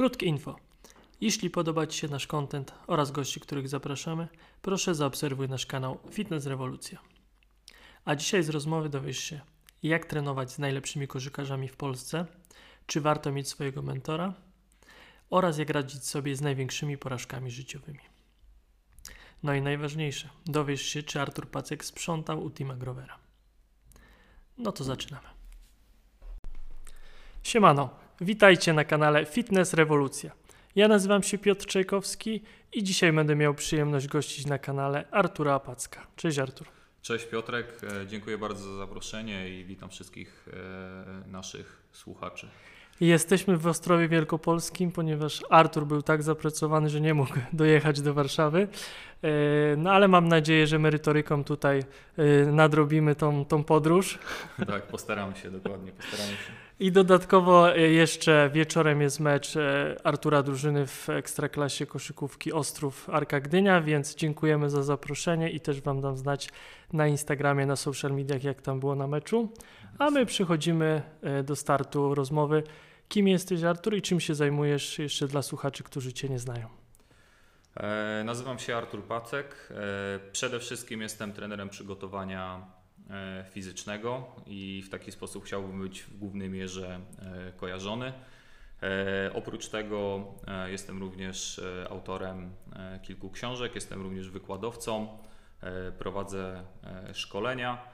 Krótkie info. Jeśli podoba Ci się nasz content oraz gości, których zapraszamy, proszę zaobserwuj nasz kanał Fitness Rewolucja. A dzisiaj z rozmowy dowiesz się, jak trenować z najlepszymi koszykarzami w Polsce, czy warto mieć swojego mentora oraz jak radzić sobie z największymi porażkami życiowymi. No i najważniejsze, dowiesz się, czy Artur Pacek sprzątał u Tima Grovera. No to zaczynamy. Siemano, witajcie na kanale Fitness Rewolucja. Ja nazywam się Piotr Czajkowski i dzisiaj będę miał przyjemność gościć na kanale Artura Packa. Cześć Artur. Cześć Piotrek, e, dziękuję bardzo za zaproszenie i witam wszystkich e, naszych słuchaczy. Jesteśmy w Ostrowie Wielkopolskim, ponieważ Artur był tak zapracowany, że nie mógł dojechać do Warszawy. E, no ale mam nadzieję, że merytoryką tutaj nadrobimy tą, tą podróż. Tak, postaramy się, dokładnie, postaramy się. I dodatkowo jeszcze wieczorem jest mecz Artura drużyny w Ekstraklasie koszykówki Ostrów Arka Gdynia, więc dziękujemy za zaproszenie i też Wam dam znać na Instagramie, na social mediach, jak tam było na meczu. A my przechodzimy do startu rozmowy. Kim jesteś, Artur, i czym się zajmujesz jeszcze dla słuchaczy, którzy Cię nie znają? E, nazywam się Artur Pacek. E, przede wszystkim jestem trenerem przygotowania e, fizycznego i w taki sposób chciałbym być w głównej mierze e, kojarzony. E, oprócz tego e, jestem również autorem kilku książek, jestem również wykładowcą, prowadzę szkolenia,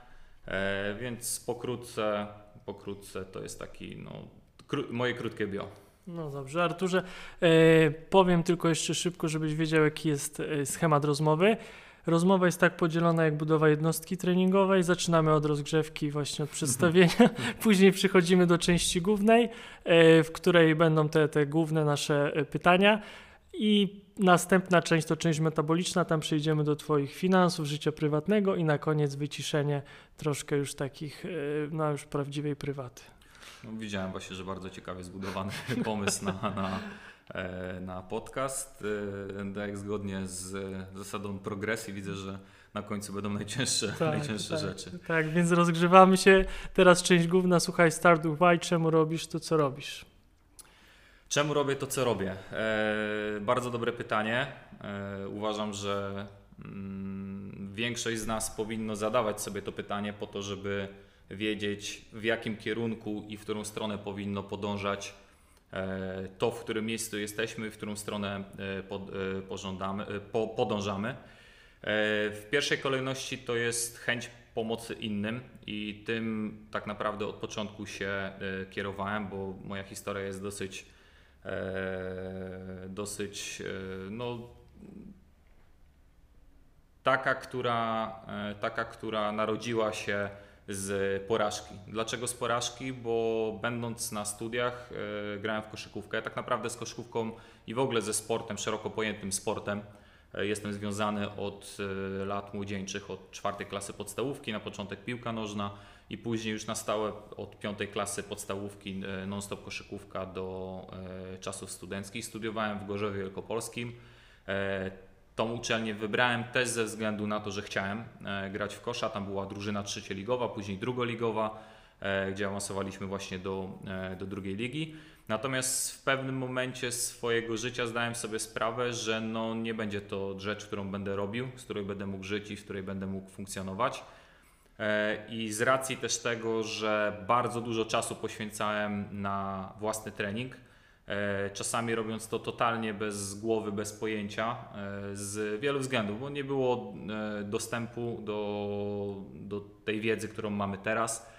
więc pokrótce, pokrótce to jest taki no, kró- moje krótkie bio. No dobrze, Arturze, e, powiem tylko jeszcze szybko, żebyś wiedział, jaki jest e, schemat rozmowy. Rozmowa jest tak podzielona jak budowa jednostki treningowej. Zaczynamy od rozgrzewki, właśnie od przedstawienia. Później przechodzimy do części głównej, e, w której będą te, te główne nasze e, pytania. I następna część to część metaboliczna, tam przejdziemy do Twoich finansów, życia prywatnego i na koniec wyciszenie troszkę już takich, e, no już prawdziwej prywaty. No, widziałem właśnie, że bardzo ciekawie zbudowany pomysł na, na, na podcast. E, tak zgodnie z zasadą progresji widzę, że na końcu będą najcięższe, tak, najcięższe tak, rzeczy. Tak, więc rozgrzewamy się. Teraz część główna, słuchaj, start why, czemu robisz to, co robisz? Czemu robię to, co robię? E, bardzo dobre pytanie. E, uważam, że mm, większość z nas powinno zadawać sobie to pytanie po to, żeby wiedzieć w jakim kierunku i w którą stronę powinno podążać e, to, w którym miejscu jesteśmy, w którą stronę e, e, podążamy. W pierwszej kolejności to jest chęć pomocy innym i tym tak naprawdę od początku się kierowałem, bo moja historia jest dosyć dosyć no, taka, która, taka, która narodziła się z porażki. Dlaczego z porażki? Bo będąc na studiach e, grałem w koszykówkę, tak naprawdę z koszykówką i w ogóle ze sportem, szeroko pojętym sportem. E, jestem związany od e, lat młodzieńczych, od czwartej klasy podstawówki, na początek piłka nożna i później już na stałe od piątej klasy podstawówki non-stop koszykówka do czasów studenckich. Studiowałem w Gorzowie Wielkopolskim. Tą uczelnię wybrałem też ze względu na to, że chciałem e, grać w kosza. Tam była drużyna trzecioligowa, później drugoligowa, e, gdzie awansowaliśmy właśnie do, e, do drugiej ligi. Natomiast w pewnym momencie swojego życia zdałem sobie sprawę, że no nie będzie to rzecz, którą będę robił, z której będę mógł żyć i w której będę mógł funkcjonować. I z racji też tego, że bardzo dużo czasu poświęcałem na własny trening, czasami robiąc to totalnie bez głowy, bez pojęcia, e, z wielu względów, bo nie było e, dostępu do, do tej wiedzy, którą mamy teraz.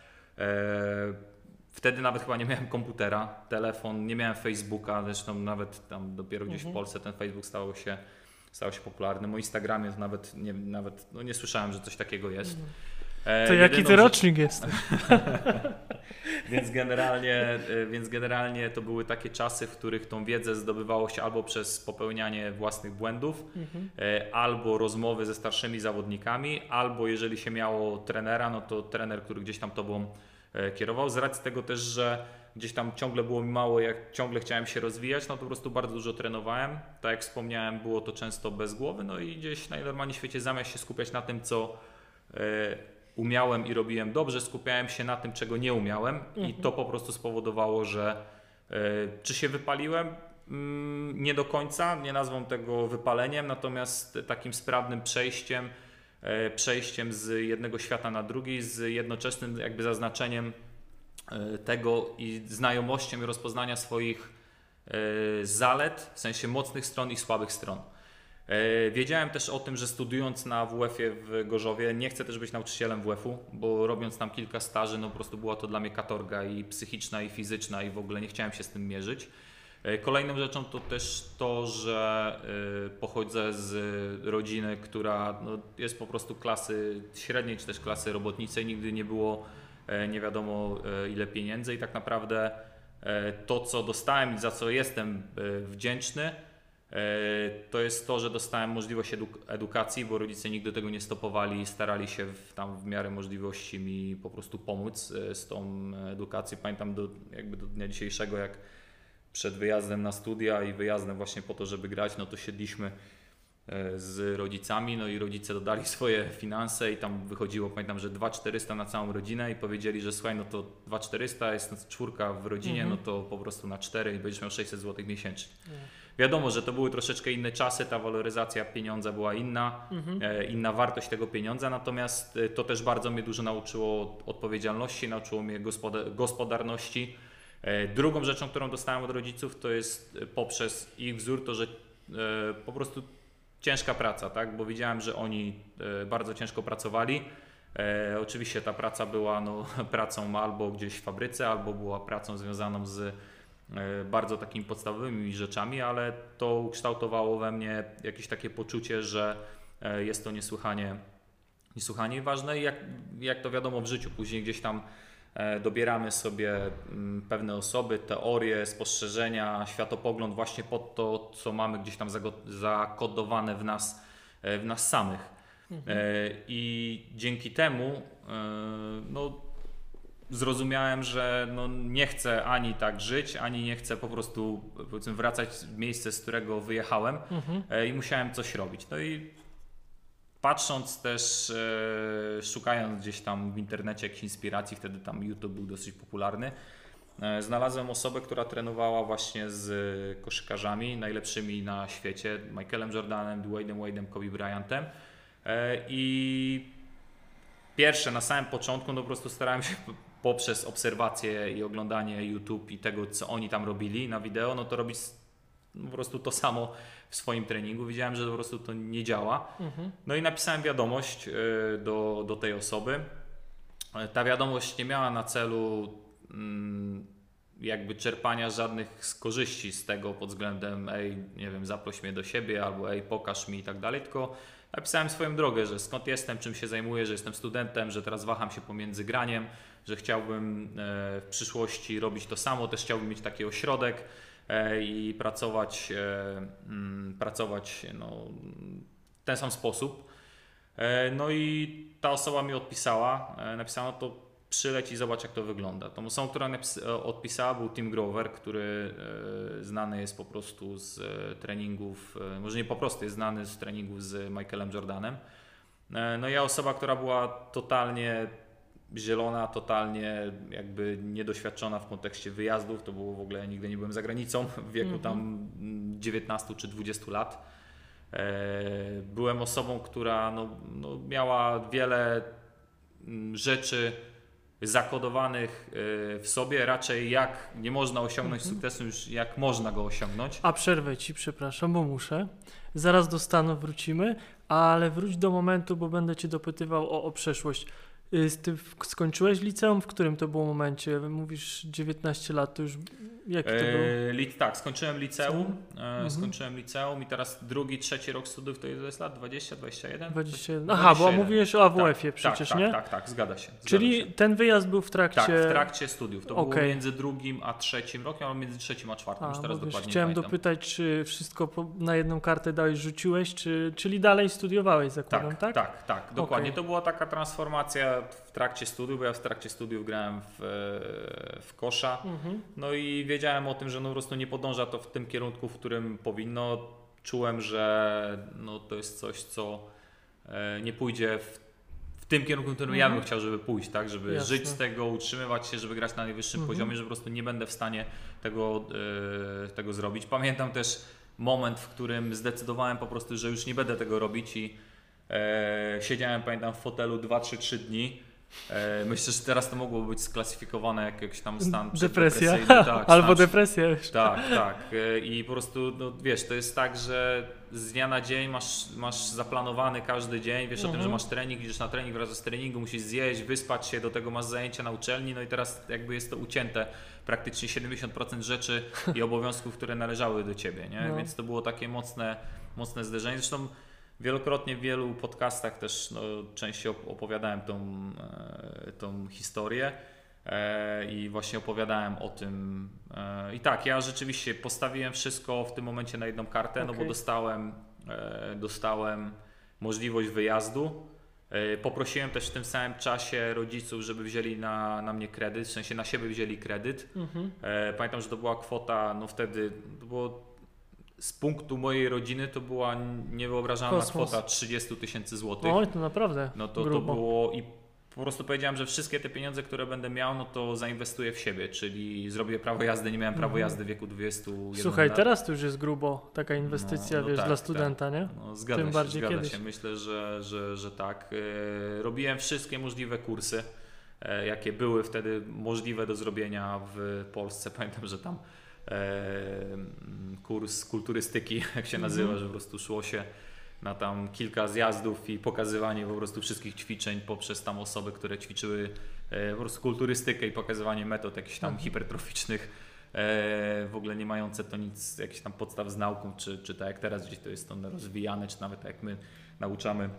Wtedy nawet chyba nie miałem komputera, telefon, nie miałem Facebooka, zresztą nawet tam dopiero gdzieś mhm. w Polsce ten Facebook stał się, stał się popularny. O Instagramie nawet nie, nawet, no nie słyszałem, że coś takiego jest. Mhm. To jaki ty rocznik jest? więc, generalnie, e, więc generalnie to były takie czasy, w których tą wiedzę zdobywało się albo przez popełnianie własnych błędów, mhm. E, albo rozmowy ze starszymi zawodnikami, albo jeżeli się miało trenera, no to trener, który gdzieś tam tobą e, kierował. Z racji tego też, że gdzieś tam ciągle było mi mało, jak ciągle chciałem się rozwijać, no to po prostu bardzo dużo trenowałem. Tak jak wspomniałem, było to często bez głowy, no i gdzieś najnormalniej w świecie zamiast się skupiać na tym, co umiałem i robiłem dobrze, skupiałem się na tym, czego nie umiałem, mhm. i to po prostu spowodowało, że y, czy się wypaliłem? mm, nie do końca, nie nazwą tego wypaleniem, natomiast takim sprawnym przejściem, e, przejściem z jednego świata na drugi, z jednoczesnym jakby zaznaczeniem e, tego i znajomością i rozpoznania swoich e, zalet, w sensie mocnych stron i słabych stron. E, wiedziałem też o tym, że studiując na WF-ie w Gorzowie, nie chcę też być nauczycielem WF-u, bo robiąc tam kilka staży, no po prostu była to dla mnie katorga i psychiczna, i fizyczna, i w ogóle nie chciałem się z tym mierzyć. E, kolejną rzeczą to też to, że e, pochodzę z rodziny, która no, jest po prostu klasy średniej, czy też klasy robotniczej. Nigdy nie było nie wiadomo ile pieniędzy i tak naprawdę to, co dostałem i za co jestem wdzięczny, to jest to, że dostałem możliwość eduk edukacji, bo rodzice nigdy tego nie stopowali i starali się w, tam w miarę możliwości mi po prostu pomóc e, z tą edukacją. Pamiętam do, jakby do dnia dzisiejszego, jak przed wyjazdem na studia i wyjazdem właśnie po to, żeby grać, no to siedliśmy e, z rodzicami, no i rodzice dodali swoje finanse i tam wychodziło, pamiętam, że 2400 na całą rodzinę i powiedzieli, że słuchaj, no to 2400 jest czwórka w rodzinie, mhm. no to po prostu na 4 i będziesz miał 600 zł miesięcznie. Mhm. Wiadomo, że to były troszeczkę inne czasy, ta waloryzacja pieniądza była inna, mhm. e, inna wartość tego pieniądza, natomiast e, to też bardzo mnie dużo nauczyło odpowiedzialności, nauczyło mnie gospodarności. E, drugą rzeczą, którą dostałem od rodziców, to jest poprzez ich wzór, to że po prostu ciężka praca, tak? bo widziałem, że oni bardzo ciężko pracowali. oczywiście ta praca była no, pracą albo gdzieś w fabryce, albo była pracą związaną z E, bardzo takimi podstawowymi rzeczami, ale to ukształtowało we mnie jakieś takie poczucie, że e, jest to niesłychanie, niesłychanie ważne i jak, jak to wiadomo w życiu, później gdzieś tam e, dobieramy sobie mm, pewne osoby, teorie, spostrzeżenia, światopogląd właśnie pod to, co mamy gdzieś tam zakodowane w nas, w nas samych. Mhm. I dzięki temu no, zrozumiałem, że no nie chcę ani tak żyć, ani nie chcę po prostu powiedzmy wracać w miejsce, z którego wyjechałem mhm. E, i musiałem coś robić. No i patrząc też, e, szukając gdzieś tam w internecie jakichś inspiracji, wtedy tam YouTube był dosyć popularny, e, znalazłem osobę, która trenowała właśnie z koszykarzami najlepszymi na świecie, Michaelem Jordanem, Dwaynem Wade'em, Kobe Bryantem i pierwsze, na samym początku, no po prostu starałem się poprzez obserwację i oglądanie YouTube i tego, co oni tam robili na wideo, no to robić po prostu to samo w swoim treningu. Widziałem, że po prostu to nie działa. Mhm. No i napisałem wiadomość y, do, do tej osoby. Ta wiadomość nie miała na celu mm, jakby czerpania żadnych korzyści z tego pod względem ej, nie wiem, zaproś mnie do siebie albo ej, pokaż mi i tak dalej, tylko napisałem swoją drogę, że skąd jestem, czym się zajmuję, że jestem studentem, że teraz waham się pomiędzy graniem, że chciałbym e, w przyszłości robić to samo, też chciałbym mieć taki ośrodek e, i pracować, e, mm, pracować no, w ten sam sposób. No i ta osoba mi odpisała, napisała, no to przyleć i zobacz jak to wygląda. Tą osobą, która odpisała był Tim Grover, który znany jest po prostu z treningów, może nie po prostu, jest znany z treningów z Michaelem Jordanem. No ja osoba, która była totalnie zielona, totalnie jakby niedoświadczona w kontekście wyjazdów. To było w ogóle, nigdy nie byłem za granicą w wieku mm -hmm. tam 19 czy 20 lat. E, byłem osobą, która no, no miała wiele mm, rzeczy zakodowanych e, w sobie, raczej jak nie można osiągnąć mm -hmm. sukcesu, już jak można go osiągnąć. A przerwę Ci, przepraszam, bo muszę. Zaraz do Stanów wrócimy, ale wróć do momentu, bo będę Cię dopytywał o, o przeszłość. Y, ty skończyłeś liceum? W którym to było momencie? Mówisz 19 lat, to już jaki to był? E, tak, skończyłem liceum. E, mhm. Skończyłem liceum i teraz drugi, trzeci rok studiów to jest lat 20, 21? 21. Aha, 21. bo mówiłeś o AWF-ie tak, przecież, tak, nie? Tak, tak, tak, zgadza się. Zgadza Czyli się. ten wyjazd był w trakcie... Tak, w trakcie studiów. To okay. było między drugim a trzecim rokiem, albo między trzecim a czwartym, a, już teraz dokładnie Chciałem dopytać, czy wszystko na jedną kartę dałeś, rzuciłeś, czy, czyli dalej studiowałeś, zakładam, tak? Tak, tak, tak dokładnie. Okay. To była taka transformacja w trakcie studiów, bo ja w trakcie studiów grałem w, w kosza, mhm. no i wiedziałem o tym, że no po prostu nie podąża to w tym kierunku, w którym powinno. Czułem, że no to jest coś, co e, nie pójdzie w, w tym kierunku, w którym ja bym chciał, żeby pójść, tak? Żeby Jasne. żyć z tego, utrzymywać się, żeby grać na najwyższym Mhm. poziomie, że po prostu nie będę w stanie tego, e, tego zrobić. Pamiętam też moment, w którym zdecydowałem po prostu, że już nie będę tego robić i e, siedziałem, pamiętam, w fotelu 2-3 dni. E, myślę, że teraz to mogłoby być sklasyfikowane jak jakiś tam stan Depresja. tak, Albo stan depresja już. tak, tak. E, I po prostu, no wiesz, to jest tak, że z dnia na dzień masz, masz zaplanowany każdy dzień, wiesz o tym, że Mhm. masz trening, idziesz na trening, wraz z treningu, musisz zjeść, wyspać się, do tego masz zajęcia na uczelni, no i teraz jakby jest to ucięte praktycznie 70% rzeczy i obowiązków, które należały do ciebie, nie? No. Więc to było takie mocne, mocne zderzenie. Zresztą wielokrotnie w wielu podcastach też no, częściej op- opowiadałem tą, e, tą historię. E, i właśnie opowiadałem o tym. E, I tak, ja rzeczywiście postawiłem wszystko w tym momencie na jedną kartę, no bo dostałem, dostałem możliwość wyjazdu. Poprosiłem też w tym samym czasie rodziców, żeby wzięli na, na mnie kredyt, w sensie na siebie wzięli kredyt. Mhm. Pamiętam, że to była kwota, no wtedy to było z punktu mojej rodziny to była niewyobrażalna Kosmos. kwota 30 tysięcy złotych. Oj, to naprawdę No to, to było i po prostu powiedziałem, że wszystkie te pieniądze, które będę miał, no to zainwestuję w siebie, czyli zrobię prawo jazdy, nie miałem prawo Mhm. jazdy w wieku 21 Słuchaj, lat. teraz to już jest grubo taka inwestycja, No, no wiesz, tak, dla tak. studenta, nie? No, zgadza Tym się, bardziej zgadza kiedyś. się. Myślę, że, że, że tak. E, Robiłem wszystkie możliwe kursy, e, jakie były wtedy możliwe do zrobienia w Polsce. Pamiętam, że tam kurs kulturystyki, jak się nazywa, Mhm. że po prostu szło się na tam kilka zjazdów i pokazywanie po prostu wszystkich ćwiczeń poprzez tam osoby, które ćwiczyły e, po prostu kulturystykę i pokazywanie metod jakichś tam Mhm. hipertroficznych, e, w ogóle nie mające to nic, jakichś tam podstaw z nauką, czy, czy tak jak teraz gdzieś to jest to rozwijane, czy nawet tak jak my nauczamy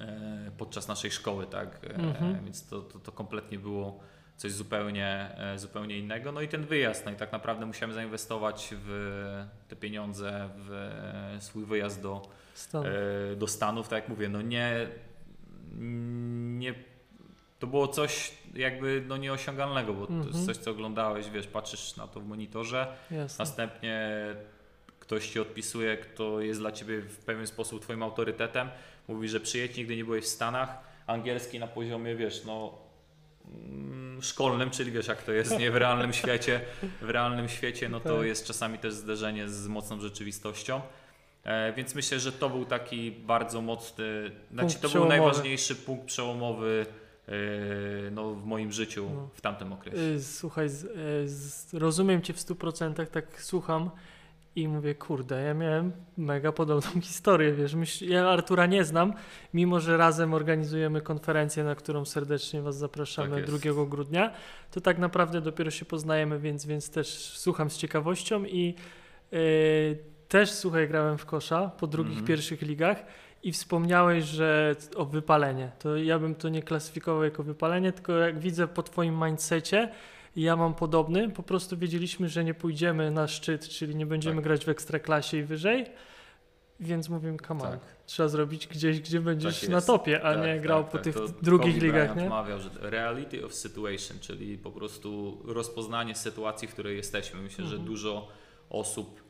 e, podczas naszej szkoły, tak? E, Mhm. Więc to, to, to kompletnie było coś zupełnie, e, zupełnie innego. No i ten wyjazd, no i tak naprawdę musiałem zainwestować w te pieniądze, w e, swój wyjazd do, Stan. e, do Stanów, tak jak mówię, no nie, nie to było coś jakby no nieosiągalnego, bo to jest Mhm. coś, co oglądałeś, wiesz, patrzysz na to w monitorze, Jasne. następnie ktoś ci odpisuje, kto jest dla ciebie w pewien sposób twoim autorytetem, mówi, że przyjedź, nigdy nie byłeś w Stanach, angielski na poziomie, wiesz, no mm, szkolnym, czyli wiesz jak to jest, nie w realnym świecie, w realnym świecie, no to Tak. jest czasami też zderzenie z mocną rzeczywistością. E, więc myślę, że to był taki bardzo mocny, znaczy to był najważniejszy punkt przełomowy e, no, w moim życiu No. w tamtym okresie. Y, Słuchaj, z, z, rozumiem Cię w 100%, tak słucham i mówię, kurde, ja miałem mega podobną historię, wiesz, myśl, ja Artura nie znam, mimo że razem organizujemy konferencję, na którą serdecznie Was zapraszamy Tak jest. 2 grudnia, to tak naprawdę dopiero się poznajemy, więc, więc też słucham z ciekawością i y, też, słuchaj, grałem w kosza po drugich, Mhm. pierwszych ligach i wspomniałeś, że o wypalenie. To ja bym to nie klasyfikował jako wypalenie, tylko jak widzę po Twoim mindsetie, i ja mam podobny, po prostu wiedzieliśmy, że nie pójdziemy na szczyt, czyli nie będziemy Tak. grać w ekstraklasie i wyżej, więc mówimy, come Tak. trzeba zrobić gdzieś, gdzie będziesz Tak na topie, a Tak, nie tak, grał tak. po tych To drugich Kobe ligach, Bryant nie? mawiał, że reality of situation, czyli po prostu rozpoznanie sytuacji, w której jesteśmy. Myślę, że Mhm. dużo osób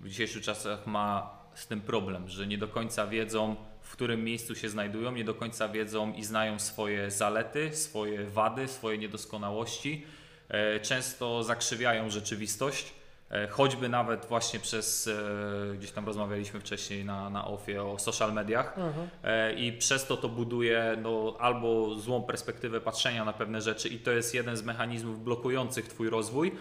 w dzisiejszych czasach ma z tym problem, że nie do końca wiedzą, w którym miejscu się znajdują, nie do końca wiedzą i znają swoje zalety, swoje wady, swoje niedoskonałości. E, Często zakrzywiają rzeczywistość, e, choćby nawet właśnie przez, e, gdzieś tam rozmawialiśmy wcześniej na, na OFie o social mediach. E, i przez to to buduje no, albo złą perspektywę patrzenia na pewne rzeczy i to jest jeden z mechanizmów blokujących Twój rozwój,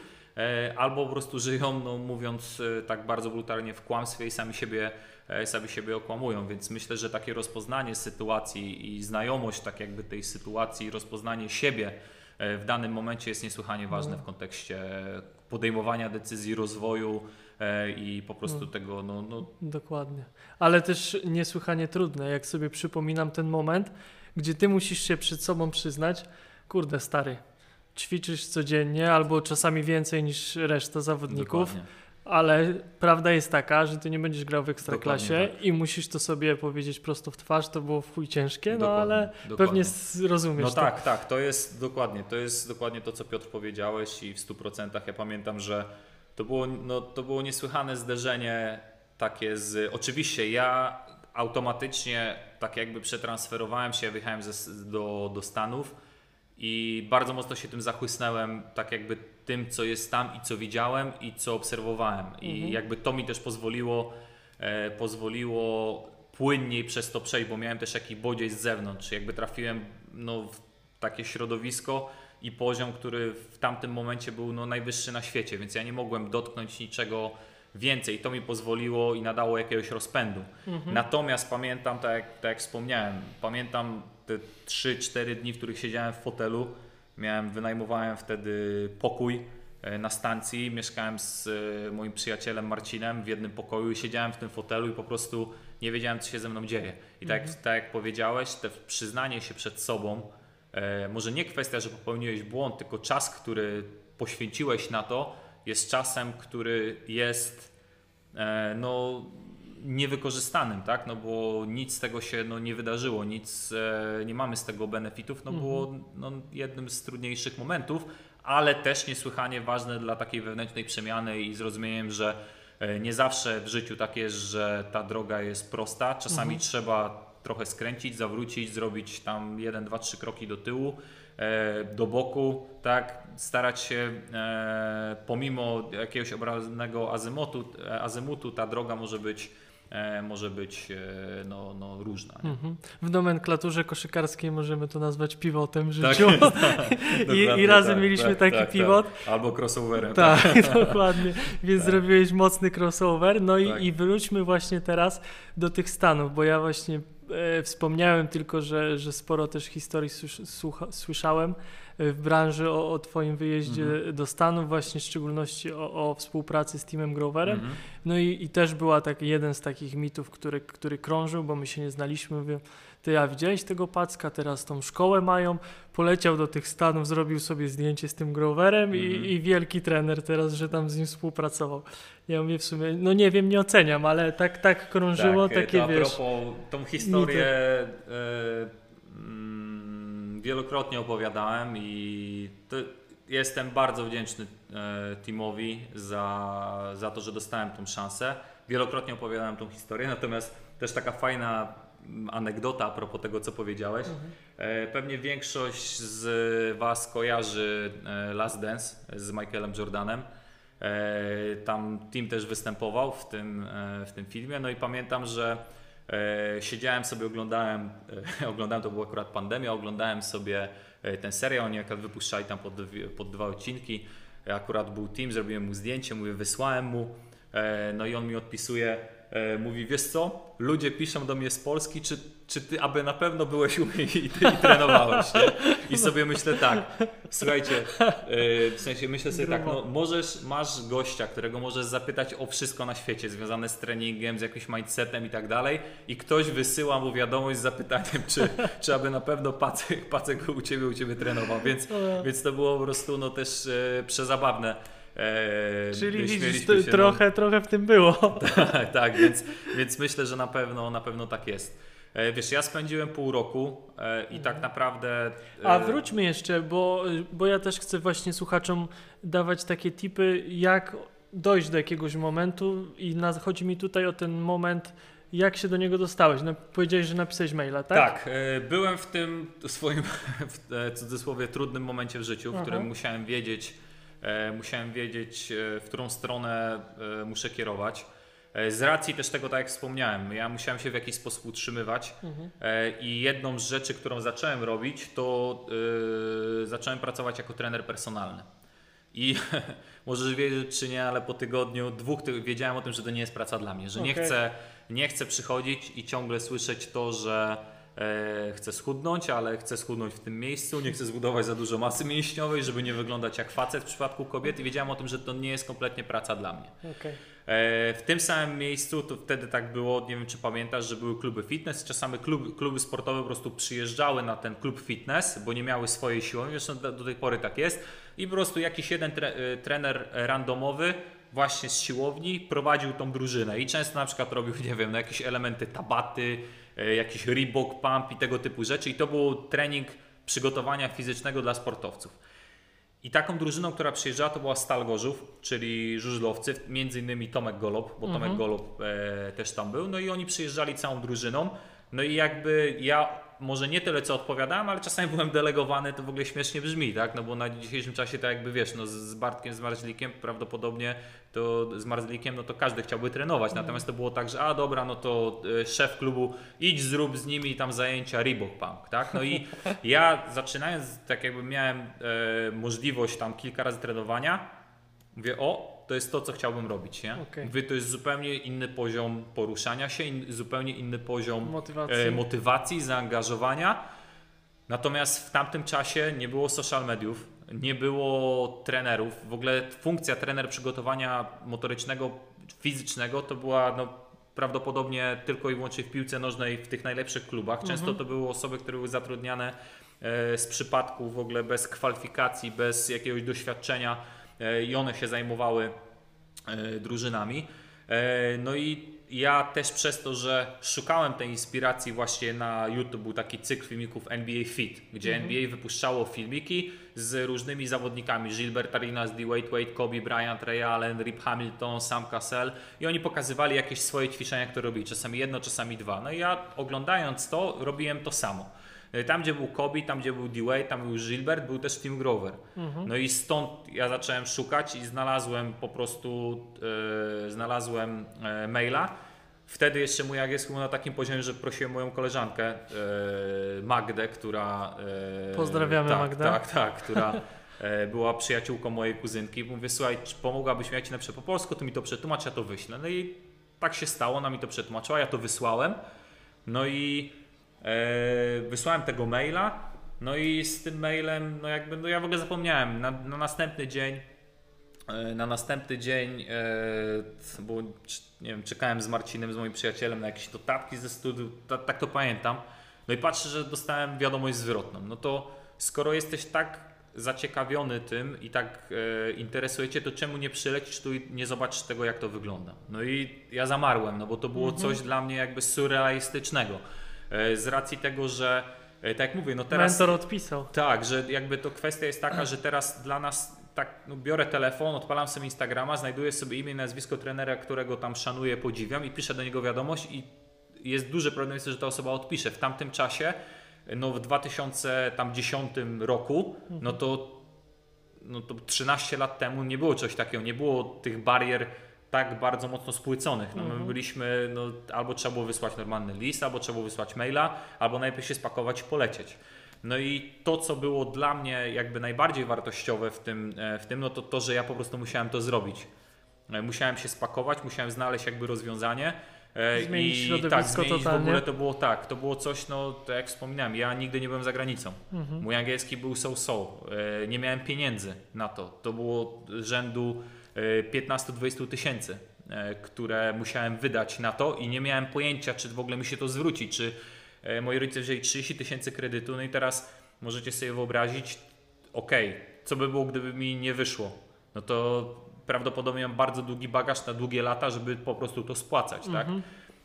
albo po prostu żyją, no, mówiąc tak bardzo brutalnie, w kłamstwie i sami siebie, sami siebie okłamują, więc myślę, że takie rozpoznanie sytuacji i znajomość tak jakby tej sytuacji, rozpoznanie siebie w danym momencie jest niesłychanie ważne w kontekście podejmowania decyzji, rozwoju e, i po prostu No. tego, no, no Dokładnie. Ale też niesłychanie trudne, jak sobie przypominam ten moment, gdzie ty musisz się przed sobą przyznać, kurde stary, ćwiczysz codziennie albo czasami więcej niż reszta zawodników, dokładnie. Ale prawda jest taka, że ty nie będziesz grał w ekstraklasie tak. i musisz to sobie powiedzieć prosto w twarz, to było w chuj ciężkie, no Dokładnie, ale dokładnie. pewnie rozumiesz No to. tak, tak, to jest dokładnie, to jest dokładnie to, co Piotr powiedziałeś i w 100% ja pamiętam, że to było, no, to było niesłychane zderzenie takie z, oczywiście ja automatycznie tak jakby przetransferowałem się, wyjechałem ze, do, do Stanów i bardzo mocno się tym zachłysnąłem, tak jakby tym, co jest tam i co widziałem i co obserwowałem. I Mhm. jakby to mi też pozwoliło, e, pozwoliło płynniej przez to przejść, bo miałem też jakiś bodziec z zewnątrz. Jakby trafiłem no, w takie środowisko i poziom, który w tamtym momencie był no, najwyższy na świecie, więc ja nie mogłem dotknąć niczego więcej. To mi pozwoliło i nadało jakiegoś rozpędu. Mhm. Natomiast pamiętam, tak jak, tak jak wspomniałem, pamiętam te 3-4 dni, w których siedziałem w fotelu. Miałem, wynajmowałem wtedy pokój e, na stacji, mieszkałem z e, moim przyjacielem Marcinem w jednym pokoju i siedziałem w tym fotelu i po prostu nie wiedziałem, co się ze mną dzieje. I tak, jak- tak jak powiedziałeś, te przyznanie się przed sobą, e, może nie kwestia, że popełniłeś błąd, tylko czas, który poświęciłeś na to, jest czasem, który jest no, niewykorzystanym, tak? No bo nic z tego się no, nie wydarzyło, nic, e, nie mamy z tego benefitów, no było no, jednym z trudniejszych momentów, ale też niesłychanie ważne dla takiej wewnętrznej przemiany i zrozumieniem, że e, nie zawsze w życiu tak jest, że ta droga jest prosta, czasami trzeba trochę skręcić, zawrócić, zrobić tam jeden, dwa, trzy kroki do tyłu, e, do boku, tak, starać się pomimo jakiegoś obraznego azymutu, azymutu ta droga może być, może być e, no, no, różna. Mhm. W nomenklaturze koszykarskiej możemy to nazwać pivotem w Tak życiu. jest, I, Dokładnie I razem tak, mieliśmy tak, taki tak, pivot. Tak. Albo crossoverem. Tak, dokładnie. Więc zrobiłeś mocny crossover. No i, Tak. i wróćmy właśnie teraz do tych Stanów, bo ja właśnie e, wspomniałem tylko, że, że sporo też historii słyszałem e, w branży o, o Twoim wyjeździe Mhm. do Stanów, właśnie w szczególności o, o współpracy z Teamem Groverem. Mhm. No i, i też była tak, jeden z takich mitów, który, który krążył, bo my się nie znaliśmy. Mówię, ty, a widziałeś tego Packa, teraz tą szkołę mają. Poleciał do tych Stanów, zrobił sobie zdjęcie z tym Groverem Mhm. i, i wielki trener teraz, że tam z nim współpracował. Ja mówię w sumie, no nie wiem, nie oceniam, ale tak, tak krążyło, tak, takie to a wiesz. propos, tą historię mm, wielokrotnie opowiadałem i jestem bardzo wdzięczny e, teamowi za, za to, że dostałem tą szansę. Wielokrotnie opowiadałem tą historię, natomiast też taka fajna mm, anegdota a propos tego, co powiedziałeś. E, Pewnie większość z Was kojarzy e, Last Dance z Michaelem Jordanem. Tam Tim też występował w tym, w tym filmie. No i pamiętam, że siedziałem sobie, oglądałem, e, oglądałem, to była akurat pandemia, oglądałem sobie e, ten serial, oni akurat wypuszczali tam pod, pod dwa odcinki. E, Akurat był Tim, zrobiłem mu zdjęcie, mówię, wysłałem mu. E, No i on mi odpisuje, e, mówi, wiesz co, ludzie piszą do mnie z Polski, czy, czy ty aby na pewno byłeś u mnie i, i trenowałeś, nie? I sobie myślę tak, słuchajcie, e, w sensie myślę sobie tak, no możesz, masz gościa, którego możesz zapytać o wszystko na świecie związane z treningiem, z jakimś mindsetem i tak dalej i ktoś wysyła mu wiadomość z zapytaniem, czy, czy aby na pewno Pacek, Pacek u Ciebie, u Ciebie trenował, więc, więc to było po prostu no też e, przezabawne. E, Czyli widzisz, no. trochę, trochę w tym było. tak, tak, więc, więc myślę, że na pewno, na pewno tak jest. E, Wiesz, ja spędziłem pół roku e, i tak naprawdę. e, A wróćmy jeszcze, bo, bo ja też chcę właśnie słuchaczom dawać takie tipy, jak dojść do jakiegoś momentu i na, chodzi mi tutaj o ten moment, jak się do niego dostałeś. No, powiedziałeś, że napisałeś maila, tak? Tak, e, byłem w tym swoim w e, cudzysłowie trudnym momencie w życiu, w Aha. którym musiałem wiedzieć, musiałem wiedzieć, e, w którą stronę e, muszę kierować. E, Z racji też tego, tak jak wspomniałem, ja musiałem się w jakiś sposób utrzymywać Mhm. e, i jedną z rzeczy, którą zacząłem robić, to e, zacząłem pracować jako trener personalny. I możesz wiedzieć czy nie, ale po tygodniu, dwóch ty- wiedziałem o tym, że to nie jest praca dla mnie, że nie Okej. chcę, nie chcę przychodzić i ciągle słyszeć to, że e, chcę schudnąć, ale chcę schudnąć w tym miejscu, nie chcę zbudować za dużo masy mięśniowej, żeby nie wyglądać jak facet w przypadku kobiet. I wiedziałem o tym, że to nie jest kompletnie praca dla mnie. Okej. E, W tym samym miejscu, to wtedy tak było, nie wiem czy pamiętasz, że były kluby fitness, czasami klub, kluby sportowe po prostu przyjeżdżały na ten klub fitness, bo nie miały swojej siłowni, zresztą do, do tej pory tak jest. I po prostu jakiś jeden tre, e, trener randomowy właśnie z siłowni prowadził tą drużynę. I często na przykład robił, nie wiem, no jakieś elementy tabaty, jakiś Reebok Pump i tego typu rzeczy i to był trening przygotowania fizycznego dla sportowców. I taką drużyną, która przyjeżdżała, to była Stal Gorzów, czyli żużlowcy, między innymi Tomek Golob, bo Tomek Mhm. Golob e, też tam był. No i oni przyjeżdżali całą drużyną. No i jakby ja może nie tyle co odpowiadałem, ale czasami byłem delegowany, to w ogóle śmiesznie brzmi, tak? No bo na dzisiejszym czasie, tak jakby wiesz, no z- Bartkiem, z Marzlikiem prawdopodobnie to z Marzlikiem, no to każdy chciałby trenować. Natomiast to było tak, że a dobra, no to e, szef klubu idź zrób z nimi tam zajęcia Reebok Punk, tak? No i ja zaczynając, tak jakby miałem e, możliwość tam kilka razy trenowania, mówię o, to jest to, co chciałbym robić, nie? Mówię, to jest zupełnie inny poziom poruszania się, in, zupełnie inny poziom Motywacji. e, motywacji, zaangażowania. Natomiast w tamtym czasie nie było social mediów, nie było trenerów. W ogóle funkcja trener przygotowania motorycznego, fizycznego to była no, prawdopodobnie tylko i wyłącznie w piłce nożnej w tych najlepszych klubach. Często to były osoby, które były zatrudniane e, z przypadku w ogóle bez kwalifikacji, bez jakiegoś doświadczenia e, i one się zajmowały e, drużynami. E, No i ja też przez to, że szukałem tej inspiracji właśnie na YouTube, był taki cykl filmików NBA Fit, gdzie NBA wypuszczało filmiki z różnymi zawodnikami, Gilbert Arenas, D. Wade Wade, Kobe Bryant, Ray Allen, Rip Hamilton, Sam Cassell i oni pokazywali jakieś swoje ćwiczenia, które robili, czasami jedno, czasami dwa. No i ja oglądając to, robiłem to samo. E, Tam, gdzie był Kobe, tam, gdzie był D-Wade, tam był Gilbert, był też Tim Grover. No i stąd ja zacząłem szukać i znalazłem po prostu, e, znalazłem e, maila. Wtedy jeszcze mój angielski był na takim poziomie, że prosiłem moją koleżankę e, Magdę, która... Pozdrawiamy tak, Magdę. Tak, tak, która była przyjaciółką mojej kuzynki. Mówię, słuchaj, czy pomogłabyś mi, jak ci napiszę po polsku, to mi to przetłumacz, ja to wyślę. No i tak się stało, ona mi to przetłumaczyła, ja to wysłałem. No i wysłałem tego maila, no i z tym mailem, no jakby, no ja w ogóle zapomniałem, na, na następny dzień, e, na następny dzień, e, bo c- nie wiem, czekałem z Marcinem, z moim przyjacielem na jakieś notatki ze studiów, ta, tak to pamiętam. No i patrzę, że dostałem wiadomość zwrotną. No to skoro jesteś tak zaciekawiony tym i tak e, interesujecie, to czemu nie przylecisz tu i nie zobaczysz tego, jak to wygląda? No i ja zamarłem, no bo to było coś dla mnie jakby surrealistycznego. E, z racji tego, że e, tak jak mówię, no teraz... Mentor odpisał. Tak, że jakby to kwestia jest taka, że teraz dla nas tak, no biorę telefon, odpalam sobie Instagrama, znajduję sobie imię i nazwisko trenera, którego tam szanuję, podziwiam i piszę do niego wiadomość i jest duży problem, że ta osoba odpisze. W tamtym czasie, no w 2010 roku, no to, no to 13 lat temu nie było czegoś takiego, nie było tych barier tak bardzo mocno spłyconych. No my byliśmy, no, albo trzeba było wysłać normalny list, albo trzeba było wysłać maila, albo najpierw się spakować i polecieć. No i to, co było dla mnie jakby najbardziej wartościowe w tym, e, w tym no to to, że ja po prostu musiałem to zrobić. E, Musiałem się spakować, musiałem znaleźć jakby rozwiązanie. e, Zmienić I tak, zmienić w totalnie. ogóle to było tak, to było coś, no tak jak wspominałem, ja nigdy nie byłem za granicą. Mhm. Mój angielski był so-so, nie miałem pieniędzy na to. To było rzędu 15-20 tysięcy, e, które musiałem wydać na to i nie miałem pojęcia, czy w ogóle mi się to zwróci, czy e, moi rodzice wzięli 30 tysięcy kredytu, no i teraz możecie sobie wyobrazić, okej, co by było, gdyby mi nie wyszło? No to prawdopodobnie mam bardzo długi bagaż na długie lata, żeby po prostu to spłacać, tak?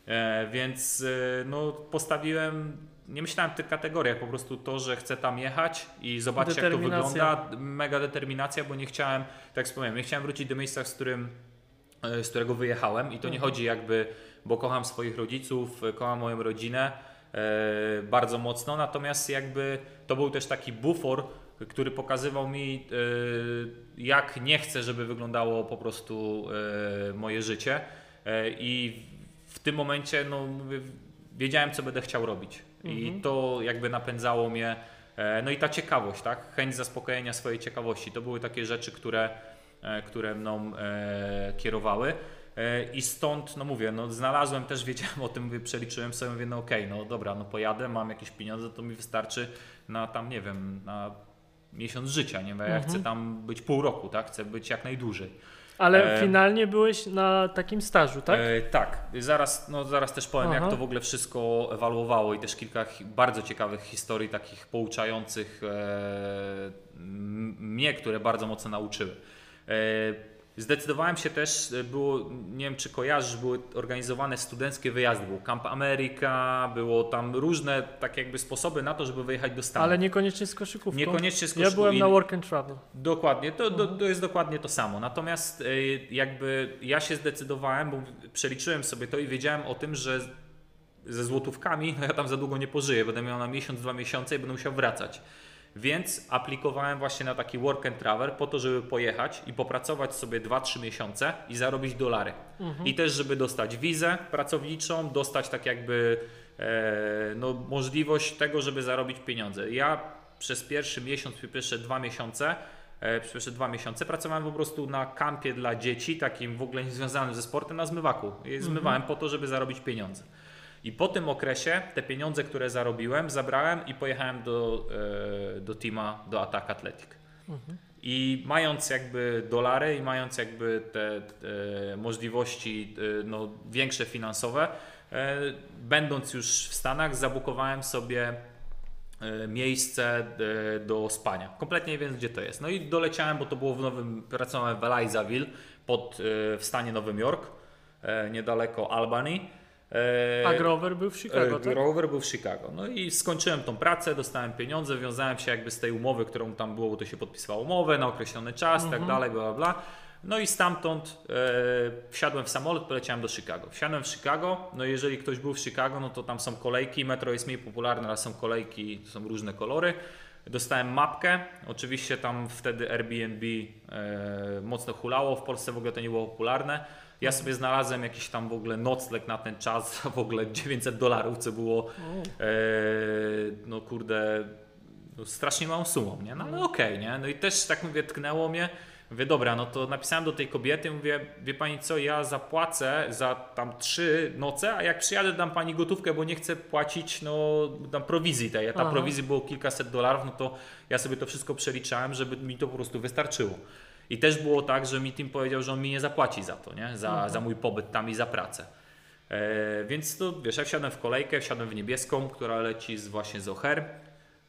E, więc e, no, postawiłem, nie myślałem w tych kategoriach, po prostu to, że chcę tam jechać i zobaczyć jak to wygląda. Mega determinacja, bo nie chciałem, tak wspomniałem, nie chciałem wrócić do miejsca, z którym e, z którego wyjechałem i to nie chodzi jakby, bo kocham swoich rodziców, e, kocham moją rodzinę e, bardzo mocno, natomiast jakby to był też taki bufor, który pokazywał mi e, jak nie chcę, żeby wyglądało po prostu e, moje życie. E, i w tym momencie no, mówię, wiedziałem co będę chciał robić i to jakby napędzało mnie e, no i ta ciekawość, tak? Chęć zaspokojenia swojej ciekawości. To były takie rzeczy, które, e, które mną e, kierowały. I stąd, no mówię, no znalazłem też, wiedziałem o tym, przeliczyłem sobie, mówię, no okej, no dobra, no pojadę, mam jakieś pieniądze, to mi wystarczy na tam, nie wiem, na miesiąc życia, nie wiem, ja chcę tam być pół roku, tak, chcę być jak najdłużej. Ale E, finalnie byłeś na takim stażu, tak? E, tak, zaraz, no, zaraz też powiem, Aha. jak to w ogóle wszystko ewaluowało i też kilka bardzo ciekawych historii, takich pouczających e, mnie, które bardzo mocno nauczyły. E, Zdecydowałem się też, y, było, nie wiem czy kojarzysz, były organizowane studenckie wyjazdy, był Camp America, było tam różne tak jakby sposoby na to, żeby wyjechać do Stanów. Ale niekoniecznie z koszykówką. Niekoniecznie z Ja koszykówką. byłem I- na work and travel. Dokładnie, to, do, Mhm. to jest dokładnie to samo. Natomiast y, jakby ja się zdecydowałem, bo przeliczyłem sobie to i wiedziałem o tym, że ze złotówkami no ja tam za długo nie pożyję. Będę miał na miesiąc, dwa miesiące i będę musiał wracać. Więc aplikowałem właśnie na taki work and travel po to, żeby pojechać i popracować sobie 2-3 miesiące i zarobić dolary. I też, żeby dostać wizę pracowniczą, dostać tak jakby e, no, możliwość tego, żeby zarobić pieniądze. Ja przez pierwszy miesiąc, pierwsze dwa miesiące e, przez pierwsze dwa miesiące pracowałem po prostu na kampie dla dzieci, takim w ogóle niezwiązanym ze sportem, na zmywaku. I zmywałem po to, żeby zarobić pieniądze. I po tym okresie te pieniądze, które zarobiłem, zabrałem i pojechałem do, e, do teama, do Attack Athletic. I mając jakby dolary i mając jakby te, te możliwości e, no, większe finansowe, e, będąc już w Stanach, zabukowałem sobie miejsce do spania. Kompletnie nie wiem, gdzie to jest. No i doleciałem, bo to było w nowym, pracowałem w Elizaville pod, w stanie Nowym Jork, niedaleko Albany. E, A Grover był w Chicago, E, tak? Rower był w Chicago. No i skończyłem tą pracę, dostałem pieniądze, wiązałem się jakby z tej umowy, którą tam było, bo to się podpisywało umowę na określony czas i Mhm. tak dalej, bla, bla, bla. No i stamtąd e, wsiadłem w samolot, poleciałem do Chicago. Wsiadłem w Chicago, no jeżeli ktoś był w Chicago, no to tam są kolejki, metro jest mniej popularne, ale są kolejki, są różne kolory. Dostałem mapkę, oczywiście tam wtedy Airbnb e, mocno hulało, w Polsce w ogóle to nie było popularne. Ja sobie znalazłem jakiś tam w ogóle nocleg na ten czas, za w ogóle 900 dolarów, co było e, no kurde, no strasznie małą sumą, nie? No ale okej, nie? No i też tak mówię, tknęło mnie. Mówię, dobra, no to napisałem do tej kobiety, mówię, wie pani co, ja zapłacę za tam trzy noce, a jak przyjadę dam pani gotówkę, bo nie chcę płacić, no tam prowizji tej, a ta Aha. prowizji było kilkaset dolarów, no to ja sobie to wszystko przeliczałem, żeby mi to po prostu wystarczyło. I też było tak, że mi Tim powiedział, że on mi nie zapłaci za to, nie? Za, za mój pobyt tam i za pracę. E, więc to wiesz, ja wsiadłem w kolejkę, wsiadłem w niebieską, która leci z, właśnie z O'Hare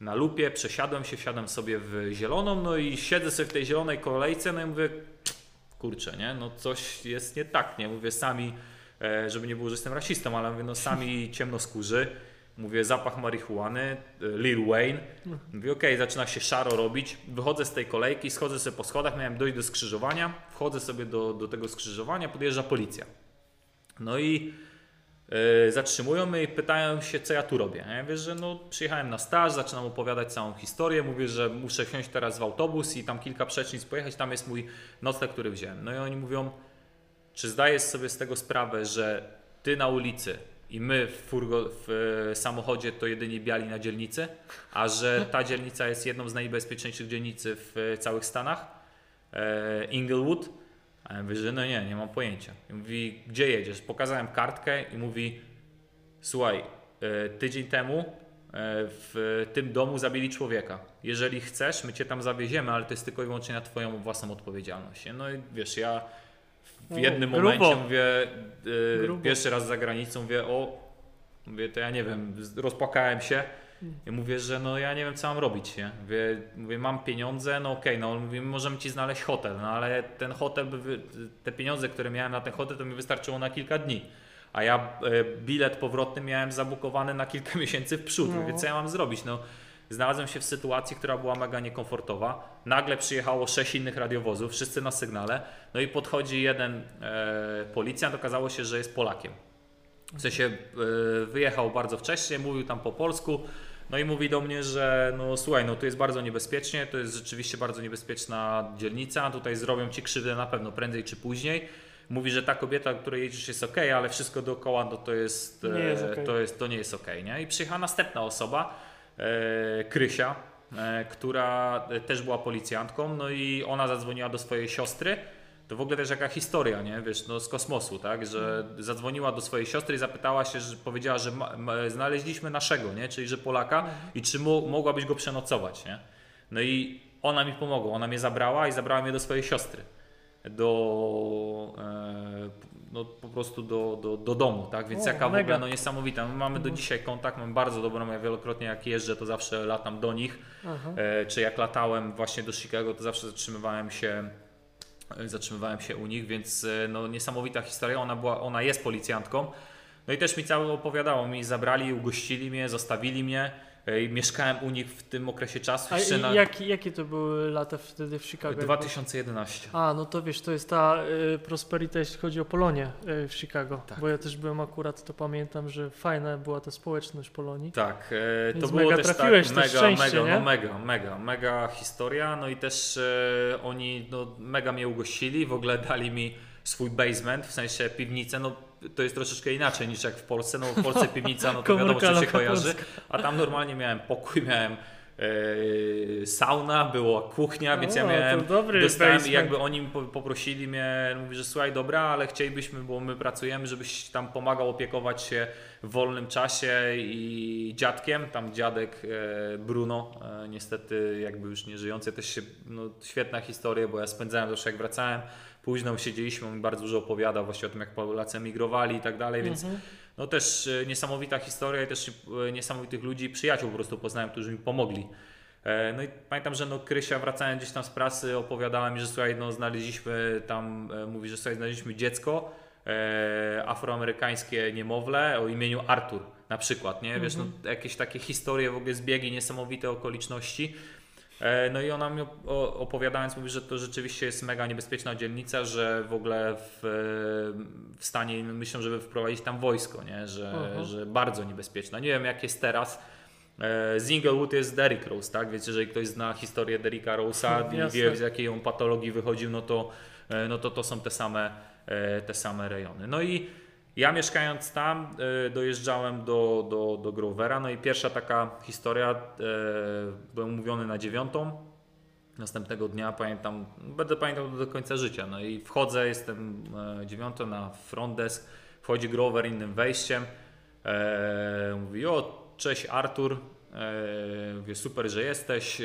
na lupie, przesiadłem się, wsiadłem sobie w zieloną, no i siedzę sobie w tej zielonej kolejce, no i mówię, kurczę, nie, no coś jest nie tak, nie, mówię sami, e, żeby nie było, że jestem rasistą, ale mówię, no sami ciemnoskórzy, mówię zapach marihuany, e, Lil Wayne, mówię okej, zaczyna się szaro robić, wychodzę z tej kolejki, schodzę sobie po schodach, miałem dojść do skrzyżowania, wchodzę sobie do, do tego skrzyżowania, podjeżdża policja. No i e, zatrzymują mnie i pytają się, co ja tu robię. Ja mówię, że no, przyjechałem na staż, zaczynam opowiadać całą historię, mówię, że muszę wsiąść teraz w autobus i tam kilka przecznic pojechać, tam jest mój nocleg, który wziąłem. No i oni mówią, czy zdajesz sobie z tego sprawę, że ty na ulicy i my w, furgo, w e, samochodzie to jedynie biali na dzielnicy, a że ta dzielnica jest jedną z najbezpieczniejszych dzielnicy w e, całych Stanach, e, Inglewood, a ja mówię, że no nie, nie mam pojęcia. I mówi, gdzie jedziesz? Pokazałem kartkę i mówi, słuchaj, tydzień temu w tym domu zabili człowieka. Jeżeli chcesz, my cię tam zawieziemy, ale to jest tylko i wyłącznie na twoją własną odpowiedzialność. No i wiesz, ja w jednym grubo. momencie mówię, Grubo. pierwszy raz za granicą, mówię, o, mówię, to ja nie wiem, rozpłakałem się. I mówię, że no ja nie wiem co mam robić, nie? Mówię, mówię mam pieniądze, no okej, no mówię, możemy ci znaleźć hotel, no ale ten hotel, by, te pieniądze, które miałem na ten hotel, to mi wystarczyło na kilka dni. A ja e, bilet powrotny miałem zabukowany na kilka miesięcy w przód. No. Mówię, co ja mam zrobić? No, znalazłem się w sytuacji, która była mega niekomfortowa. Nagle przyjechało sześć innych radiowozów, wszyscy na sygnale. No i podchodzi jeden e, policjant, okazało się, że jest Polakiem. W sensie e, wyjechał bardzo wcześnie, mówił tam po polsku. No i mówi do mnie, że no słuchaj, no tu jest bardzo niebezpiecznie, to jest rzeczywiście bardzo niebezpieczna dzielnica, tutaj zrobią ci krzywdę na pewno prędzej czy później. Mówi, że ta kobieta, której jedziesz jest ok, ale wszystko dookoła no to jest, Nie jest okej. to, jest to nie jest ok. Nie? I przyjechała następna osoba, Krysia, e, która e, też była policjantką, no i ona zadzwoniła do swojej siostry. To w ogóle też jaka historia, nie? Wiesz, no z kosmosu, tak? Że zadzwoniła do swojej siostry i zapytała się, że powiedziała, że ma, ma, znaleźliśmy naszego, nie? Czyli że Polaka i czy mo, mogłabyś go przenocować, nie? No i ona mi pomogła, ona mnie zabrała i zabrała mnie do swojej siostry. Do, e, no po prostu do, do, do domu, tak? Więc O, jaka w mega. ogóle no niesamowita. My mamy do dzisiaj kontakt, mam bardzo dobrą, ja wielokrotnie jak jeżdżę, to zawsze latam do nich. E, czy jak latałem właśnie do Chicago, to zawsze zatrzymywałem się e, zatrzymywałem się u nich, więc e, no, niesamowita historia. Ona, była, ona jest policjantką. No i też mi cały opowiadało. Mi zabrali, ugościli mnie, zostawili mnie. E, Mieszkałem u nich w tym okresie czasu. A na jak, jakie to były lata wtedy w Chicago? 2011. A, no to wiesz, to jest ta y, Prosperity, jeśli chodzi o Polonię y, w Chicago. Tak. Bo ja też byłem akurat, to pamiętam, że fajna była ta społeczność Polonii. Tak, e, to Więc było mega też trafiłeś, tak, to mega, mega, nie? no mega, mega, mega historia, no i też e, oni no, mega mnie ugościli, w ogóle dali mi swój basement, w sensie piwnicę, no to jest troszeczkę inaczej niż jak w Polsce, no w Polsce piwnica, no to wiadomo, Komórka czy się kojarzy, a tam normalnie miałem pokój, miałem e, sauna, była kuchnia, więc ja miałem, dobry dostałem i basement. jakby oni poprosili mnie, mówi, że słuchaj, dobra, ale chcielibyśmy, bo my pracujemy, żebyś tam pomagał opiekować się w wolnym czasie i dziadkiem, tam dziadek e, Bruno, e, niestety jakby już nie żyjący, też się, no, świetna historia, bo ja spędzałem zawsze jak wracałem, późno siedzieliśmy, on mi bardzo dużo opowiadał właśnie o tym, jak Polacy emigrowali i tak dalej, więc Mhm. no też e, niesamowita historia i też e, niesamowitych ludzi, przyjaciół po prostu poznałem, którzy mi pomogli. E, No i pamiętam, że no Krysia wracając gdzieś tam z pracy opowiadała mi, że słuchaj, no znaleźliśmy tam, mówi, że słuchaj, znaleźliśmy dziecko, e, afroamerykańskie niemowlę o imieniu Artur na przykład, nie? Wiesz, no jakieś takie historie, w ogóle zbiegi, niesamowite okoliczności. E, No i ona mi opowiadając mówi, że to rzeczywiście jest mega niebezpieczna dzielnica, że w ogóle w, w stanie myślą, żeby wprowadzić tam wojsko, nie? Że, Aha. że bardzo niebezpieczna. Nie wiem jak jest teraz. E, Z Inglewood jest Derrick Rose, tak? Więc jeżeli ktoś zna historię Derricka Rose'a i wie z jakiej on patologii wychodził, no to, e, no to to są te same, te same rejony. No i ja mieszkając tam e, dojeżdżałem do, do, do Grovera, no i pierwsza taka historia, e, byłem umówiony na dziewiątą, następnego dnia pamiętam, będę pamiętał do końca życia, no i wchodzę, jestem e, dziewiąto na front desk, wchodzi Grover innym wejściem, e, mówi o cześć Artur, e, mówię super, że jesteś,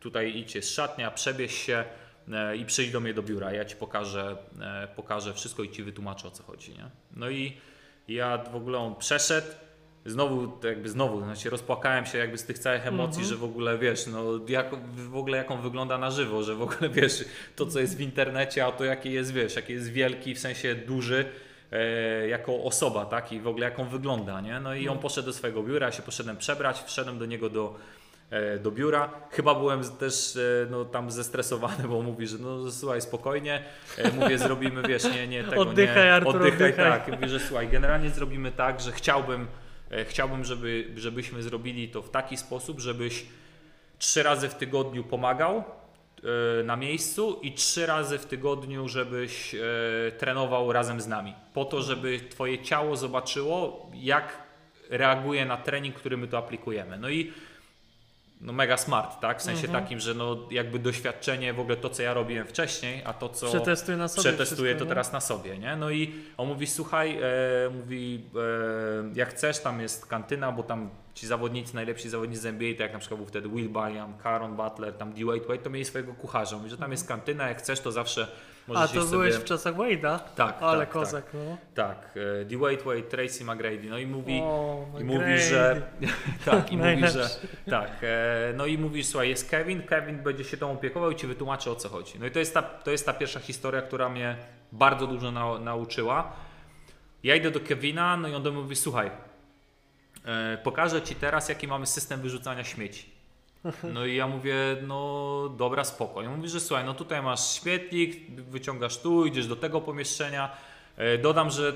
tutaj idź szatnia, przebierz się i przyjdź do mnie do biura, ja Ci pokażę, e, pokażę wszystko i Ci wytłumaczę o co chodzi, nie? No i ja w ogóle on przeszedł, znowu jakby znowu, znaczy rozpłakałem się jakby z tych całych emocji, Mhm. że w ogóle wiesz, no jak, w ogóle jak on wygląda na żywo, że w ogóle wiesz, to co jest w internecie, a to jaki jest, wiesz, jaki jest wielki, w sensie duży, e, jako osoba, tak, i w ogóle jak on wygląda, nie? No i on poszedł do swojego biura, ja się poszedłem przebrać, wszedłem do niego do, e, do biura. Chyba byłem też e, no, tam zestresowany, bo mówi, że no słuchaj, spokojnie, e, mówię, zrobimy, wiesz, nie, nie tego, Oddychaj, nie, Artur, oddychaj, oddychaj. tak, mówi, że słuchaj, generalnie zrobimy tak, że chciałbym, e, chciałbym, żeby, żebyśmy zrobili to w taki sposób, żebyś trzy razy w tygodniu pomagał e, na miejscu i trzy razy w tygodniu, żebyś e, trenował razem z nami. Po to, żeby twoje ciało zobaczyło, jak reaguje na trening, który my tu aplikujemy. No i no mega smart, tak? W sensie Mhm. takim, że no jakby doświadczenie, w ogóle to, co ja robiłem wcześniej, a to, co Przetestuj na sobie przetestuję to nie? teraz na sobie, nie? No i on mówi, słuchaj, e, mówi, e, jak chcesz, tam jest kantyna, bo tam ci zawodnicy, najlepsi zawodnicy z NBA, tak jak na przykład był wtedy Will Byam, Caron Butler, tam D-Wade Wade, to mieli swojego kucharza. Mówi, że tam jest kantyna, jak chcesz, to zawsze możesz A to byłeś sobie... w czasach Wade'a? Tak, Ale tak, kozak, no. Tak, e, D-Wade Wade, Tracy McGrady, no i mówi... O, I mówi, że. Tak, i mówi, że. Tak. E, no i mówi, słuchaj, jest Kevin, Kevin będzie się tą opiekował i ci wytłumaczy o co chodzi. No i to jest ta, to jest ta pierwsza historia, która mnie bardzo dużo nau- nauczyła. Ja idę do Kevina, no i on do mnie mówi, słuchaj, e, pokażę ci teraz, jaki mamy system wyrzucania śmieci. No i ja mówię, no dobra, spoko. I on mówi, że słuchaj, no tutaj masz świetlik, wyciągasz tu, idziesz do tego pomieszczenia. E, Dodam, że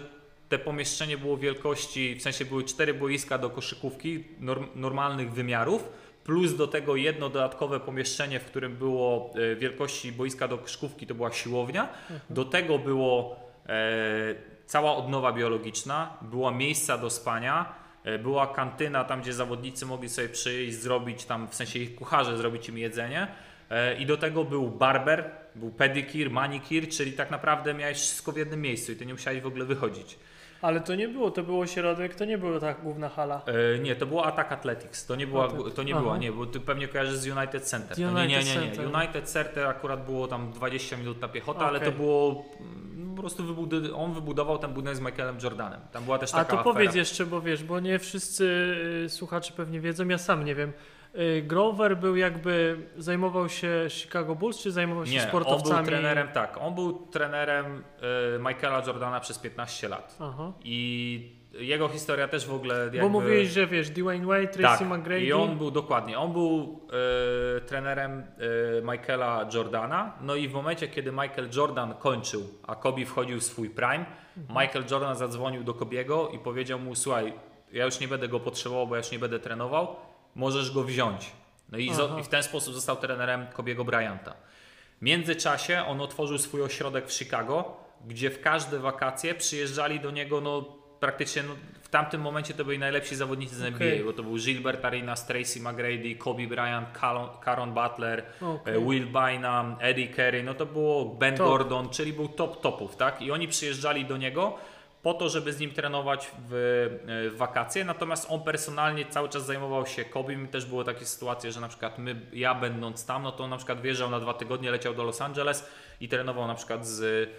te pomieszczenie było wielkości, w sensie były cztery boiska do koszykówki norm, normalnych wymiarów, plus do tego jedno dodatkowe pomieszczenie, w którym było e, wielkości boiska do koszykówki, to była siłownia. Do tego było e, cała odnowa biologiczna, była miejsca do spania, była kantyna tam, gdzie zawodnicy mogli sobie przyjść, zrobić tam, w sensie ich kucharze, zrobić im jedzenie. E, I do tego był barber, był pedicure, manicure, czyli tak naprawdę miałeś wszystko w jednym miejscu i ty nie musiałeś w ogóle wychodzić. Ale to nie było, to było środek, to nie była ta główna hala. E, nie, to było Attack Athletics. To nie była, to nie Aha. była, nie, bo ty pewnie kojarzysz z United Center. To nie, nie, United nie, nie. Center. United Center akurat było tam 20 minut na piechotę, ale to było prostu wybud- on wybudował ten budynek z Michaelem Jordanem. Tam była też A taka to afera. powiedz jeszcze, bo wiesz, bo nie wszyscy y, słuchacze pewnie wiedzą, ja sam nie wiem. y, Grover był jakby, zajmował się Chicago Bulls, czy zajmował się Nie, on sportowcami? był trenerem, tak, on był trenerem y, Michaela Jordana przez 15 lat. Aha. I jego historia też w ogóle jakby... Bo mówiłeś, że wiesz, Dwayne Wade, Tracy tak, McGrady. i on był dokładnie, on był e, trenerem e, Michaela Jordana, no i w momencie, kiedy Michael Jordan kończył, a Kobe wchodził w swój prime, Mhm. Michael Jordan zadzwonił do Kobiego i powiedział mu, słuchaj, ja już nie będę go potrzebował, bo ja już nie będę trenował, możesz go wziąć. No i, zo- i w ten sposób został trenerem Kobiego Bryanta. W międzyczasie on otworzył swój ośrodek w Chicago, gdzie w każde wakacje przyjeżdżali do niego no, praktycznie no, w tamtym momencie to byli najlepsi zawodnicy z NBA, Okej. bo to był Gilbert Arenas, Tracy McGrady, Kobe Bryant, Caron, Caron Butler, e, Will Bynum, Eddie Carey, no to było Ben Top. Gordon, czyli był top topów, tak? I oni przyjeżdżali do niego po to, żeby z nim trenować w, e, w wakacje, natomiast on personalnie cały czas zajmował się Kobe. Mi też było takie sytuacje, że na przykład my, ja będąc tam, no to on na przykład wjeżdżał na dwa tygodnie, leciał do Los Angeles i trenował na przykład z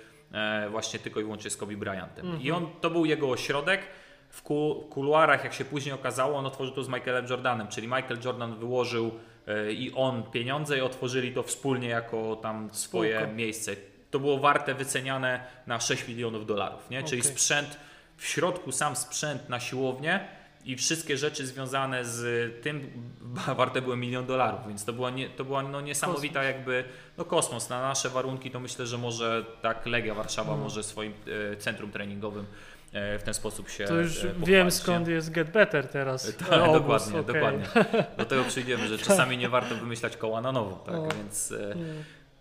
właśnie tylko i wyłącznie z Kobe Bryantem. I on, to był jego ośrodek. W ku, kuluarach, jak się później okazało, on otworzył to z Michaelem Jordanem, czyli Michael Jordan wyłożył e, i on pieniądze i otworzyli to wspólnie jako tam swoje Spoko. miejsce. To było warte wyceniane na 6 milionów dolarów, nie? czyli sprzęt, w środku sam sprzęt na siłownię i wszystkie rzeczy związane z tym warte były milion dolarów, więc to była, nie, to była no niesamowita jakby no kosmos. Na nasze warunki to myślę, że może tak Legia Warszawa No. może swoim e, centrum treningowym e, w ten sposób się To już e, pochwalić, wiem nie? skąd jest Get Better teraz. Tak, Obóz, dokładnie, okej. dokładnie. Do tego przyjdziemy, że czasami nie warto wymyślać koła na nowo, tak, O. więc... E,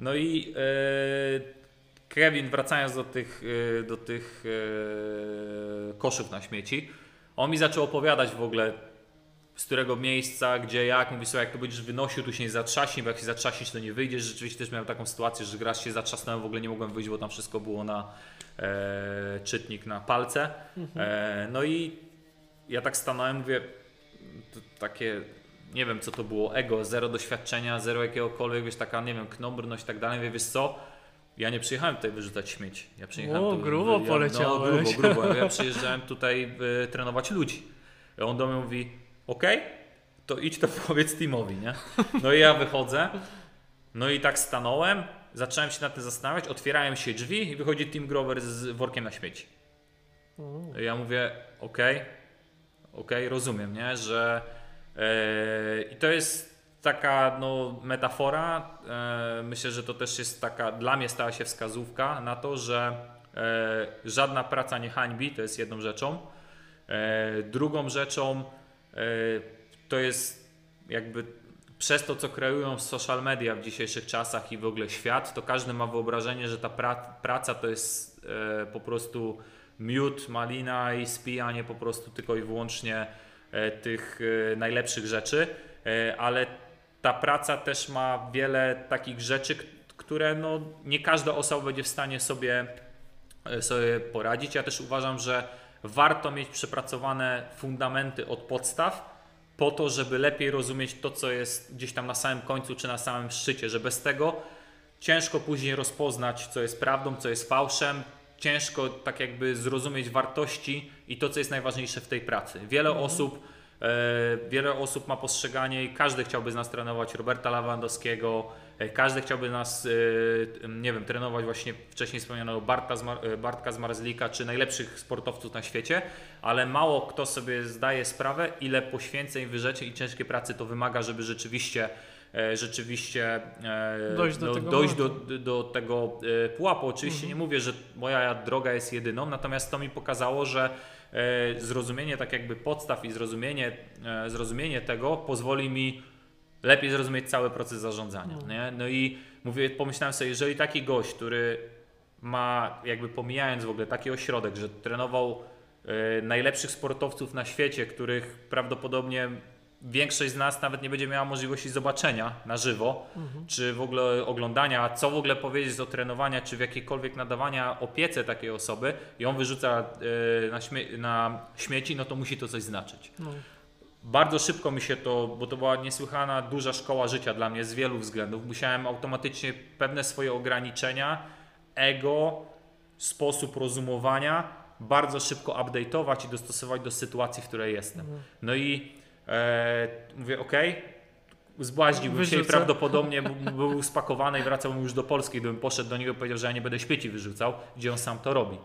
no i e, Kevin, wracając do tych, e, do tych koszów na śmieci, on mi zaczął opowiadać w ogóle z którego miejsca, gdzie, jak. Mówi sobie, jak to będziesz wynosił, tu się nie zatrzaśnij, bo jak się zatrzaśniesz, to nie wyjdziesz. Rzeczywiście też miałem taką sytuację, że raz się zatrzasnąłem, w ogóle nie mogłem wyjść, bo tam wszystko było na e, czytnik na palce. E, no i ja tak stanąłem, mówię, takie, nie wiem co to było, ego, zero doświadczenia, zero jakiegokolwiek, wiesz, taka, nie wiem, knombrność i tak dalej. Mówię, wiesz co, ja nie przyjechałem tutaj wyrzucać śmieci. Ja przyjechałem O, tu, grubo ja, poleciałeś. No, grubo, grubo. Ja przyjeżdżałem tutaj y, trenować ludzi. I on do mnie mówi, okej, to idź to powiedz Timowi, nie? No i ja wychodzę, no i tak stanąłem, zacząłem się nad tym zastanawiać, otwierają się drzwi i wychodzi Tim Grover z workiem na śmieci. O. Ja mówię, okej, okej, rozumiem, nie, że e, i to jest taka no, metafora, e, myślę, że to też jest taka, dla mnie stała się wskazówka na to, że e, żadna praca nie hańbi, to jest jedną rzeczą. E, drugą rzeczą to jest jakby przez to, co kreują social media w dzisiejszych czasach i w ogóle świat, to każdy ma wyobrażenie, że ta pra praca to jest po prostu miód, malina i spijanie po prostu tylko i wyłącznie tych najlepszych rzeczy, ale ta praca też ma wiele takich rzeczy, które no, nie każda osoba będzie w stanie sobie, e, sobie poradzić. Ja też uważam, że warto mieć przepracowane fundamenty od podstaw, po to, żeby lepiej rozumieć to, co jest gdzieś tam na samym końcu czy na samym szczycie, że bez tego ciężko później rozpoznać, co jest prawdą, co jest fałszem, ciężko tak jakby zrozumieć wartości i to, co jest najważniejsze w tej pracy. Wiele osób e, wiele osób ma postrzeganie i każdy chciałby z nas trenować Roberta Lewandowskiego, e, każdy chciałby nas, e, nie wiem, trenować właśnie wcześniej wspomnianego Bartka, e, Bartka Zmarzlika, czy najlepszych sportowców na świecie, ale mało kto sobie zdaje sprawę, ile poświęceń, wyrzeczeń i ciężkiej pracy to wymaga, żeby rzeczywiście e, rzeczywiście e, Dojść do no, tego dojść do, do tego e, pułapu. Oczywiście nie mówię, że moja droga jest jedyną, natomiast to mi pokazało, że e, zrozumienie tak jakby podstaw i zrozumienie, e, zrozumienie tego pozwoli mi lepiej zrozumieć cały proces zarządzania. Nie? No i mówię, pomyślałem sobie, jeżeli taki gość, który ma jakby pomijając w ogóle taki ośrodek, że trenował e, najlepszych sportowców na świecie, których prawdopodobnie większość z nas nawet nie będzie miała możliwości zobaczenia na żywo, czy w ogóle oglądania, co w ogóle powiedzieć o trenowania, czy w jakiejkolwiek nadawania opiece takiej osoby i on wyrzuca e, na, śmie- na śmieci, no to musi to coś znaczyć. No. Bardzo szybko mi się to, bo to była niesłychana duża szkoła życia dla mnie z wielu względów. Musiałem automatycznie pewne swoje ograniczenia, ego, sposób rozumowania bardzo szybko update'ować i dostosować do sytuacji, w której jestem. No i e, mówię, ok, zbłaźniłbym się i prawdopodobnie był spakowany i wracałbym już do Polski, gdybym poszedł do niego i powiedział, że ja nie będę śmieci wyrzucał, gdzie on sam to robi.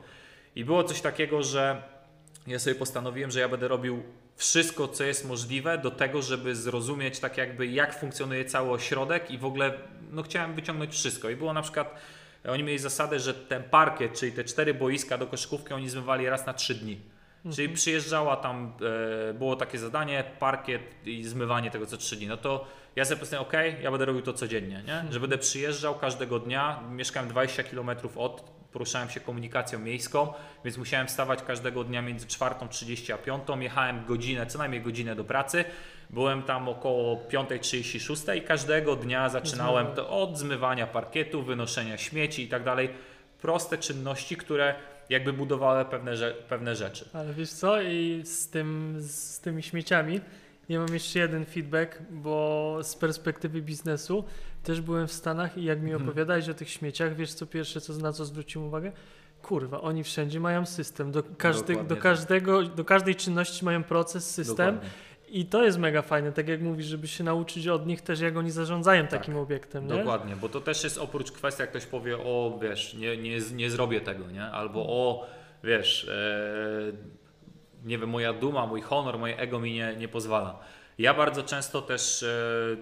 I było coś takiego, że ja sobie postanowiłem, że ja będę robił wszystko, co jest możliwe do tego, żeby zrozumieć tak jakby jak funkcjonuje cały ośrodek i w ogóle no chciałem wyciągnąć wszystko. I było na przykład, oni mieli zasadę, że ten parkiet, czyli te cztery boiska do koszykówki oni zmywali raz na trzy dni. Czyli przyjeżdżała tam, e, było takie zadanie, parkiet i zmywanie tego co trzy dni. No to ja sobie postanowiłem, ok, ja będę robił to codziennie, nie? że będę przyjeżdżał każdego dnia. Mieszkałem 20 km od, poruszałem się komunikacją miejską, więc musiałem wstawać każdego dnia między 4.30 a 5. Jechałem godzinę, co najmniej godzinę do pracy. Byłem tam około 5.36 i każdego dnia zaczynałem to od zmywania parkietu, wynoszenia śmieci i tak dalej. Proste czynności, które jakby budowały pewne, rze- pewne rzeczy. Ale wiesz co, i z, tym, z tymi śmieciami, ja mam jeszcze jeden feedback, bo z perspektywy biznesu też byłem w Stanach i jak mi Mhm. opowiadałeś o tych śmieciach, wiesz co pierwsze, co, na co zwróciłem uwagę? Kurwa, oni wszędzie mają system. Do, każdy, do, tak. każdego, do każdej czynności mają proces, system Dokładnie. I to jest mega fajne. Tak jak mówisz, żeby się nauczyć od nich też, jak oni zarządzają Tak, takim obiektem. Nie? Dokładnie, bo to też jest oprócz kwestii, jak ktoś powie, o wiesz, nie, nie, nie zrobię tego, nie? Albo o wiesz, e, nie wiem, moja duma, mój honor, moje ego mi nie, nie pozwala. Ja bardzo często też e,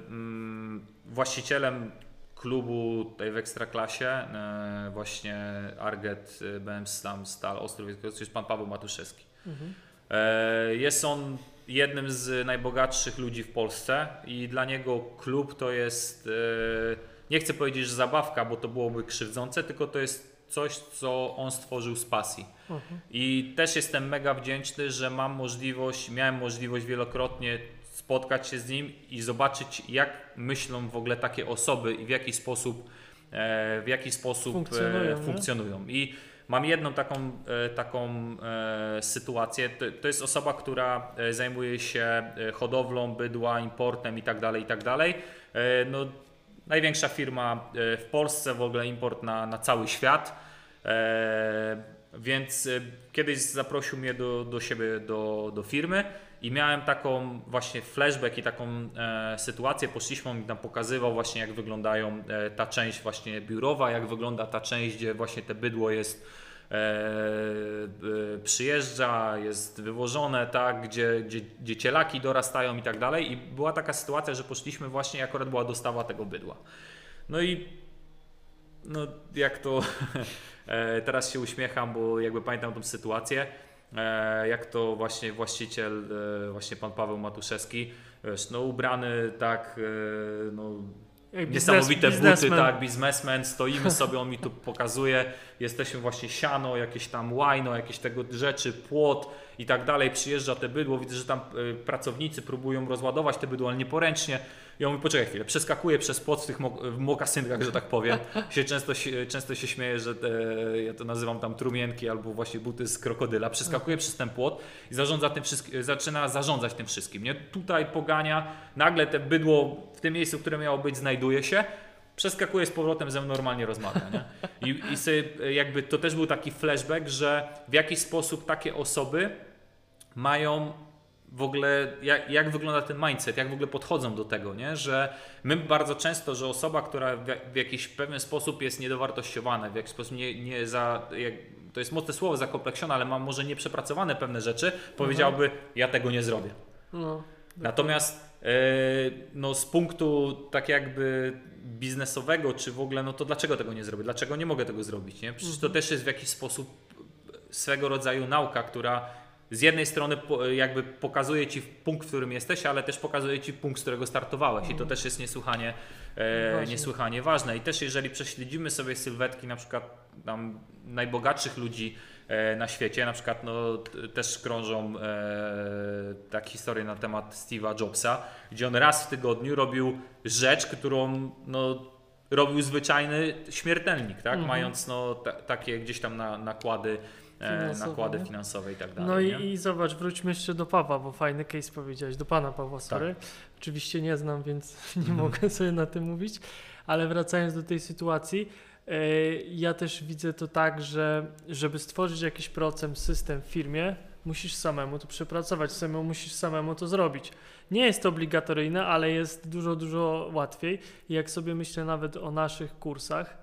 mm, właścicielem klubu tutaj w Ekstraklasie, e, właśnie Arget, e, BM Slam, Stal, Ostrów, to jest pan Paweł Matuszewski. Mhm. E, Jest on jednym z najbogatszych ludzi w Polsce i dla niego klub to jest, e, nie chcę powiedzieć, że zabawka, bo to byłoby krzywdzące, tylko to jest coś, co on stworzył z pasji. Mhm. I też jestem mega wdzięczny, że mam możliwość, miałem możliwość wielokrotnie spotkać się z nim i zobaczyć, jak myślą w ogóle takie osoby i w jaki sposób, e, w jaki sposób Funkcjonują, e, funkcjonują. I mam jedną taką, e, taką e, sytuację. To, jest osoba, która e, zajmuje się hodowlą bydła, importem i tak dalej, i tak No, największa firma w Polsce, w ogóle import na, na cały świat. Więc e, kiedyś zaprosił mnie do, do siebie, do, do firmy i miałem taką właśnie flashback i taką e, sytuację. Poszliśmy, on mi tam pokazywał właśnie jak wyglądają e, ta część właśnie biurowa, jak wygląda ta część, gdzie właśnie te bydło jest e, przyjeżdża, jest wywożone, tak, gdzie, gdzie, gdzie cielaki dorastają i tak dalej. I była taka sytuacja, że poszliśmy właśnie, akurat była dostawa tego bydła. No i no jak to teraz się uśmiecham, bo jakby pamiętam tą sytuację, e, jak to właśnie właściciel, e, właśnie pan Paweł Matuszewski, wiesz, no ubrany tak, e, no Jak biznes- Niesamowite buty, tak, biznesmen, stoimy sobie, on mi tu pokazuje, jesteśmy właśnie siano, jakieś tam łajno, jakieś tego rzeczy, płot i tak dalej, przyjeżdża te bydło, widzę, że tam pracownicy próbują rozładować te bydło, ale nieporęcznie i on mówi, poczekaj chwilę, przeskakuje przez płot w tych mokasynkach, że tak powiem, się często, często się śmieje, że te, ja to nazywam tam trumienki albo właśnie buty z krokodyla, przeskakuje przez ten płot i zarządza tym zaczyna zarządzać tym wszystkim, nie? Tutaj pogania, nagle te bydło w tym miejscu, które miało być, znajduje się, przeskakuje z powrotem ze mną normalnie rozmawia, nie? I, i sobie jakby to też był taki flashback, że w jakiś sposób takie osoby mają w ogóle, jak, jak wygląda ten mindset, jak w ogóle podchodzą do tego, nie? że my bardzo często, że osoba, która w, w jakiś pewien sposób jest niedowartościowana, w jakiś sposób nie, nie za, jak, to jest mocne słowo, zakompleksiona, ale ma może nieprzepracowane pewne rzeczy, powiedziałby, ja tego nie zrobię. No. Natomiast e, no, z punktu tak jakby biznesowego, czy w ogóle, no to dlaczego tego nie zrobię? Dlaczego nie mogę tego zrobić? Nie? Przecież to też jest w jakiś sposób swego rodzaju nauka, która z jednej strony jakby pokazuje ci punkt, w którym jesteś, ale też pokazuje ci punkt, z którego startowałeś i to też jest niesłychanie, e, Ważne. niesłychanie ważne. I też jeżeli prześledzimy sobie sylwetki na przykład tam najbogatszych ludzi e, na świecie, na przykład no, też krążą e, tak historie na temat Steve'a Jobsa, gdzie on raz w tygodniu robił rzecz, którą no, robił zwyczajny śmiertelnik, tak? Mhm. mając no, ta, takie gdzieś tam na, nakłady, Finansowe, nakłady nie? finansowe i tak dalej. No i, i zobacz, wróćmy jeszcze do Pawła, bo fajny case powiedziałeś, do pana Pawła, Tak. sorry. Oczywiście nie znam, więc nie Mhm. mogę sobie na tym mówić, ale wracając do tej sytuacji, e, ja też widzę to tak, że żeby stworzyć jakiś proces, system w firmie, Musisz samemu to przepracować, samemu musisz samemu to zrobić. Nie jest to obligatoryjne, ale jest dużo, dużo łatwiej. I jak sobie myślę nawet o naszych kursach,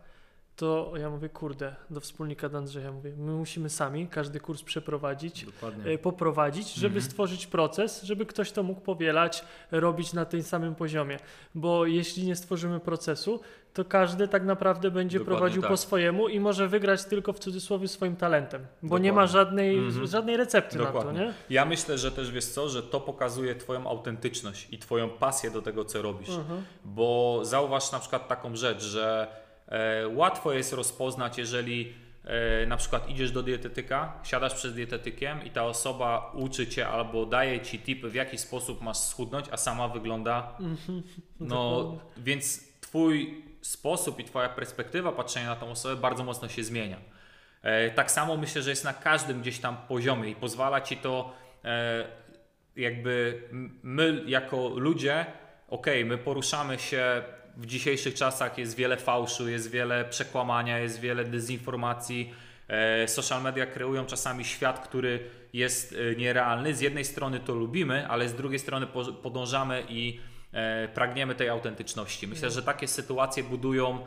to ja mówię, kurde, do wspólnika do Andrzeja mówię, my musimy sami każdy kurs przeprowadzić, Dokładnie. e, poprowadzić, żeby Mhm. stworzyć proces, żeby ktoś to mógł powielać, robić na tym samym poziomie. Bo jeśli nie stworzymy procesu, to każdy tak naprawdę będzie Dokładnie prowadził tak. po swojemu i może wygrać tylko w cudzysłowie swoim talentem, bo nie ma Dokładnie. żadnej, Mhm. żadnej recepty na to, Dokładnie. nie? Ja myślę, że też wiesz co, że to pokazuje Twoją autentyczność i Twoją pasję do tego, co robisz. Mhm. Bo zauważ na przykład taką rzecz, że łatwo jest rozpoznać, jeżeli e, na przykład idziesz do dietetyka, siadasz przed dietetykiem i ta osoba uczy cię albo daje ci tipy, w jaki sposób masz schudnąć, a sama wygląda. No, Dokładnie. więc Twój sposób i Twoja perspektywa patrzenia na tą osobę bardzo mocno się zmienia. E, tak samo myślę, że jest na każdym gdzieś tam poziomie i pozwala ci to e, jakby my jako ludzie, okej, my poruszamy się w dzisiejszych czasach, jest wiele fałszu, jest wiele przekłamania, jest wiele dezinformacji. E, social media kreują czasami świat, który jest e, nierealny. Z jednej strony to lubimy, ale z drugiej strony po- podążamy i e, pragniemy tej autentyczności. Myślę, że takie sytuacje budują,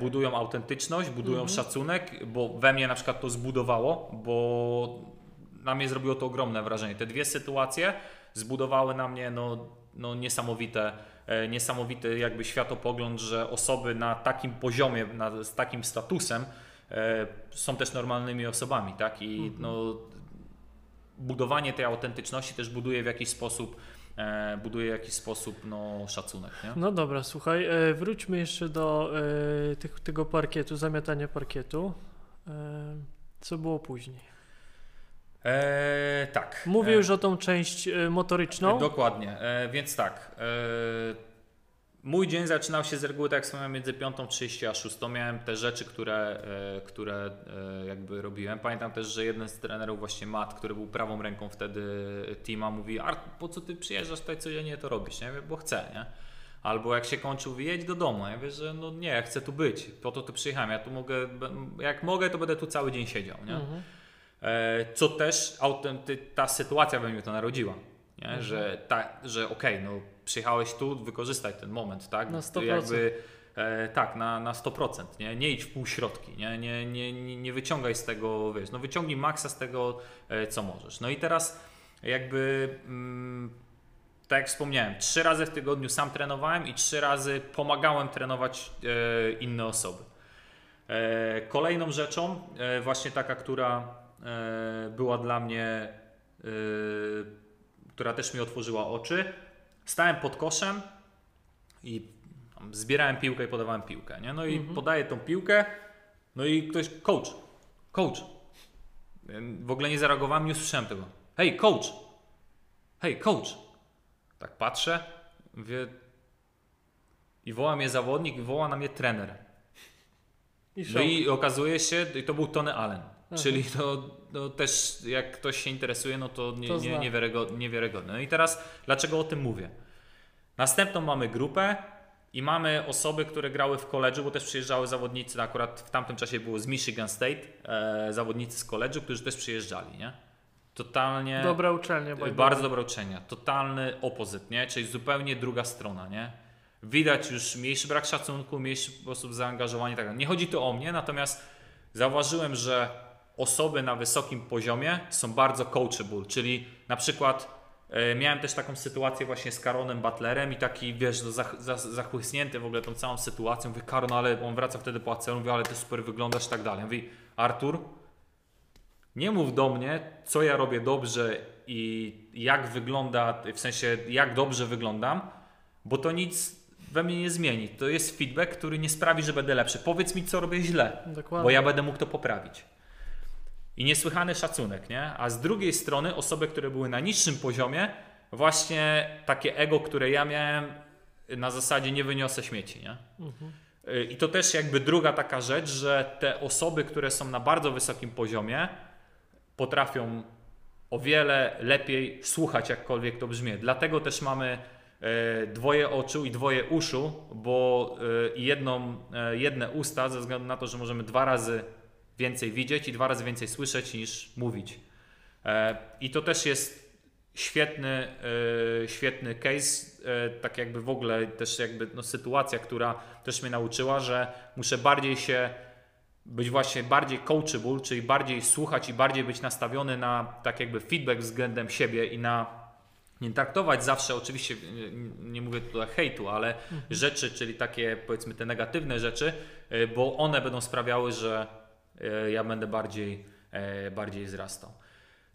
budują autentyczność, budują szacunek, bo we mnie na przykład to zbudowało, bo na mnie zrobiło to ogromne wrażenie. Te dwie sytuacje zbudowały na mnie no, no niesamowite, niesamowity jakby światopogląd, że osoby na takim poziomie, na, z takim statusem e, są też normalnymi osobami, tak? I no, budowanie tej autentyczności też buduje w jakiś sposób e, buduje w jakiś sposób no, szacunek, nie? No dobra, słuchaj, e, wróćmy jeszcze do e, tych, tego parkietu, zamiatania parkietu. E, co było później? E, tak. Mówię E, już o tą część e, motoryczną. Dokładnie, e, więc tak. E, mój dzień zaczynał się z reguły, tak jak wspomniałem, między 5.30 a 6. Miałem te rzeczy, które, które jakby robiłem. Pamiętam też, że jeden z trenerów, właśnie Matt, który był prawą ręką wtedy teama, mówi: Art, po co ty przyjeżdżasz tutaj codziennie to robisz? Nie? Bo chcę, nie? Albo jak się kończył, jedź do domu. Ja mówię, że no nie, ja chcę tu być, po to tu przyjechałem. Ja tu mogę, jak mogę, to będę tu cały dzień siedział, nie? Mhm. E, Co też ta sytuacja we mnie to narodziła. Nie? Mhm. Że, ta, że okej, no przyjechałeś tu, wykorzystaj ten moment, tak? Na To 100%. Jakby, e, tak, na, na 100%. Nie? nie idź w półśrodki, nie? Nie, nie, nie, nie wyciągaj z tego, wiesz, no wyciągnij maksa z tego, e, co możesz. No i teraz jakby, mm, tak jak wspomniałem, trzy razy w tygodniu sam trenowałem i trzy razy pomagałem trenować e, inne osoby. E, Kolejną rzeczą, e, właśnie taka, która była dla mnie, e, która też mi otworzyła oczy, stałem pod koszem i zbierałem piłkę i podawałem piłkę. Nie? No i podaję tą piłkę, no i ktoś, coach, coach. W ogóle nie zareagowałem, nie usłyszałem tego. Hej, coach! Hej, coach! Tak patrzę, mówię, i woła mnie zawodnik, i woła na mnie trener. I No i okazuje się, i to był Tony Allen. Czyli to, no też jak ktoś się interesuje, no to, nie, To nie, niewiarygodne, niewiarygodne. No i teraz dlaczego o tym mówię? Następną mamy grupę i mamy osoby, które grały w koledżu, bo też przyjeżdżały zawodnicy, akurat w tamtym czasie było z Michigan State, e, zawodnicy z koledżu, którzy też przyjeżdżali, nie? Totalnie Dobra uczelnia. bardzo way. dobre uczenia. Totalny opozyt, nie? Czyli zupełnie druga strona, nie? Widać już mniejszy brak szacunku, mniejszy sposób zaangażowania tak. Nie chodzi tu o mnie, natomiast zauważyłem, że osoby na wysokim poziomie są bardzo coachable, czyli na przykład e, miałem też taką sytuację właśnie z Karonem Butlerem i taki, wiesz, no, zach, za, zachłysnięty w ogóle tą całą sytuacją. Mówię, Karon, ale on wraca wtedy po ACL, mówi, ale ty super wyglądasz i tak dalej. Mówi, Artur, nie mów do mnie, co ja robię dobrze i jak wygląda, w sensie jak dobrze wyglądam, bo to nic we mnie nie zmieni. To jest feedback, który nie sprawi, że będę lepszy. Powiedz mi, co robię źle, Dokładnie. bo ja będę mógł to poprawić. I niesłychany szacunek, nie? A z drugiej strony osoby, które były na niższym poziomie, właśnie takie ego, które ja miałem na zasadzie nie wyniosę śmieci, nie? Y, I to też jakby druga taka rzecz, że te osoby, które są na bardzo wysokim poziomie, potrafią o wiele lepiej słuchać, jakkolwiek to brzmi. Dlatego też mamy e, dwoje oczu i dwoje uszu, bo e, jedną, e, jedne usta, ze względu na to, że możemy dwa razy więcej widzieć i dwa razy więcej słyszeć niż mówić. E, I to też jest świetny, e, świetny case, e, tak jakby w ogóle też jakby no, sytuacja, która też mnie nauczyła, że muszę bardziej się być właśnie bardziej coachable, czyli bardziej słuchać i bardziej być nastawiony na tak jakby feedback względem siebie i na nie traktować zawsze, oczywiście nie, nie mówię tutaj hejtu, ale mhm. rzeczy, czyli takie powiedzmy te negatywne rzeczy, bo one będą sprawiały, że ja będę bardziej, bardziej wzrastał.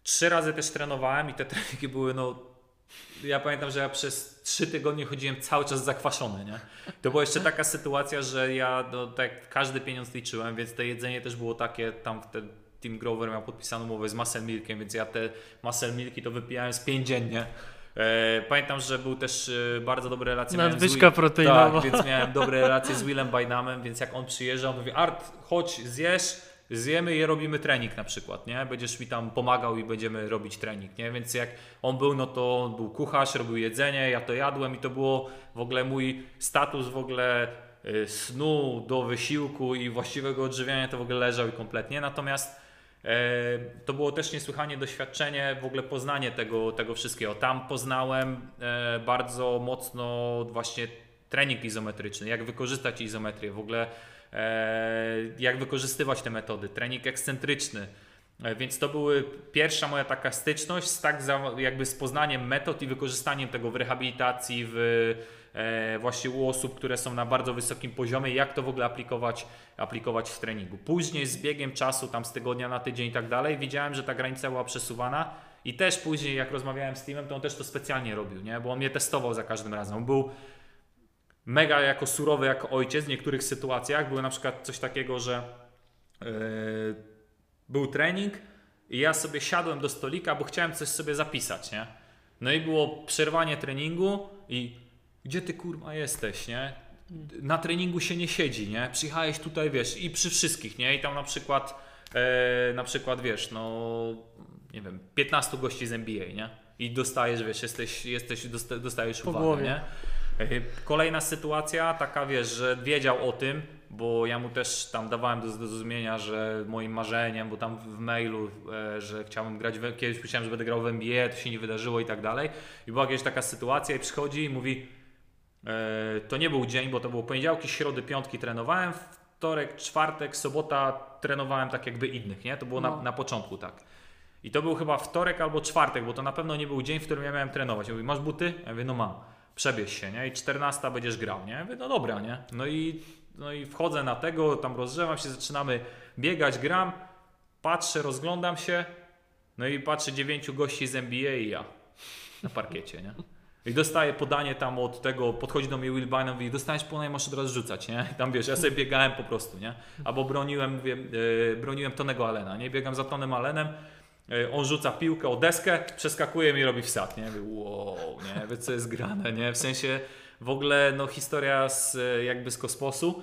Trzy razy też trenowałem i te treningi były no ja pamiętam, że ja przez trzy tygodnie chodziłem cały czas zakwaszony, nie? To była jeszcze taka sytuacja, że ja no, tak każdy pieniądz liczyłem, więc to jedzenie też było takie, tam wtedy Team Grover miał podpisaną umowę z Muscle Milkiem, więc ja te Muscle Milki to wypijałem z pięć dziennie. E, pamiętam, że był też e, bardzo dobre relacje. Nadwyżka proteinowa. Tak, więc miałem dobre relacje z Willem Bynamem, więc jak on przyjeżdżał, on mówi Art, chodź, zjesz, zjemy i robimy trening na przykład, nie? Będziesz mi tam pomagał i będziemy robić trening, nie? Więc jak on był, no to on był kucharz, robił jedzenie, ja to jadłem i to było w ogóle mój status w ogóle y, snu do wysiłku i właściwego odżywiania to w ogóle leżał i kompletnie. Natomiast e, to było też niesłychanie doświadczenie, w ogóle poznanie tego, tego wszystkiego. Tam poznałem e, bardzo mocno właśnie trening izometryczny, jak wykorzystać izometrię, w ogóle jak wykorzystywać te metody, trening ekscentryczny. E, więc to były pierwsza moja taka styczność z tak jakby z poznaniem metod i wykorzystaniem tego w rehabilitacji, w, e, właśnie u osób, które są na bardzo wysokim poziomie, jak to w ogóle aplikować, aplikować w treningu. Później z biegiem czasu, tam z tygodnia na tydzień i tak dalej, widziałem, że ta granica była przesuwana i też później jak rozmawiałem z Teamem, to on też to specjalnie robił, nie? bo on mnie testował za każdym razem. On był mega jako surowy, jako ojciec w niektórych sytuacjach. Było na przykład coś takiego, że yy, był trening i ja sobie siadłem do stolika, bo chciałem coś sobie zapisać, nie? No i było przerwanie treningu i gdzie ty kurwa jesteś, nie? Na treningu się nie siedzi, nie? Przyjechałeś tutaj, wiesz, i przy wszystkich, nie? I tam na przykład, e, na przykład, wiesz, no, nie wiem, 15 gości z NBA, nie? I dostajesz, wiesz, jesteś, jesteś dostajesz po uwagę, głowie. nie? Kolejna sytuacja, taka wiesz, że wiedział o tym, bo ja mu też tam dawałem do zrozumienia, że moim marzeniem, bo tam w mailu, e, że chciałbym grać, w, kiedyś myślałem, że będę grał w NBA, to się nie wydarzyło i tak dalej. I była jakaś taka sytuacja i przychodzi i mówi, e, to nie był dzień, bo to było poniedziałki, środy, piątki trenowałem, wtorek, czwartek, sobota trenowałem tak jakby innych, nie? To było no. na, na początku tak. I to był chyba wtorek albo czwartek, bo to na pewno nie był dzień, w którym ja miałem trenować. Ja mówię, masz buty? Ja mówię, no mam przebierz się, nie? I 14 będziesz grał, nie? Mówię, no dobra, nie? No i, no i wchodzę na tego, tam rozgrzewam się, zaczynamy biegać, gram, patrzę, rozglądam się, no i patrzę dziewięciu gości z NBA i ja na parkiecie, nie? I dostaję podanie tam od tego, podchodzi do mnie Will Bynum mówi, dostaniesz podanie, masz od razu rzucać, nie? I tam wiesz, ja sobie biegałem po prostu, nie? Albo broniłem, mówię, yy, broniłem Tonego Alena, nie? Biegam za Tonem Allenem, E, on rzuca piłkę o deskę, przeskakuje mi i robi wsad, nie? Wow, nie? Wie co jest grane, nie? W sensie w ogóle no, historia z, jakby z kosmosu.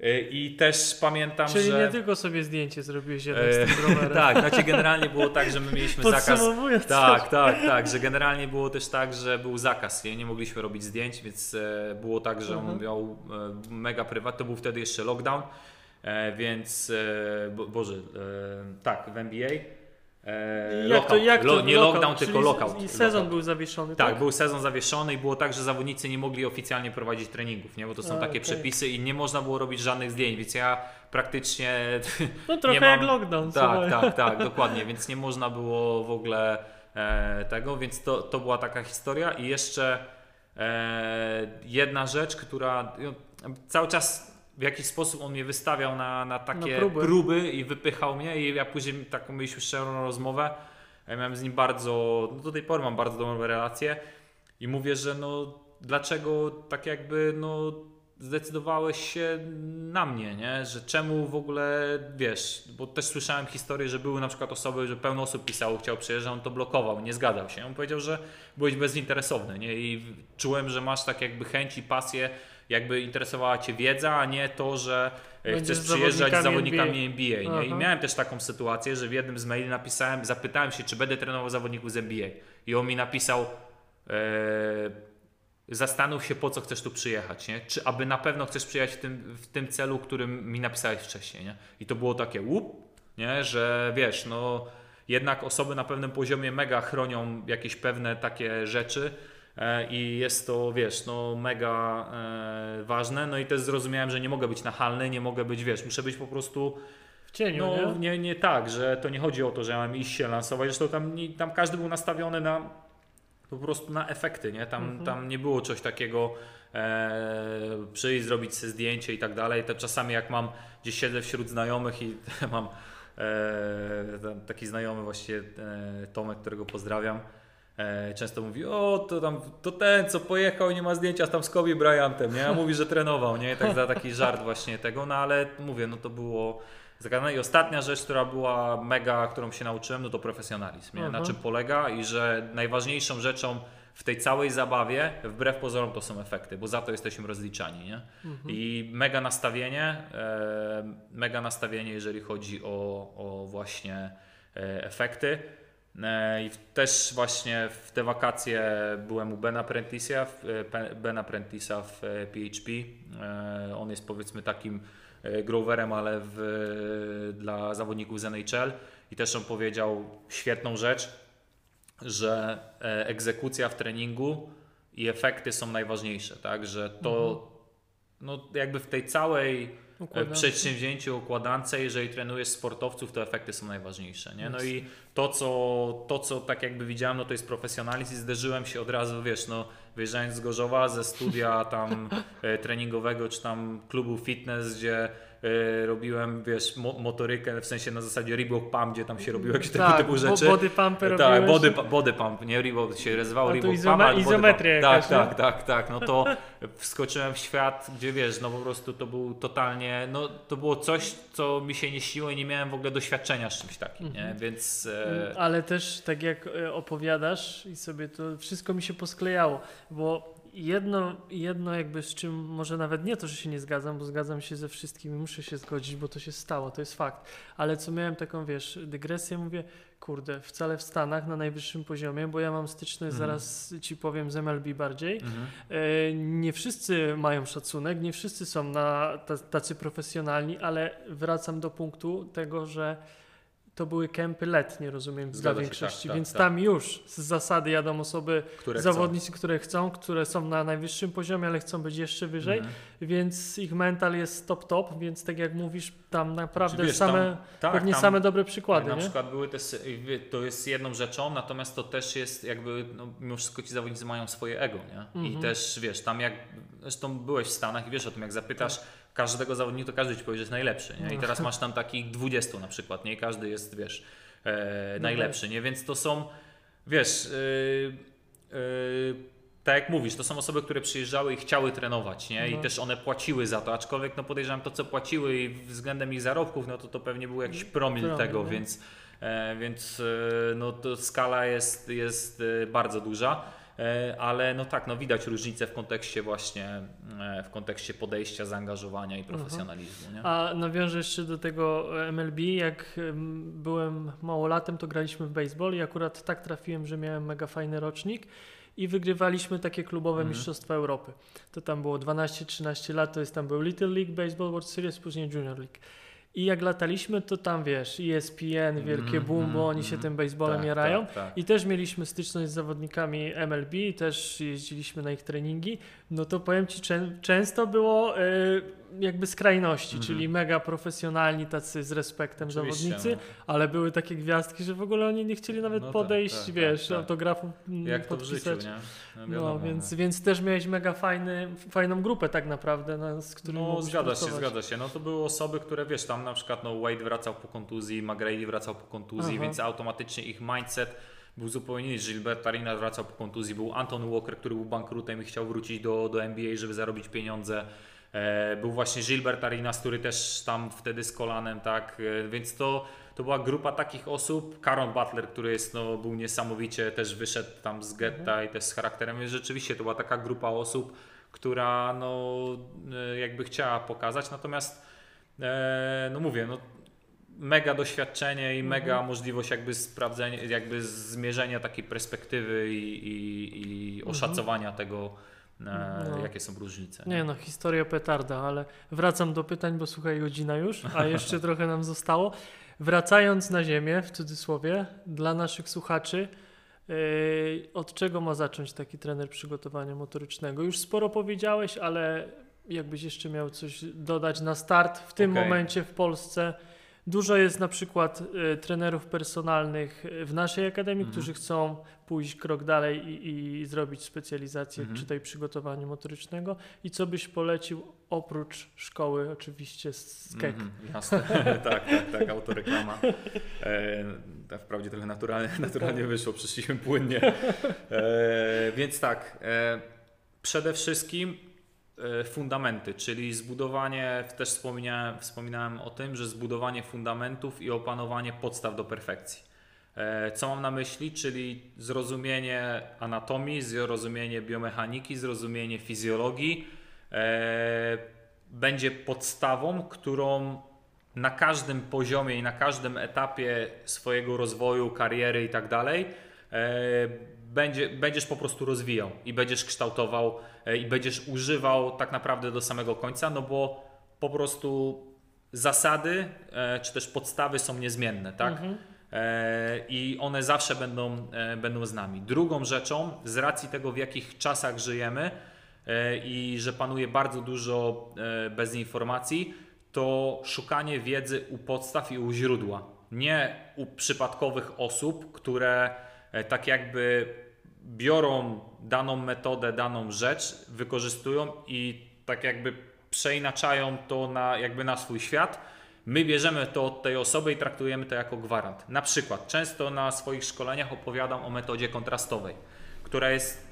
E, I też pamiętam, Czyli że... Czyli nie tylko sobie zdjęcie zrobiłeś jednak z tym rowerem. tak, znaczy generalnie było tak, że my mieliśmy zakaz... Tak, tak, tak, że generalnie było też tak, że był zakaz, nie, nie mogliśmy robić zdjęć, więc e, było tak, że on mhm. miał mega prywat, to był wtedy jeszcze lockdown, więc, bo, Boże, tak, w NBA E, jak to, jak to, nie lockdown, tylko lockout. I sezon lockout. był zawieszony. Tak, tak, był sezon zawieszony i było tak, że zawodnicy nie mogli oficjalnie prowadzić treningów, nie? bo to są A, takie okay. przepisy i nie można było robić żadnych zdjęć, więc ja praktycznie. No trochę mam... jak lockdown. Tak, tak, tak, dokładnie, więc nie można było w ogóle e, tego, więc to, to była taka historia. I jeszcze e, jedna rzecz, która no, cały czas w jakiś sposób on mnie wystawiał na, na takie na próby. próby. i wypychał mnie i ja później taką mieliśmy szczerą rozmowę. Ja miałem z nim bardzo, no do tej pory mam bardzo dobrą relację i mówię, że no dlaczego tak jakby no zdecydowałeś się na mnie, nie? Że czemu w ogóle, wiesz, bo też słyszałem historię, że były na przykład osoby, że pełno osób pisało, chciał przyjeżdżać, on to blokował, nie zgadzał się. On powiedział, że byłeś bezinteresowny, nie? I czułem, że masz tak jakby chęć i pasję jakby interesowała Cię wiedza, a nie to, że e, Będziesz chcesz przyjeżdżać z zawodnikami NBA. NBA nie? I miałem też taką sytuację, że w jednym z maili napisałem, zapytałem się, czy będę trenował zawodników z NBA. I on mi napisał, e, zastanów się, po co chcesz tu przyjechać, nie? Czy aby na pewno chcesz przyjechać w tym, w tym celu, którym mi napisałeś wcześniej, nie? I to było takie łup, nie? Że wiesz, no jednak osoby na pewnym poziomie mega chronią jakieś pewne takie rzeczy i jest to, wiesz, no mega e, ważne. No i też zrozumiałem, że nie mogę być nachalny, nie mogę być, wiesz, muszę być po prostu W cieniu, no, nie? nie, nie tak, że to nie chodzi o to, że ja mam iść się lansować. Zresztą tam, tam każdy był nastawiony na po prostu na efekty, nie? Tam, Mhm. tam nie było coś takiego e, przyjść, zrobić sobie zdjęcie i tak dalej. To czasami jak mam gdzieś siedzę wśród znajomych i mam e, taki znajomy właśnie e, Tomek, którego pozdrawiam. E, często mówi, o to tam, to ten co pojechał nie ma zdjęcia tam z Kobe Bryantem, nie? A mówi, że trenował, nie? Tak za taki żart właśnie tego, no ale mówię, no to było zagadane. I ostatnia rzecz, która była mega, którą się nauczyłem, no to profesjonalizm, nie? Na Mhm. czym polega i że najważniejszą rzeczą w tej całej zabawie, wbrew pozorom, to są efekty, bo za to jesteśmy rozliczani, nie? I mega nastawienie, e, mega nastawienie, jeżeli chodzi o, o właśnie e, efekty. E, I też właśnie w te wakacje byłem u Bena Pe- Bena Prentice'a w e, PHP. E, On jest powiedzmy takim growerem, ale w, dla zawodników z NHL. I też on powiedział świetną rzecz, że egzekucja w treningu i efekty są najważniejsze, tak? Że to no, jakby w tej całej e, Układam. przedsięwzięciu, układance, jeżeli trenujesz sportowców, to efekty są najważniejsze. Nie? No i to co, to, co tak jakby widziałem, no to jest profesjonalizm i zderzyłem się od razu, wiesz, no wyjeżdżając z Gorzowa, ze studia tam e, treningowego, czy tam klubu fitness, gdzie robiłem, wiesz, mo motorykę, w sensie na zasadzie Reebok Pump, gdzie tam się robiło jakieś tego tak, typu bo- rzeczy. Body pumpy Tak, robiłeś. body, body pump, nie Reebok się nazywał A to Reebok izome- pump, pump. jakaś, Tak, tak, tak, tak, no to wskoczyłem w świat, gdzie wiesz, no po prostu to był totalnie, no to było coś, co mi się nie śniło i nie miałem w ogóle doświadczenia z czymś takim, nie, Mhm. więc Mm, e, Ale też tak jak e, opowiadasz i sobie to wszystko mi się posklejało, bo jedno, jedno jakby z czym może nawet nie to, że się nie zgadzam, bo zgadzam się ze wszystkim i muszę się zgodzić, bo to się stało, to jest fakt. Ale co miałem taką, wiesz, dygresję, mówię, kurde, wcale w Stanach na najwyższym poziomie, bo ja mam styczność, Mhm. zaraz ci powiem, z MLB bardziej. mhm. E, Nie wszyscy mają szacunek, nie wszyscy są na, ta- tacy profesjonalni, ale wracam do punktu tego, że to były kempy letnie, rozumiem, Zgadza dla się, większości, tak, tak, więc tak. tam już z zasady jadą osoby, które zawodnicy, które chcą, które są na najwyższym poziomie, ale chcą być jeszcze chcą. wyżej, Mhm. więc ich mental jest top top, więc tak jak mówisz, tam naprawdę Czy wiesz, same, tam- tak, pewnie tam- same dobre przykłady, na nie? przykład były też, to jest jedną rzeczą, natomiast to też jest jakby, no, mimo wszystko ci zawodnicy mają swoje ego, nie? I Mhm. też wiesz, tam jak, zresztą byłeś w Stanach i wiesz o tym, jak zapytasz Tak. Każdego zawodnika, to każdy ci powie, że jest najlepszy, nie? I No. teraz masz tam takich 20 na przykład, nie? Każdy jest, wiesz, e, najlepszy, nie? Więc to są, wiesz, yy, yy, tak jak mówisz, to są osoby, które przyjeżdżały i chciały trenować, nie? I No. też one płaciły za to, aczkolwiek no podejrzewam to, co płaciły i względem ich zarobków, no to to pewnie był jakiś promil Promil, tego, nie? więc, e, więc e, no to skala jest, jest e, bardzo duża. E, Ale no tak, no widać różnicę w kontekście właśnie, e, w kontekście podejścia, zaangażowania i profesjonalizmu. Nie? A nawiążę jeszcze do tego MLB, jak em, byłem małolatem, to graliśmy w baseball i akurat tak trafiłem, że miałem mega fajny rocznik i wygrywaliśmy takie klubowe Mhm. Mistrzostwa Europy. To tam było 12-13 lat, to jest tam był Little League Baseball World Series, później Junior League. I jak lataliśmy, to tam wiesz, ESPN, wielkie Mhm, boom, bo oni się tym baseballem Tak, jarają. tak, tak. I też mieliśmy styczność z zawodnikami MLB, też jeździliśmy na ich treningi. No to powiem Ci, czę- często było e, jakby skrajności, Mhm. czyli mega profesjonalni, tacy z respektem Oczywiście, zawodnicy, no. ale były takie gwiazdki, że w ogóle oni nie chcieli nawet No tak, podejść, tak, wiesz, tak, tak. autografu Jak to w życiu, podpisać. nie? No, wiadomo, więc, nie? więc też miałeś mega fajny, fajną grupę tak naprawdę, no, z którą No zgadza się, pracować. zgadza się. No to były osoby, które wiesz, tam na przykład no, Wade wracał po kontuzji, McGrady wracał po kontuzji, Aha. więc automatycznie ich mindset był zupełnie inny. Gilbert Arenas wracał po kontuzji, był Anton Walker, który był bankrutem i chciał wrócić do, do NBA, żeby zarobić pieniądze. E, był właśnie Gilbert Arenas, który też tam wtedy z kolanem, tak, e, więc to, to była grupa takich osób. Caron Butler, który jest, no, był niesamowicie, też wyszedł tam z getta i też z charakterem, więc rzeczywiście to była taka grupa osób, która no, e, jakby chciała pokazać, natomiast no mówię, no, mega doświadczenie i mega Mhm. możliwość jakby sprawdzenia, jakby zmierzenia takiej perspektywy i, i, i Mhm. oszacowania tego, e, No. jakie są różnice. Nie no, historia petarda, ale wracam do pytań, bo słuchaj, godzina już, a jeszcze trochę nam zostało. Wracając na ziemię, w cudzysłowie, dla naszych słuchaczy, yy, od czego ma zacząć taki trener przygotowania motorycznego? Już sporo powiedziałeś, ale jakbyś jeszcze miał coś dodać na start w tym Okej. momencie w Polsce. Dużo jest na przykład y, trenerów personalnych w naszej akademii, Mhm. którzy chcą pójść krok dalej i, i zrobić specjalizację, Mhm. czytaj przygotowania motorycznego. I co byś polecił oprócz szkoły, oczywiście z KEK? Mhm, jasne, tak, tak, tak, autoreklama. E, wprawdzie trochę naturalnie, naturalnie wyszło, przyszliśmy płynnie. E, więc tak, e, przede wszystkim e, fundamenty, czyli zbudowanie, też wspomniałem, wspominałem o tym, że zbudowanie fundamentów i opanowanie podstaw do perfekcji. E, Co mam na myśli? Czyli zrozumienie anatomii, zrozumienie biomechaniki, zrozumienie fizjologii e, będzie podstawą, którą na każdym poziomie i na każdym etapie swojego rozwoju, kariery i tak dalej, e, będzie, będziesz po prostu rozwijał i będziesz kształtował i będziesz używał tak naprawdę do samego końca, no bo po prostu zasady czy też podstawy są niezmienne, tak? Mhm. E, i one zawsze będą, e, będą z nami. Drugą rzeczą, z racji tego, w jakich czasach żyjemy e, i że panuje bardzo dużo bezinformacji, to szukanie wiedzy u podstaw i u źródła. Nie u przypadkowych osób, które tak jakby biorą daną metodę, daną rzecz, wykorzystują i tak jakby przeinaczają to na, jakby na swój świat. My bierzemy to od tej osoby i traktujemy to jako gwarant. Na przykład, często na swoich szkoleniach opowiadam o metodzie kontrastowej, która jest,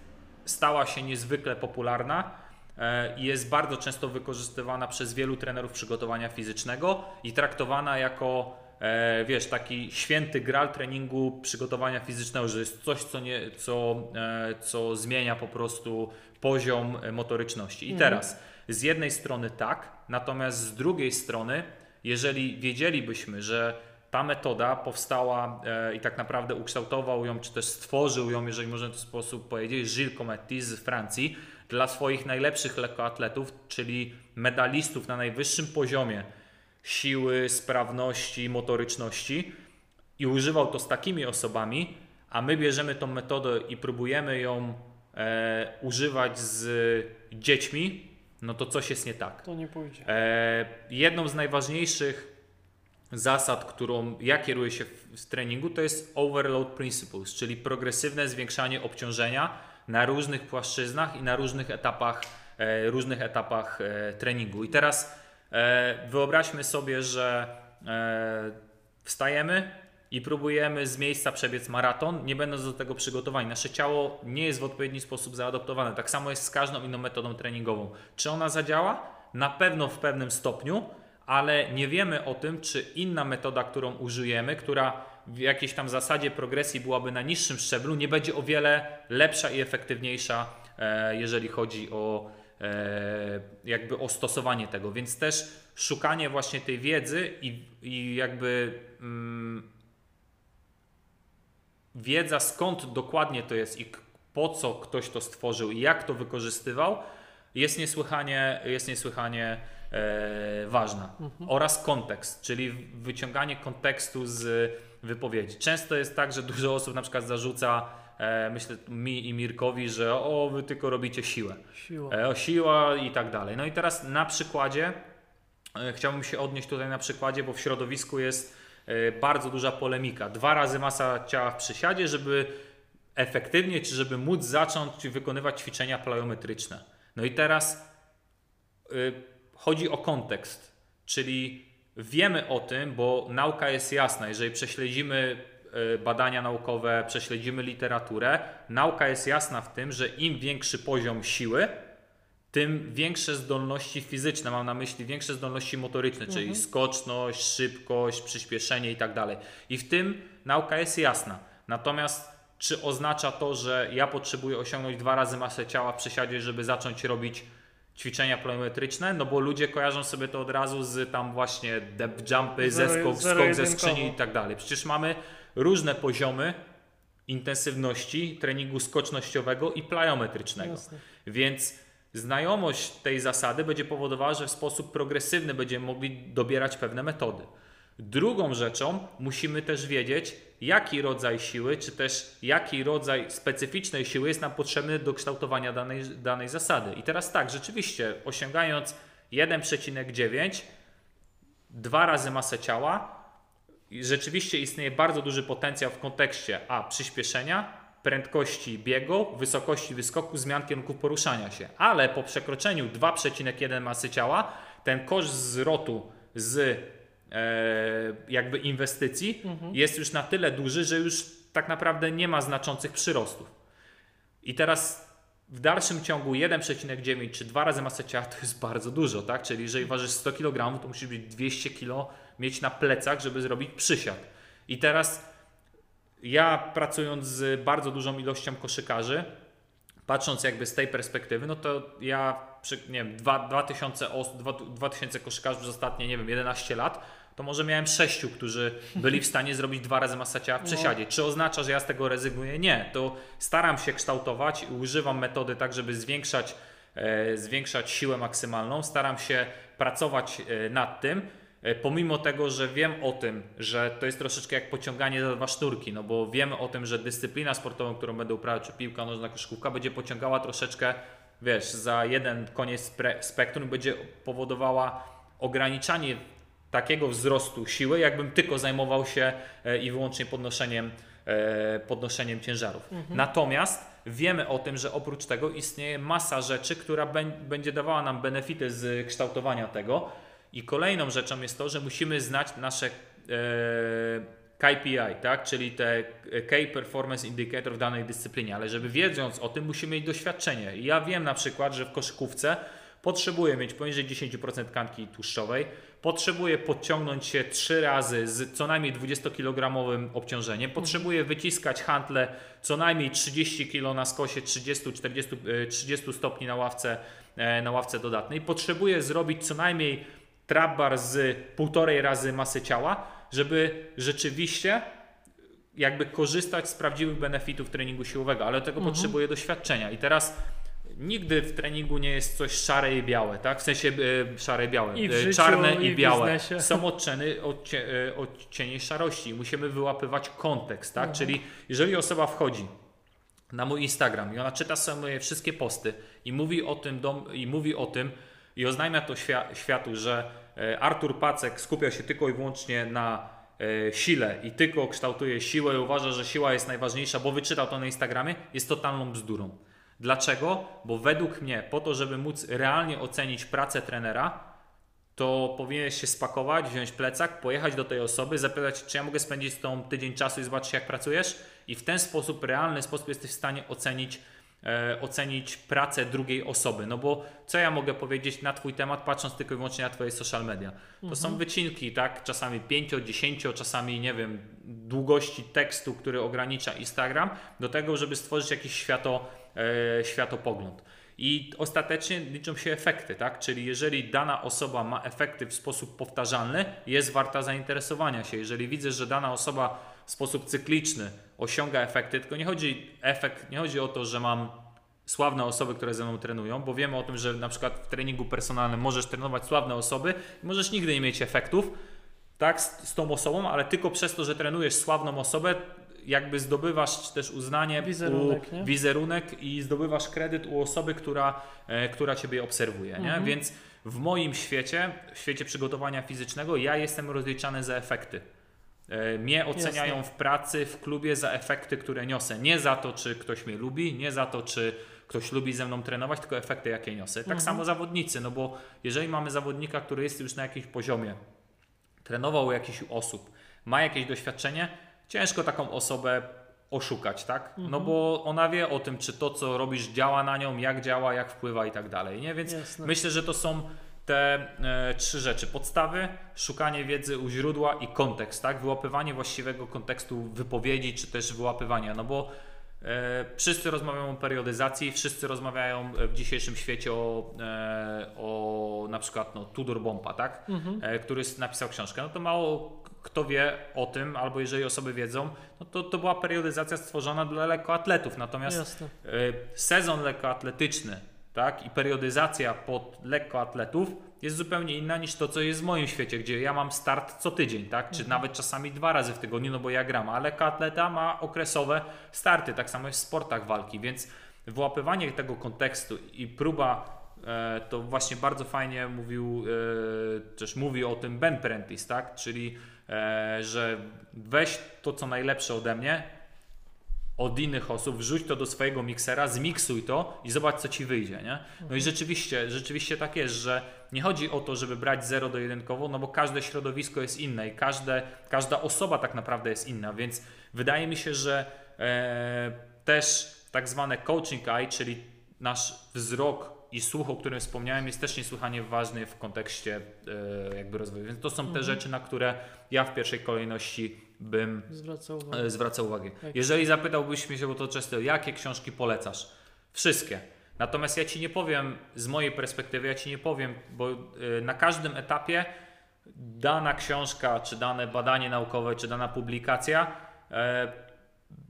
stała się niezwykle popularna e, i jest bardzo często wykorzystywana przez wielu trenerów przygotowania fizycznego i traktowana jako, e, wiesz, taki święty gral treningu przygotowania fizycznego, że jest coś, co, nie, co, e, co zmienia po prostu poziom motoryczności. I Mhm. teraz, z jednej strony tak, natomiast z drugiej strony, jeżeli wiedzielibyśmy, że ta metoda powstała e, i tak naprawdę ukształtował ją, czy też stworzył ją, jeżeli można w ten sposób powiedzieć, Gilles Cometti z Francji dla swoich najlepszych lekkoatletów, czyli medalistów na najwyższym poziomie siły, sprawności, motoryczności i używał to z takimi osobami, a my bierzemy tą metodę i próbujemy ją e, używać z dziećmi, no to coś jest nie tak. To nie pójdzie. E, jedną z najważniejszych zasad, którą ja kieruję się w, w treningu, to jest overload principles, czyli progresywne zwiększanie obciążenia na różnych płaszczyznach i na różnych etapach, e, różnych etapach e, treningu. I teraz e, wyobraźmy sobie, że e, wstajemy i próbujemy z miejsca przebiec maraton, nie będąc do tego przygotowani. Nasze ciało nie jest w odpowiedni sposób zaadoptowane. Tak samo jest z każdą inną metodą treningową. Czy ona zadziała? Na pewno w pewnym stopniu, ale nie wiemy o tym, czy inna metoda, którą użyjemy, która w jakiejś tam zasadzie progresji byłaby na niższym szczeblu, nie będzie o wiele lepsza i efektywniejsza, e, jeżeli chodzi o e, jakby o stosowanie tego. Więc też szukanie właśnie tej wiedzy i, i jakby mm, wiedza skąd dokładnie to jest i po co ktoś to stworzył i jak to wykorzystywał, jest niesłychanie, jest niesłychanie e, ważna. Oraz kontekst, czyli wyciąganie kontekstu z wypowiedzi. Często jest tak, że dużo osób na przykład zarzuca, e, myślę mi i Mirkowi, że o, wy tylko robicie siłę. Siła. E, o siła i tak dalej. No i teraz na przykładzie, e, chciałbym się odnieść tutaj na przykładzie, bo w środowisku jest bardzo duża polemika. Dwa razy masa ciała w przysiadzie, żeby efektywnie, czy żeby móc zacząć wykonywać ćwiczenia plyometryczne. No i teraz y, chodzi o kontekst, czyli wiemy o tym, bo nauka jest jasna. Jeżeli prześledzimy y, badania naukowe, prześledzimy literaturę, nauka jest jasna w tym, że im większy poziom siły, tym większe zdolności fizyczne, mam na myśli większe zdolności motoryczne, czyli skoczność, szybkość, przyspieszenie i tak dalej. I w tym nauka jest jasna. Natomiast czy oznacza to, że ja potrzebuję osiągnąć dwa razy masę ciała w przysiadzie, żeby zacząć robić ćwiczenia plyometryczne? No bo ludzie kojarzą sobie to od razu z tam właśnie depth jumpy, zeskok, skok ze skrzyni i tak dalej. Przecież mamy różne poziomy intensywności treningu skocznościowego i plyometrycznego. Jasne. Więc znajomość tej zasady będzie powodowała, że w sposób progresywny będziemy mogli dobierać pewne metody. Drugą rzeczą musimy też wiedzieć, jaki rodzaj siły, czy też jaki rodzaj specyficznej siły jest nam potrzebny do kształtowania danej, danej zasady. I teraz tak, rzeczywiście, osiągając 1,9, dwa razy masę ciała, rzeczywiście istnieje bardzo duży potencjał w kontekście a przyspieszenia, prędkości biegu, wysokości wyskoku, zmian kierunków poruszania się. Ale po przekroczeniu 2,1 masy ciała, ten koszt zwrotu z e, jakby inwestycji mhm. jest już na tyle duży, że już tak naprawdę nie ma znaczących przyrostów. I teraz w dalszym ciągu 1,9 czy 2 razy masę ciała to jest bardzo dużo, tak? Czyli jeżeli ważysz 100 kg, to musisz być 200 kg mieć na plecach, żeby zrobić przysiad. I teraz ja pracując z bardzo dużą ilością koszykarzy, patrząc jakby z tej perspektywy, no to ja przy, nie wiem, 2000, 2000 koszykarzy przez ostatnie, nie wiem, 11 lat, to może miałem sześciu, którzy byli w stanie zrobić dwa razy masę ciała w no. przesiadzie. Czy oznacza, że ja z tego rezygnuję? Nie. To staram się kształtować i używam metody tak, żeby zwiększać, e, zwiększać siłę maksymalną. Staram się pracować e, nad tym, pomimo tego, że wiem o tym, że to jest troszeczkę jak pociąganie za dwa sznurki, no bo wiemy o tym, że dyscyplina sportowa, którą będę uprawiał, czy piłka nożna, koszykówka, będzie pociągała troszeczkę, wiesz, za jeden koniec spektrum, będzie powodowała ograniczanie takiego wzrostu siły, jakbym tylko zajmował się e, i wyłącznie podnoszeniem, e, podnoszeniem ciężarów. Mhm. Natomiast wiemy o tym, że oprócz tego istnieje masa rzeczy, która będzie dawała nam benefity z kształtowania tego, i kolejną rzeczą jest to, że musimy znać nasze e, KPI, tak? czyli te Key Performance Indicator w danej dyscyplinie, ale żeby wiedząc o tym, musimy mieć doświadczenie. I ja wiem na przykład, że w koszykówce potrzebuję mieć poniżej 10% tkanki tłuszczowej, potrzebuję podciągnąć się 3 razy z co najmniej 20-kilogramowym obciążeniem, potrzebuję wyciskać hantle co najmniej 30 kg na skosie, 30-40 30 stopni na ławce, e, na ławce dodatnej, potrzebuję zrobić co najmniej trapbar z półtorej razy masy ciała, żeby rzeczywiście jakby korzystać z prawdziwych benefitów treningu siłowego, ale do tego mhm. potrzebuje doświadczenia. I teraz nigdy w treningu nie jest coś szare i białe, tak? W sensie e, szare i białe, I e, czarne i, i białe. Są odcienie, odcie, e, odcienie szarości. Musimy wyłapywać kontekst, tak? Mhm. Czyli jeżeli osoba wchodzi na mój Instagram i ona czyta sobie moje wszystkie posty i mówi o tym, dom, i mówi o tym, i oznajmia to światu, że e, Artur Pacek skupia się tylko i wyłącznie na e, sile i tylko kształtuje siłę i uważa, że siła jest najważniejsza, bo wyczytał to na Instagramie, jest totalną bzdurą. Dlaczego? Bo według mnie, po to, żeby móc realnie ocenić pracę trenera, to powinieneś się spakować, wziąć plecak, pojechać do tej osoby, zapytać, czy ja mogę spędzić z tą tydzień czasu i zobaczyć, jak pracujesz, i w ten sposób, realny sposób, jesteś w stanie ocenić e, ocenić pracę drugiej osoby. No bo co ja mogę powiedzieć na Twój temat, patrząc tylko i wyłącznie na Twoje social media? To mhm. są wycinki, tak? Czasami 5, 10, czasami nie wiem, długości tekstu, który ogranicza Instagram, do tego, żeby stworzyć jakiś świato, e, światopogląd. I ostatecznie liczą się efekty, tak? Czyli jeżeli dana osoba ma efekty w sposób powtarzalny, jest warta zainteresowania się. Jeżeli widzę, że dana osoba w sposób cykliczny osiąga efekty, tylko nie chodzi, efekt, nie chodzi o to, że mam sławne osoby, które ze mną trenują, bo wiemy o tym, że na przykład w treningu personalnym możesz trenować sławne osoby i możesz nigdy nie mieć efektów tak, z, z tą osobą, ale tylko przez to, że trenujesz sławną osobę, jakby zdobywasz też uznanie, wizerunek, u, wizerunek i zdobywasz kredyt u osoby, która, e, która Ciebie obserwuje. Mhm. Nie? Więc w moim świecie, w świecie przygotowania fizycznego, ja jestem rozliczany za efekty. E, mnie oceniają Jasne. w pracy, w klubie za efekty, które niosę. Nie za to, czy ktoś mnie lubi, nie za to, czy ktoś lubi ze mną trenować, tylko efekty, jakie niosę. Tak mhm. samo zawodnicy, no bo jeżeli mamy zawodnika, który jest już na jakimś poziomie, trenował u jakichś osób, ma jakieś doświadczenie, ciężko taką osobę oszukać, tak? No mhm. No bo ona wie o tym, czy to, co robisz, działa na nią, jak działa, jak wpływa i tak dalej, nie? Więc Jasne. myślę, że to są te e, trzy rzeczy. Podstawy, szukanie wiedzy u źródła i kontekst, tak? Wyłapywanie właściwego kontekstu wypowiedzi, czy też wyłapywania, no bo e, wszyscy rozmawiają o periodyzacji, wszyscy rozmawiają w dzisiejszym świecie o, e, o na przykład no, Tudor Bompa, tak? Mhm. E, który napisał książkę. No to mało kto wie o tym, albo jeżeli osoby wiedzą, no to, to była periodyzacja stworzona dla lekkoatletów. Natomiast Jasne. E, sezon lekkoatletyczny tak? I periodyzacja pod lekkoatletów jest zupełnie inna niż to, co jest w moim świecie, gdzie ja mam start co tydzień, tak? Czy nawet czasami dwa razy w tygodniu, no bo ja gram, ale atleta ma okresowe starty, tak samo jest w sportach walki, więc wyłapywanie tego kontekstu i próba e, to właśnie bardzo fajnie mówił, e, też mówi o tym Ben Prentice, tak? Czyli, e, że weź to, co najlepsze ode mnie, od innych osób, wrzuć to do swojego miksera, zmiksuj to i zobacz, co ci wyjdzie, nie? No i rzeczywiście, rzeczywiście tak jest, że nie chodzi o to, żeby brać 0 do jedynkowo, no bo każde środowisko jest inne i każde, każda osoba tak naprawdę jest inna, więc wydaje mi się, że e, też tak zwane coaching eye, czyli nasz wzrok i słuch, o którym wspomniałem, jest też niesłychanie ważny w kontekście e, jakby rozwoju. Więc to są te Mhm. rzeczy, na które ja w pierwszej kolejności bym Zwracał uwagę. e, zwracał uwagę. Tak. Jeżeli zapytałbyś mnie się, bo to często, jakie książki polecasz? Wszystkie. Natomiast ja ci nie powiem z mojej perspektywy, ja ci nie powiem, bo e, na każdym etapie dana książka, czy dane badanie naukowe, czy dana publikacja e,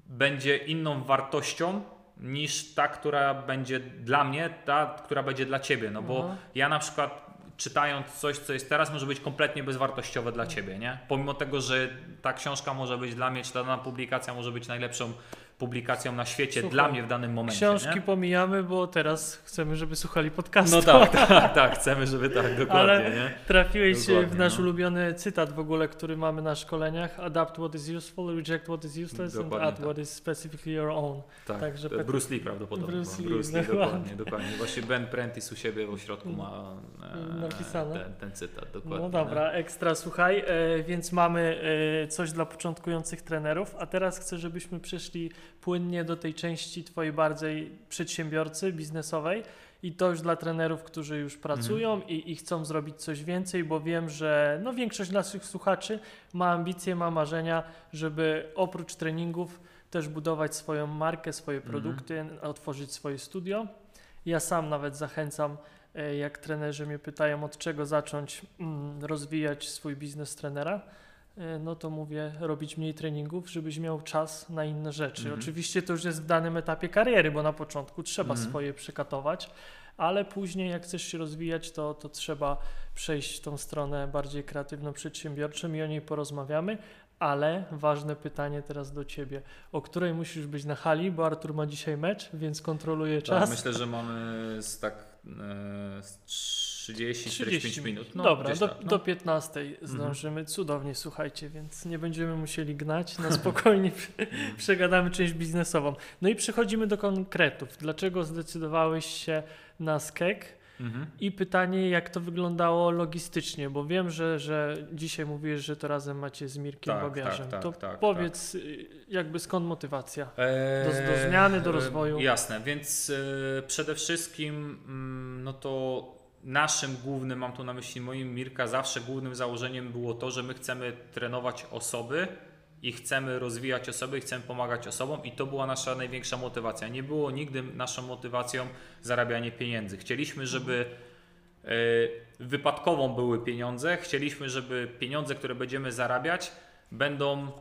będzie inną wartością niż ta, która będzie dla mnie, ta, która będzie dla ciebie. No bo Aha. ja na przykład czytając coś, co jest teraz, może być kompletnie bezwartościowe dla ciebie, nie? Pomimo tego, że ta książka może być dla mnie, czy dana publikacja może być najlepszą publikacją na świecie Słuchaj, dla mnie w danym momencie. Książki nie? pomijamy, bo teraz chcemy, żeby słuchali podcastu. No tak, tak, tak, chcemy, żeby tak, dokładnie, Ale nie? trafiłeś Dokładnie, w nasz no. ulubiony cytat w ogóle, który mamy na szkoleniach. Adapt what is useful, reject what is useless and Dokładnie add tak. what is specifically your own. Tak, Także Bruce Lee prawdopodobnie. Bruce bo Lee, Bruce Lee dokładnie. dokładnie, dokładnie. Właśnie Ben Prentice u siebie w ośrodku ma e, Napisane. Ten, ten cytat, dokładnie. No nie? dobra, ekstra, słuchaj, e, więc mamy e, coś dla początkujących trenerów, a teraz chcę, żebyśmy przeszli płynnie do tej części twojej bardziej przedsiębiorcy, biznesowej i to już dla trenerów, którzy już pracują i, i chcą zrobić coś więcej, bo wiem, że no, większość naszych słuchaczy ma ambicje, ma marzenia, żeby oprócz treningów też budować swoją markę, swoje Mhm. produkty, otworzyć swoje studio. Ja sam nawet zachęcam e, jak trenerzy mnie pytają, od czego zacząć mm, rozwijać swój biznes trenera, no to mówię, robić mniej treningów, żebyś miał czas na inne rzeczy. Mhm. Oczywiście to już jest w danym etapie kariery, bo na początku trzeba Mhm. swoje przekatować, ale później jak chcesz się rozwijać, to, to trzeba przejść w tą stronę bardziej kreatywno-przedsiębiorczą i o niej porozmawiamy. Ale ważne pytanie teraz do Ciebie. O której musisz być na hali, bo Artur ma dzisiaj mecz, więc kontroluje Tak, czas. myślę, że mamy z tak e, z 30-45 minut. No, Dobra, do, tak, no. do 15 zdążymy. Cudownie, słuchajcie, więc nie będziemy musieli gnać. Na spokojnie prze- przegadamy część biznesową. No i przechodzimy do konkretów. Dlaczego zdecydowałeś się na skek? Mhm. I pytanie, jak to wyglądało logistycznie, bo wiem, że, że dzisiaj mówisz, że to razem macie z Mirkiem Tak, Babiarzem. tak, to tak, tak, powiedz, y, jakby skąd motywacja? Eee, Do- do zmiany, do rozwoju. Jasne, więc e, przede wszystkim mm, no to naszym głównym, mam tu na myśli moim Mirka, zawsze głównym założeniem było to, że my chcemy trenować osoby i chcemy rozwijać osoby i chcemy pomagać osobom i to była nasza największa motywacja. Nie było nigdy naszą motywacją zarabianie pieniędzy. Chcieliśmy, żeby e, wypadkową były pieniądze. Chcieliśmy, żeby pieniądze, które będziemy zarabiać, będą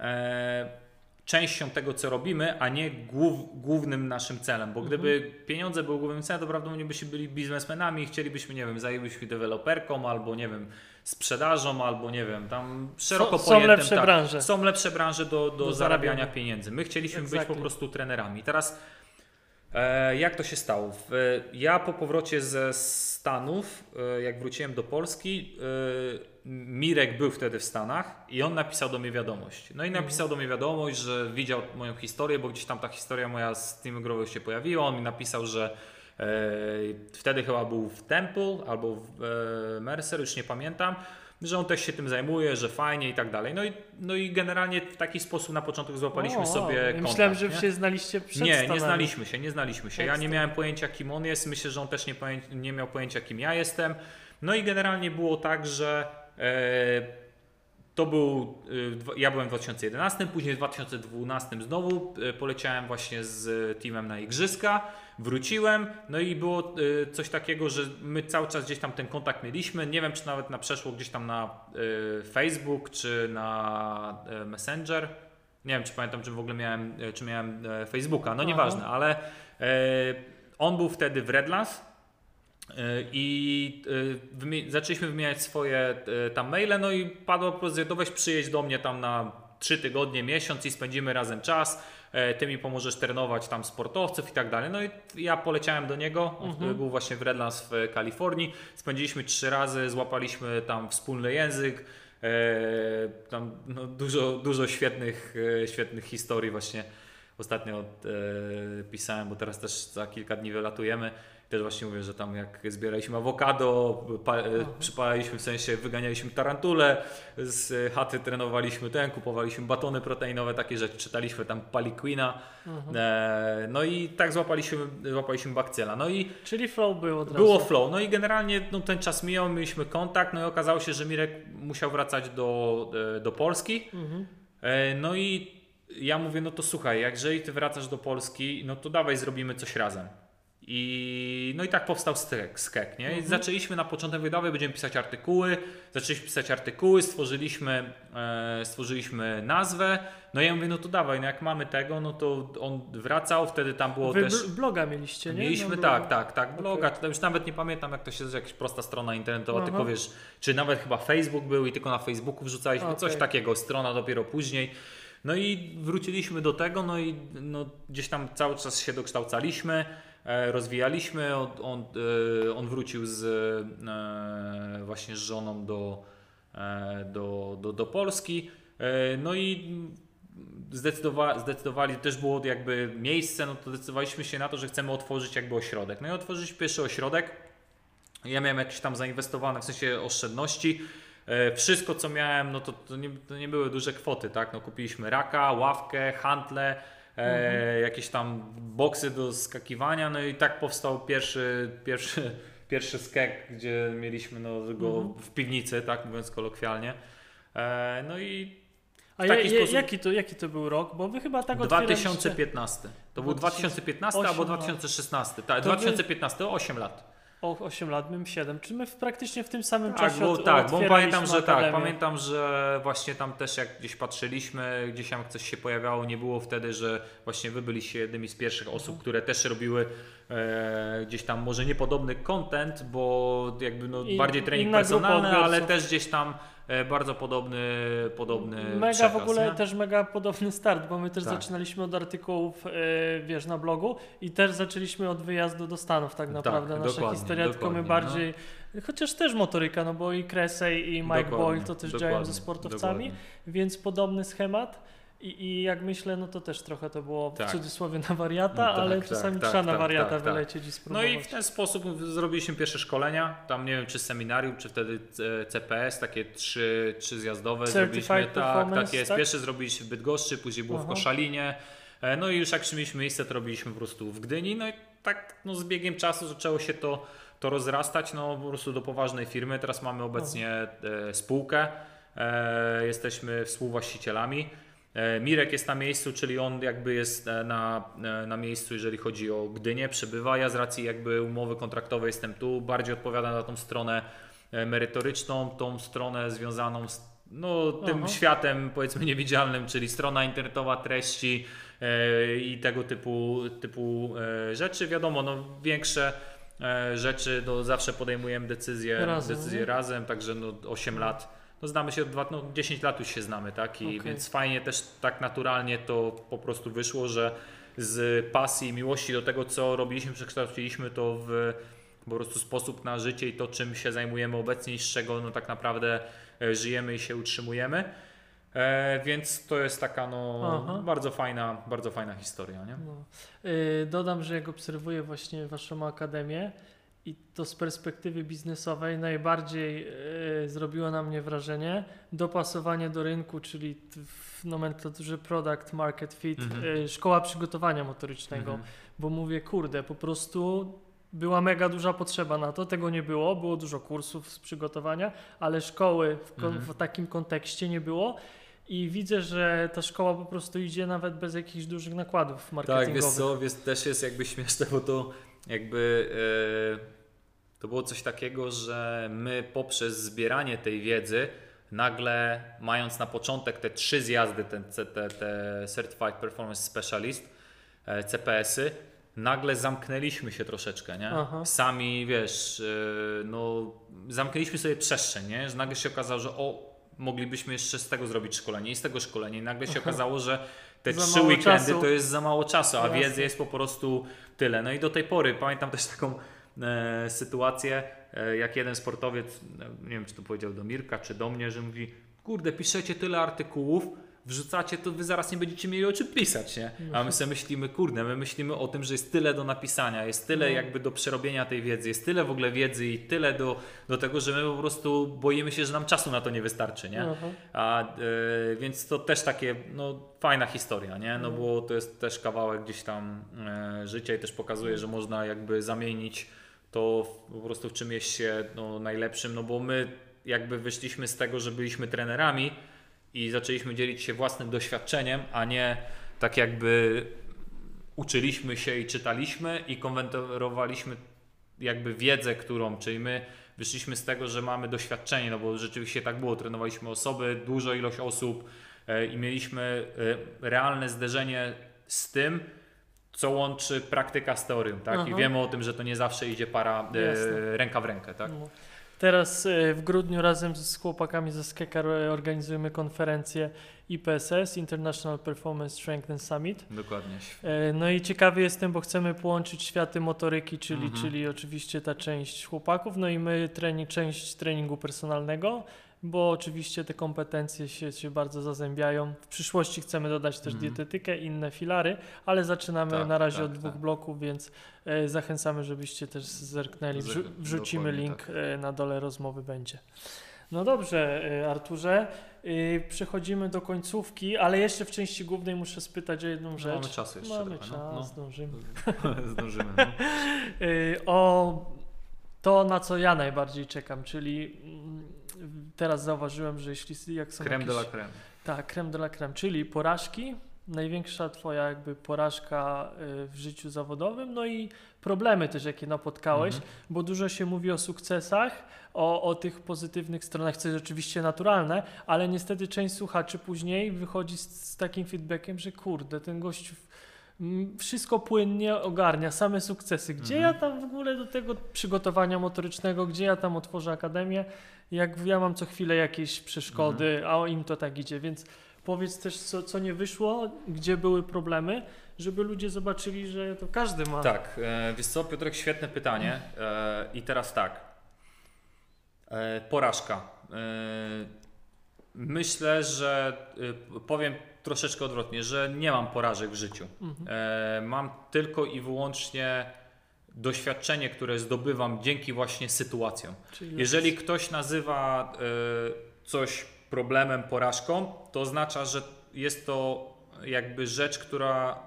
e, częścią tego, co robimy, a nie głów, głównym naszym celem. Bo gdyby pieniądze były głównym celem, to prawdopodobnie byśmy byli biznesmenami i chcielibyśmy, nie wiem, zajęlibyśmy deweloperką albo, nie wiem, sprzedażą, albo, nie wiem, tam szeroko są pojętym. lepsze tak, branże. Są lepsze branże do, do, Do zarabiania zarabiania. pieniędzy. My chcieliśmy być po Exactly. prostu trenerami. Teraz E, jak to się stało? Ja po powrocie ze Stanów, e, jak wróciłem do Polski, e, Mirek był wtedy w Stanach i on napisał do mnie wiadomość. No i napisał do mnie wiadomość, że widział moją historię, bo gdzieś tam ta historia moja z Team Growy się pojawiła. On mi napisał, że e, wtedy chyba był w Temple albo w e, Mercer, już nie pamiętam, że on też się tym zajmuje, że fajnie i tak dalej. No i, no i generalnie w taki sposób na początku złapaliśmy O, sobie ja kontakt. Myślałem, że nie? się znaliście przed Nie, Stanami. nie znaliśmy się, nie znaliśmy się. Ja nie miałem pojęcia, kim on jest. Myślę, że on też nie, nie miał pojęcia, kim ja jestem. No i generalnie było tak, że to był. e, ja byłem w 2011, później w 2012 znowu e, poleciałem właśnie z teamem na Igrzyska. Wróciłem, no i było e, coś takiego, że my cały czas gdzieś tam ten kontakt mieliśmy. Nie wiem, czy nawet na przeszło gdzieś tam na e, Facebook, czy na e, Messenger. Nie wiem, czy pamiętam, czy w ogóle miałem, e, czy miałem e, Facebooka, no Aha. nieważne, ale e, on był wtedy w Redlands I zaczęliśmy wymieniać swoje tam maile, no i po prostu, weź przyjeźdź do mnie tam na trzy tygodnie, miesiąc i spędzimy razem czas. Ty mi pomożesz trenować tam sportowców i tak dalej. No i ja poleciałem do niego. On mhm. był właśnie w Redlands w Kalifornii. Spędziliśmy trzy razy, złapaliśmy tam wspólny język. tam no, dużo, dużo świetnych, świetnych historii właśnie ostatnio e, pisałem, bo teraz też za kilka dni wylatujemy. Też właśnie mówię, że tam jak zbieraliśmy awokado, e, przypalaliśmy, w sensie wyganialiśmy tarantule, z chaty trenowaliśmy ten, kupowaliśmy batony proteinowe, takie rzeczy, czytaliśmy tam Paliquina. Mhm. E, no i tak złapaliśmy, złapaliśmy bakcjela. No i Czyli flow było od Było flow. No i generalnie no, ten czas mijał, mieliśmy kontakt, no i okazało się, że Mirek musiał wracać do, e, do Polski. Mhm. E, no i ja mówię, no to słuchaj, jak jeżeli ty wracasz do Polski, no to dawaj zrobimy coś razem. I, no i tak powstał skek, nie? Mhm. zaczęliśmy na początek wydawy, będziemy pisać artykuły, zaczęliśmy pisać artykuły, stworzyliśmy, e, stworzyliśmy nazwę, no i ja mówię, no to dawaj, no jak mamy tego, no to on wracał, wtedy tam było Wy też... bloga mieliście, nie? Mieliśmy, no, tak, tak, tak, bloga, okay. już nawet nie pamiętam jak to się, jakaś prosta strona internetowa, Aha. tylko wiesz, czy nawet chyba Facebook był i tylko na Facebooku wrzucaliśmy, okay. coś takiego, strona dopiero później. No i wróciliśmy do tego, no i no, gdzieś tam cały czas się dokształcaliśmy, rozwijaliśmy. On, on, e, on wrócił z, e, właśnie z żoną do, do, do, do Polski. No i zdecydowa zdecydowali, też było jakby miejsce, no to zdecydowaliśmy się na to, że chcemy otworzyć jakby ośrodek. No i otworzyć pierwszy ośrodek. Ja miałem jakieś tam zainwestowane, w sensie oszczędności. E, wszystko, co miałem, no to, to, nie, to nie były duże kwoty, tak? No, kupiliśmy raka, ławkę, handle, e, jakieś tam boksy do skakiwania, no i tak powstał pierwszy, pierwszy, pierwszy skek, gdzie mieliśmy no, go mhm. w piwnicy, tak mówiąc kolokwialnie. E, no i a ja, ja, jaki, to, jaki to był rok? Bo wy chyba tak 2015. To był 2015 albo 2016. Tak, 2015, 8 lat o 8 lat, bym 7. Czy my w, praktycznie w tym samym tak, czasie bo, od, Tak, bo pamiętam, że tak, pamiętam, że właśnie tam też jak gdzieś patrzyliśmy, gdzieś tam coś się pojawiało, nie było wtedy, że właśnie wy byliście jednymi z pierwszych osób, mhm. które też robiły e, gdzieś tam może niepodobny content, bo jakby no, I, bardziej trening personalny, ale też gdzieś tam bardzo podobny, podobny Mega przekaz, w ogóle nie? też mega podobny start, bo my też tak. zaczynaliśmy od artykułów, yy, wiesz, na blogu i też zaczęliśmy od wyjazdu do Stanów tak, tak naprawdę. Tak, Nasza historia, tylko my bardziej, no. chociaż też motoryka, no bo i Kresej i Mike dokładnie, Boyle to też działają ze sportowcami, dokładnie. więc podobny schemat. I, I jak myślę, no to też trochę to było tak. w cudzysłowie na wariata, no tak, ale tak, czasami tak, trzeba na tak, wariata tak, wylecieć i spróbować. No i w ten sposób zrobiliśmy pierwsze szkolenia, tam nie wiem czy seminarium, czy wtedy CPS, takie trzy, trzy zjazdowe Certified zrobiliśmy. Tak, tak jest. Pierwsze zrobiliśmy w Bydgoszczy, później było Aha. w Koszalinie. E, no i już jak mieliśmy miejsce, to robiliśmy po prostu w Gdyni. No i tak no, z biegiem czasu zaczęło się to, to rozrastać no, po prostu do poważnej firmy. Teraz mamy obecnie e, spółkę, e, jesteśmy współwłaścicielami. E, Mirek jest na miejscu, czyli on jakby jest e, na, e, na miejscu, jeżeli chodzi o Gdynię, przebywa. Ja z racji jakby umowy kontraktowej jestem tu, bardziej odpowiadam na tą stronę merytoryczną, tą stronę związaną z no, tym Aha. światem powiedzmy niewidzialnym, czyli strona internetowa, treści i tego typu, typu rzeczy. Wiadomo, no, większe rzeczy no, zawsze podejmujemy decyzje razem, decyzje razem także no, 8 lat no znamy się od dwa, no 10 lat już się znamy, tak? I okay. więc fajnie też tak naturalnie to po prostu wyszło, że z pasji i miłości do tego, co robiliśmy, przekształciliśmy to w po prostu sposób na życie i to, czym się zajmujemy obecnie i z czego no tak naprawdę e, żyjemy i się utrzymujemy. E, więc to jest taka no, bardzo fajna, bardzo fajna historia. Nie? No. Yy, dodam, że jak obserwuję właśnie Waszą Akademię, i to z perspektywy biznesowej najbardziej y, zrobiło na mnie wrażenie dopasowanie do rynku, czyli w nomenklaturze product market fit, mhm. y, szkoła przygotowania motorycznego, mhm. bo mówię, kurde, po prostu była mega duża potrzeba na to, tego nie było, było dużo kursów z przygotowania, ale szkoły w, mhm. w takim kontekście nie było. I widzę, że ta szkoła po prostu idzie nawet bez jakichś dużych nakładów marketingowych. Tak, wiesz co, wiesz, też jest jakby śmieszne, bo to jakby e, to było coś takiego, że my poprzez zbieranie tej wiedzy nagle mając na początek te trzy zjazdy, te, te, te Certified Performance Specialist, e, CPS-y, nagle zamknęliśmy się troszeczkę, nie? Aha. Sami, wiesz, yy, no zamknęliśmy sobie przestrzeń, nie? Że nagle się okazało, że o, moglibyśmy jeszcze z tego zrobić szkolenie i z tego szkolenia i nagle się okazało, że te Za trzy weekendy czasu. to jest za mało czasu, a Jasne. wiedzy jest po prostu tyle. No i do tej pory pamiętam też taką e, sytuację, e, jak jeden sportowiec, e, nie wiem czy to powiedział do Mirka, czy do mnie, że mówi, kurde, piszecie tyle artykułów, wrzucacie, to wy zaraz nie będziecie mieli o czym pisać, nie? A my sobie myślimy, kurde, my myślimy o tym, że jest tyle do napisania, jest tyle No. jakby do przerobienia tej wiedzy, jest tyle w ogóle wiedzy i tyle do, do tego, że my po prostu boimy się, że nam czasu na to nie wystarczy, nie? A, e, więc to też takie, no fajna historia, nie? No bo to jest też kawałek gdzieś tam e, życia i też pokazuje, że można jakby zamienić to w, po prostu w czym jest się no, najlepszym, no bo my jakby wyszliśmy z tego, że byliśmy trenerami i zaczęliśmy dzielić się własnym doświadczeniem, a nie tak jakby uczyliśmy się i czytaliśmy i konwentorowaliśmy jakby wiedzę, którą, czyli my wyszliśmy z tego, że mamy doświadczenie, no bo rzeczywiście tak było, trenowaliśmy osoby, dużo ilość osób e, i mieliśmy e, realne zderzenie z tym, co łączy praktyka z teorią, tak? I Aha. wiemy o tym, że to nie zawsze idzie para e, ręka w rękę, tak? No. Teraz e, w grudniu razem z chłopakami ze Skekar e, organizujemy konferencję IPSS, International Performance Strength and Summit. Dokładnie. E, No i ciekawy jestem, bo chcemy połączyć światy motoryki, czyli, Mhm. czyli oczywiście ta część chłopaków, no i my trening, część treningu personalnego, bo oczywiście te kompetencje się, się bardzo zazębiają. W przyszłości chcemy dodać też Mhm. dietetykę, inne filary, ale zaczynamy Tak, na razie tak, od dwóch tak. bloków, więc e, zachęcamy, żebyście też zerknęli. Wrzu- wrzucimy link tak. e, na dole rozmowy będzie. No dobrze, e, Arturze, e, przechodzimy do końcówki, ale jeszcze w części głównej muszę spytać o jedną rzecz. Mamy czasu jeszcze Mamy trochę, czas, no. zdążymy. No. Zdążymy. No. Y, o to, na co ja najbardziej czekam, czyli mm, teraz zauważyłem, że jeśli jak są Creme de la creme. tak, creme de la creme, czyli porażki, największa twoja jakby porażka y, w życiu zawodowym, no i problemy też, jakie napotkałeś, Mhm. bo dużo się mówi o sukcesach, o, o tych pozytywnych stronach, co jest oczywiście naturalne, ale niestety część słuchaczy później wychodzi z, z takim feedbackiem, że kurde, ten mm, wszystko płynnie ogarnia, same sukcesy. Gdzie Mhm. ja tam w ogóle do tego przygotowania motorycznego, gdzie ja tam otworzę akademię, jak ja mam co chwilę jakieś przeszkody, Mhm. a im to tak idzie, więc powiedz też, co, co nie wyszło, gdzie były problemy, żeby ludzie zobaczyli, że to każdy ma. Tak, e, wiesz co, Piotrek, świetne pytanie. E, I teraz tak. E, porażka. E, myślę, że e, powiem troszeczkę odwrotnie, że nie mam porażek w życiu. Mhm. E, mam tylko i wyłącznie doświadczenie, które zdobywam dzięki właśnie sytuacjom. Czyli Jeżeli ktoś nazywa e, coś problemem, porażką, to oznacza, że jest to jakby rzecz, która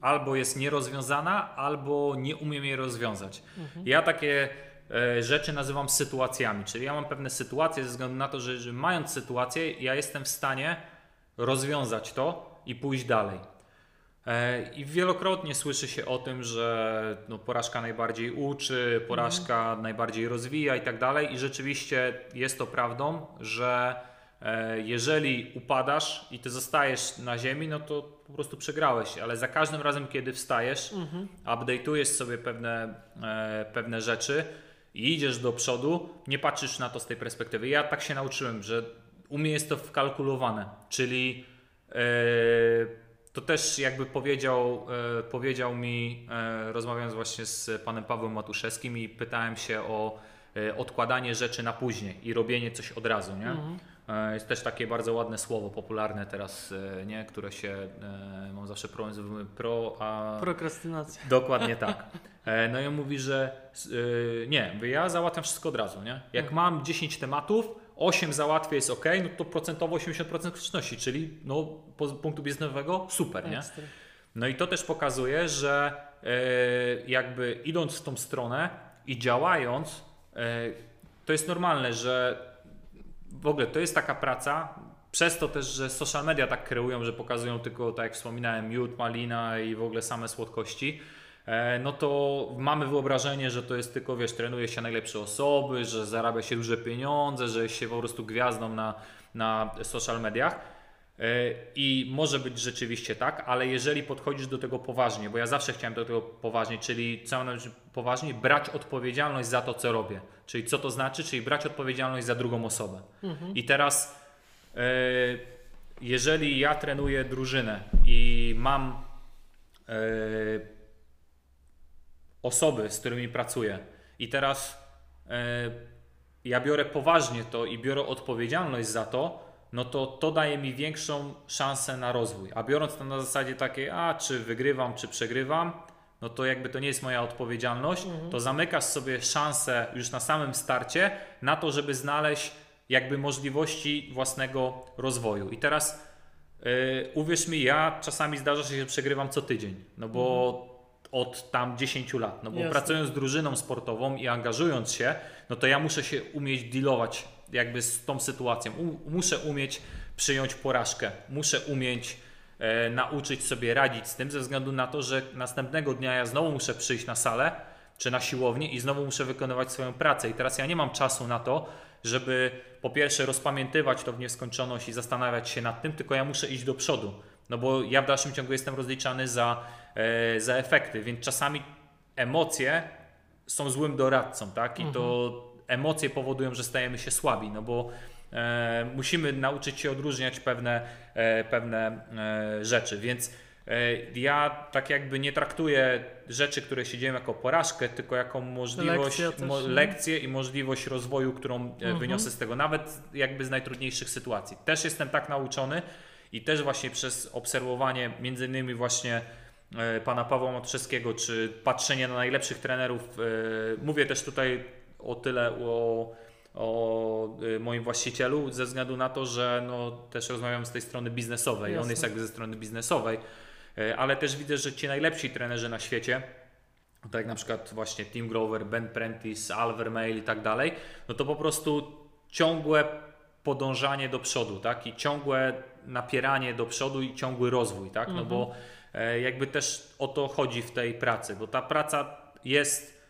albo jest nierozwiązana, albo nie umiem jej rozwiązać. Mhm. Ja takie e, rzeczy nazywam sytuacjami, czyli ja mam pewne sytuacje ze względu na to, że, że mając sytuację, ja jestem w stanie rozwiązać to i pójść dalej. E, I wielokrotnie słyszy się o tym, że no, porażka najbardziej uczy, porażka najbardziej rozwija i tak dalej. I rzeczywiście jest to prawdą, że e, jeżeli upadasz i ty zostajesz na ziemi, no to po prostu przegrałeś, ale za każdym razem, kiedy wstajesz, Mhm. update'ujesz sobie pewne, e, pewne rzeczy i idziesz do przodu, nie patrzysz na to z tej perspektywy. Ja tak się nauczyłem, że u mnie jest to wkalkulowane, czyli to też jakby powiedział, e, powiedział mi, e, rozmawiając właśnie z panem Pawłem Matuszewskim i pytałem się o e, odkładanie rzeczy na później i robienie coś od razu, nie? Mhm. Jest też takie bardzo ładne słowo, popularne teraz, nie? które się, mam zawsze problem z pro, a Prokrastynacja. Dokładnie tak. No i on mówi, że nie, ja załatwiam wszystko od razu, nie? Jak Mhm. mam 10 tematów, 8 załatwię jest ok, no to procentowo 80% skuteczności, czyli no, po punktu biznesowego super, nie? No i to też pokazuje, że e, jakby idąc w tą stronę i działając, e, to jest normalne, że w ogóle to jest taka praca, przez to też, że social media tak kreują, że pokazują tylko, tak jak wspominałem, miód, malina i w ogóle same słodkości, no to mamy wyobrażenie, że to jest tylko, wiesz, trenuje się najlepsze osoby, że zarabia się duże pieniądze, że jest się po prostu gwiazdą na, na social mediach. I może być rzeczywiście tak, ale jeżeli podchodzisz do tego poważnie, bo ja zawsze chciałem do tego poważnie, czyli należy poważnie, brać odpowiedzialność za to, co robię. Czyli co to znaczy? Czyli brać odpowiedzialność za drugą osobę. Mhm. I teraz, jeżeli ja trenuję drużynę i mam osoby, z którymi pracuję, i teraz ja biorę poważnie to i biorę odpowiedzialność za to, no to to daje mi większą szansę na rozwój. A biorąc to na zasadzie takiej, a czy wygrywam, czy przegrywam, no to jakby to nie jest moja odpowiedzialność, mhm. to zamykasz sobie szansę już na samym starcie na to, żeby znaleźć jakby możliwości własnego rozwoju. I teraz yy, uwierz mi, ja czasami zdarza się, że przegrywam co tydzień, no bo mhm. Od tam 10 lat, no bo Jasne. pracując z drużyną sportową i angażując się, no to ja muszę się umieć dealować jakby z tą sytuacją. U, muszę umieć przyjąć porażkę, muszę umieć e, nauczyć sobie radzić z tym, ze względu na to, że następnego dnia ja znowu muszę przyjść na salę czy na siłownię i znowu muszę wykonywać swoją pracę. I teraz ja nie mam czasu na to, żeby po pierwsze rozpamiętywać to w nieskończoność i zastanawiać się nad tym, tylko ja muszę iść do przodu. No bo ja w dalszym ciągu jestem rozliczany za, e, za efekty, więc czasami emocje są złym doradcą, tak? I mhm. to emocje powodują, że stajemy się słabi, no bo e, musimy nauczyć się odróżniać pewne, e, pewne e, rzeczy, więc e, ja tak jakby nie traktuję rzeczy, które się dzieją jako porażkę, tylko jako możliwość, mo, lekcję i możliwość rozwoju, którą e, mhm. wyniosę z tego, nawet jakby z najtrudniejszych sytuacji. Też jestem tak nauczony i też właśnie przez obserwowanie między innymi właśnie e, pana Pawła Motrzewskiego, czy patrzenie na najlepszych trenerów. Mówię też tutaj o tyle o, o y, moim właścicielu, ze względu na to, że no, też rozmawiam z tej strony biznesowej. Jasne. On jest jakby ze strony biznesowej, ale też widzę, że ci najlepsi trenerzy na świecie, tak jak na przykład właśnie Tim Grover, Ben Prentice, Alver Mail i tak dalej, no to po prostu ciągłe podążanie do przodu, tak? I ciągłe napieranie do przodu i ciągły rozwój, tak? No bo mhm. e, jakby też o to chodzi w tej pracy, bo ta praca jest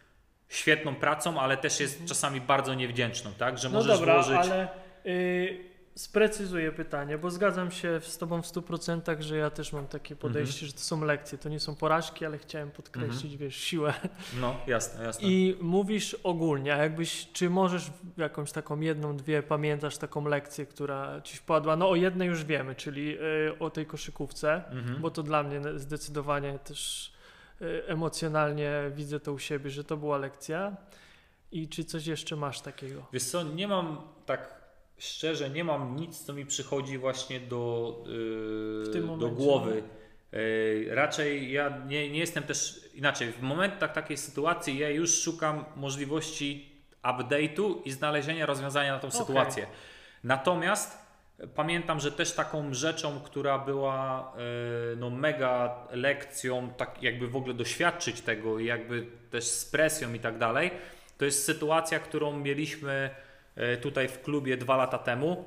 świetną pracą, ale też jest mhm. czasami bardzo niewdzięczną, tak? Że no możesz dobra, włożyć... ale yy, sprecyzuję pytanie, bo zgadzam się z Tobą w 100%, że ja też mam takie podejście, mhm. że to są lekcje, to nie są porażki, ale chciałem podkreślić, mhm. wiesz, siłę. No, jasne, jasne. I mówisz ogólnie, a jakbyś, czy możesz jakąś taką jedną, dwie, pamiętasz taką lekcję, która Ci wpadła? No o jednej już wiemy, czyli yy, o tej koszykówce, mhm. bo to dla mnie zdecydowanie też Y, emocjonalnie widzę to u siebie, że to była lekcja. I czy coś jeszcze masz takiego? Wiesz co, nie mam tak szczerze, nie mam nic, co mi przychodzi właśnie do, yy, do głowy. Yy, raczej ja nie, nie jestem też inaczej. W momentach takiej sytuacji ja już szukam możliwości update'u i znalezienia rozwiązania na tą okay. sytuację. Natomiast Pamiętam, że też taką rzeczą, która była e, no, mega lekcją, tak jakby w ogóle doświadczyć tego i jakby też z presją i tak dalej, to jest sytuacja, którą mieliśmy tutaj w klubie dwa lata temu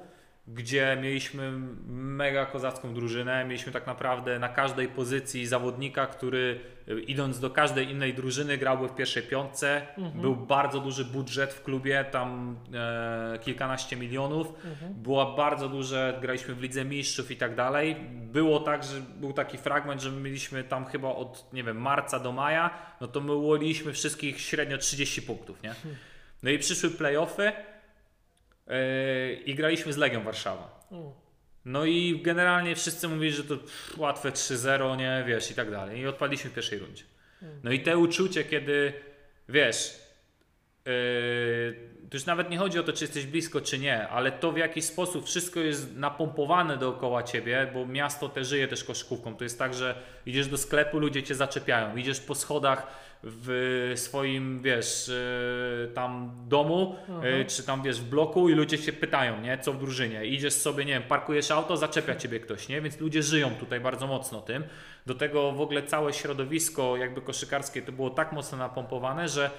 gdzie mieliśmy mega kozacką drużynę. Mieliśmy tak naprawdę na każdej pozycji zawodnika, który e, idąc do każdej innej drużyny grałby w pierwszej piątce. Mhm. Był bardzo duży budżet w klubie, tam e, kilkanaście milionów. Mhm. Była bardzo duże, graliśmy w Lidze Mistrzów i tak dalej. Było tak, że był taki fragment, że mieliśmy tam chyba od, nie wiem, marca do maja, no to my ułoliliśmy wszystkich średnio 30 punktów, nie? Hmm. No i przyszły playoffy i graliśmy z Legią Warszawa. No i generalnie wszyscy mówili, że to pff, łatwe 3-0, nie, wiesz, i tak dalej. I odpadliśmy w pierwszej rundzie. No i te uczucie, kiedy, wiesz, yy, to już nawet nie chodzi o to, czy jesteś blisko, czy nie, ale to w jaki sposób wszystko jest napompowane dookoła ciebie, bo miasto te żyje też koszkówką. To jest tak, że idziesz do sklepu, ludzie cię zaczepiają, idziesz po schodach, w swoim, wiesz, e, tam domu, e, czy tam, wiesz, w bloku i ludzie się pytają, nie, co w drużynie. Idziesz sobie, nie wiem, parkujesz auto, zaczepia ciebie ktoś, nie, więc ludzie żyją tutaj bardzo mocno tym. Do tego w ogóle całe środowisko jakby koszykarskie to było tak mocno napompowane, że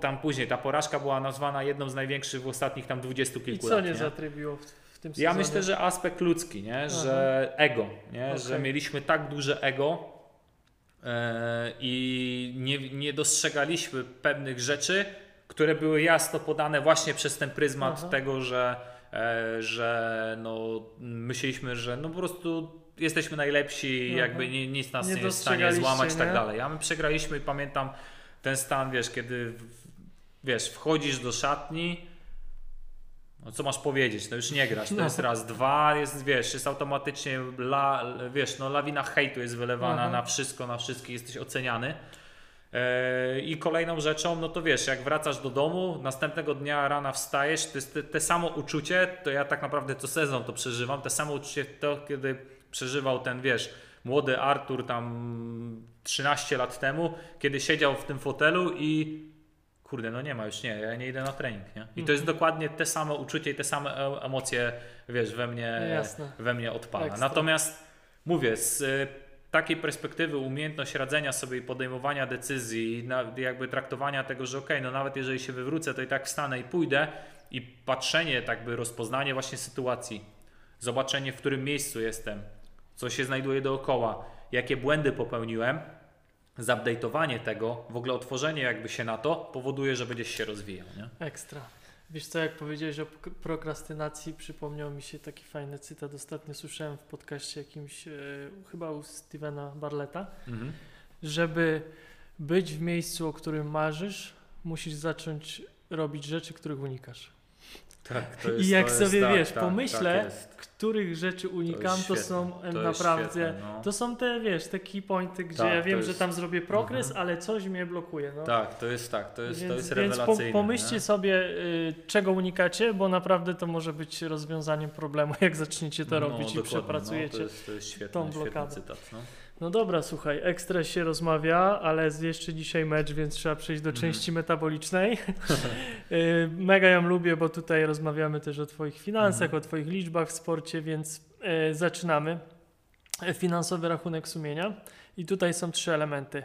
tam później ta porażka była nazwana jedną z największych w ostatnich tam dwudziestu kilku lat. I co nie, nie? zatrybiło w, tym sezonie? Ja myślę, że aspekt ludzki, nie, Aha. że ego, nie, okay. że mieliśmy tak duże ego, E, i nie, nie dostrzegaliśmy pewnych rzeczy, które były jasno podane właśnie przez ten pryzmat Aha. tego, że e, że no, myśleliśmy, że no po prostu jesteśmy najlepsi, Mhm. jakby ni- nic nas Nie nie, jest w stanie złamać i tak dalej. A my przegraliśmy i pamiętam ten stan, wiesz, kiedy wiesz, wchodzisz do szatni, no co masz powiedzieć, no już nie grasz, to No. jest raz, dwa, jest, wiesz, jest automatycznie, la, wiesz, no lawina hejtu jest wylewana Aha. na wszystko, na wszystkich, jesteś oceniany. E, I kolejną rzeczą, no to wiesz, jak wracasz do domu, następnego dnia rana wstajesz, to jest te, te samo uczucie, to ja tak naprawdę co sezon to przeżywam, te samo uczucie to, kiedy przeżywał ten, wiesz, młody Artur tam 13 lat temu, kiedy siedział w tym fotelu i kurde, no nie ma już, nie, ja nie idę na trening, nie? I to jest dokładnie te same uczucie i te same e- emocje, wiesz, we mnie, Jasne. we mnie odpala. Ekstra. Natomiast mówię, z y, takiej perspektywy umiejętność radzenia sobie i podejmowania decyzji, jakby traktowania tego, że okej, no nawet jeżeli się wywrócę, to i tak wstanę i pójdę i patrzenie, tak by rozpoznanie właśnie sytuacji, zobaczenie w którym miejscu jestem, co się znajduje dookoła, jakie błędy popełniłem, zupdate'owanie tego, w ogóle otworzenie jakby się na to powoduje, że będziesz się rozwijał, nie? Ekstra. Wiesz co, jak powiedziałeś o prokrastynacji, przypomniał mi się taki fajny cytat. Ostatnio słyszałem w podcaście jakimś, e, chyba u Stevena Barletta, Mhm. żeby być w miejscu, o którym marzysz, musisz zacząć robić rzeczy, których unikasz. Tak, to I jak to sobie, tak, wiesz, tak, pomyślę, tak jest. Których rzeczy unikam, to, świetne, są to jest naprawdę... świetne, no. To są te, wiesz, te key pointy, gdzie Tak, ja to wiem, jest- że tam zrobię progres, Mhm. ale coś mnie blokuje. No. Tak, to jest tak, to jest, więc, to jest więc po, rewelacyjne. pomyślcie nie? sobie, y, czego unikacie, bo naprawdę to może być rozwiązaniem problemu, jak zaczniecie to robić i przepracujecie. No, to jest, to jest świetny, tą świetny blokadę. cytat. No. No dobra, słuchaj, ekstra się rozmawia, ale jest jeszcze dzisiaj mecz, więc trzeba przejść do Mhm. części metabolicznej. Y, Mega ją lubię, bo tutaj rozmawiamy też o Twoich finansach, Mhm. o Twoich liczbach w sporcie, więc y, zaczynamy. E, Finansowy rachunek sumienia i tutaj są trzy elementy.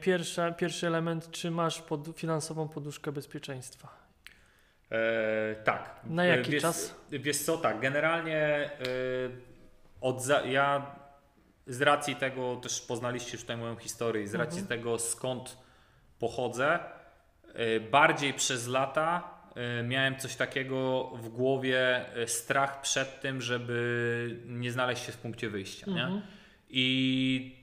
Pierwsza, pierwszy element, czy masz pod, finansową poduszkę bezpieczeństwa? E, tak. Na jaki wiesz, czas? Wiesz co, tak, generalnie e, od za, ja z racji tego, też poznaliście już tutaj moją historię, z racji Mhm. tego skąd pochodzę, e, bardziej przez lata e, miałem coś takiego w głowie, e, strach przed tym, żeby nie znaleźć się w punkcie wyjścia. Nie? Mhm. I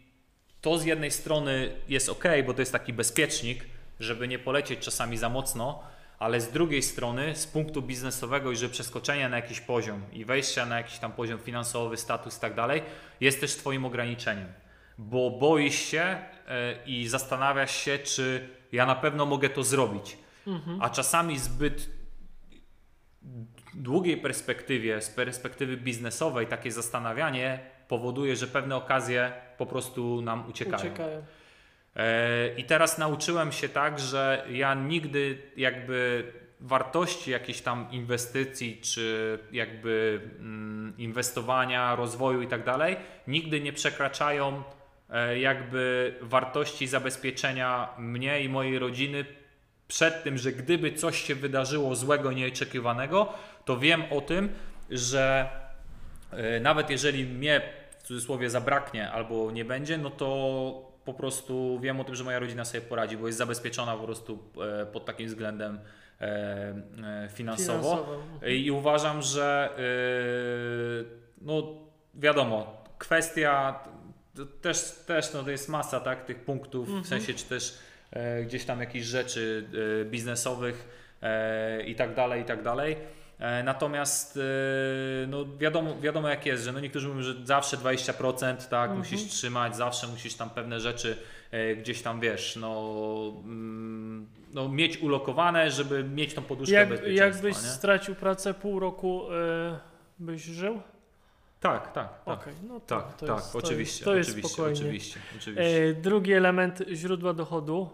to z jednej strony jest ok, bo to jest taki bezpiecznik, żeby nie polecieć czasami za mocno, ale z drugiej strony, z punktu biznesowego i że przeskoczenie na jakiś poziom i wejścia na jakiś tam poziom finansowy, status i tak dalej, jest też Twoim ograniczeniem. Bo boisz się e, i zastanawiasz się, czy ja na pewno mogę to zrobić. Mhm. A czasami zbyt długiej perspektywie, z perspektywy biznesowej, takie zastanawianie powoduje, że pewne okazje po prostu nam uciekają. Uciekają. E, I teraz nauczyłem się tak, że ja nigdy jakby wartości jakiejś tam inwestycji, czy jakby mm, inwestowania, rozwoju i tak dalej, nigdy nie przekraczają e, jakby wartości zabezpieczenia mnie i mojej rodziny przed tym, że gdyby coś się wydarzyło złego, nieoczekiwanego, to wiem o tym, że e, nawet jeżeli mnie w cudzysłowie zabraknie albo nie będzie, no to po prostu wiem o tym, że moja rodzina sobie poradzi, bo jest zabezpieczona po prostu e, pod takim względem e, e, finansowo. Mhm. I uważam, że yy, no wiadomo, kwestia też, też no, to jest masa tak, tych punktów, Mhm. w sensie czy też e, gdzieś tam jakichś rzeczy e, biznesowych e, i tak dalej, i tak dalej. E, Natomiast e, no wiadomo, wiadomo jak jest, że no niektórzy mówią, że zawsze 20% tak, Mhm. musisz trzymać, zawsze musisz tam pewne rzeczy e, gdzieś tam wiesz, no, mm, no mieć ulokowane, żeby mieć tą poduszkę Jak, bezpieczeństwa. jakbyś stracił pracę pół roku, byś żył? Tak, tak, tak. Okej, no to, Tak, to tak, jest, oczywiście, to jest, to jest oczywiście, spokojnie. oczywiście, oczywiście. E, drugi element źródła dochodu.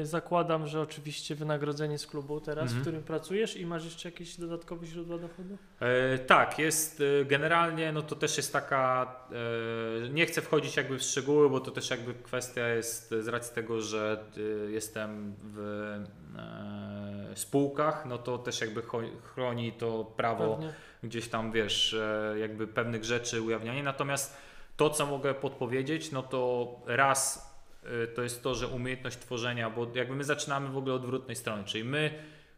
E, zakładam, że oczywiście wynagrodzenie z klubu teraz, Mhm. w którym pracujesz i masz jeszcze jakieś dodatkowe źródła dochodu? E, tak, jest e, generalnie, no to też jest taka, e, nie chcę wchodzić jakby w szczegóły, bo to też jakby kwestia jest z racji tego, że e, jestem w spółkach, no to też jakby chroni to prawo Pewnie. Gdzieś tam, wiesz, e, jakby pewnych rzeczy ujawnianie. Natomiast to, co mogę podpowiedzieć, no to raz e, to jest to, że umiejętność tworzenia, bo jakby my zaczynamy w ogóle od odwrotnej strony, czyli my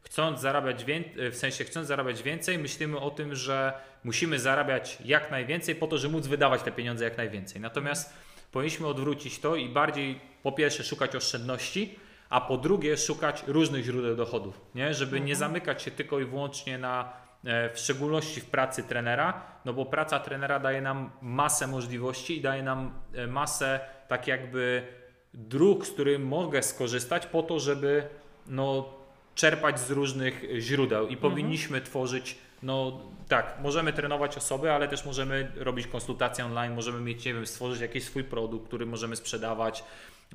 chcąc zarabiać więcej, w sensie chcąc zarabiać więcej, myślimy o tym, że musimy zarabiać jak najwięcej po to, żeby móc wydawać te pieniądze jak najwięcej. Natomiast powinniśmy odwrócić to i bardziej po pierwsze szukać oszczędności, a po drugie szukać różnych źródeł dochodów, nie? żeby nie zamykać się tylko i wyłącznie na w szczególności w pracy trenera, no bo praca trenera daje nam masę możliwości i daje nam e, masę tak jakby dróg, z których mogę skorzystać po to, żeby no, czerpać z różnych źródeł i powinniśmy tworzyć no tak, możemy trenować osoby, ale też możemy robić konsultacje online, możemy mieć, nie wiem, stworzyć jakiś swój produkt, który możemy sprzedawać.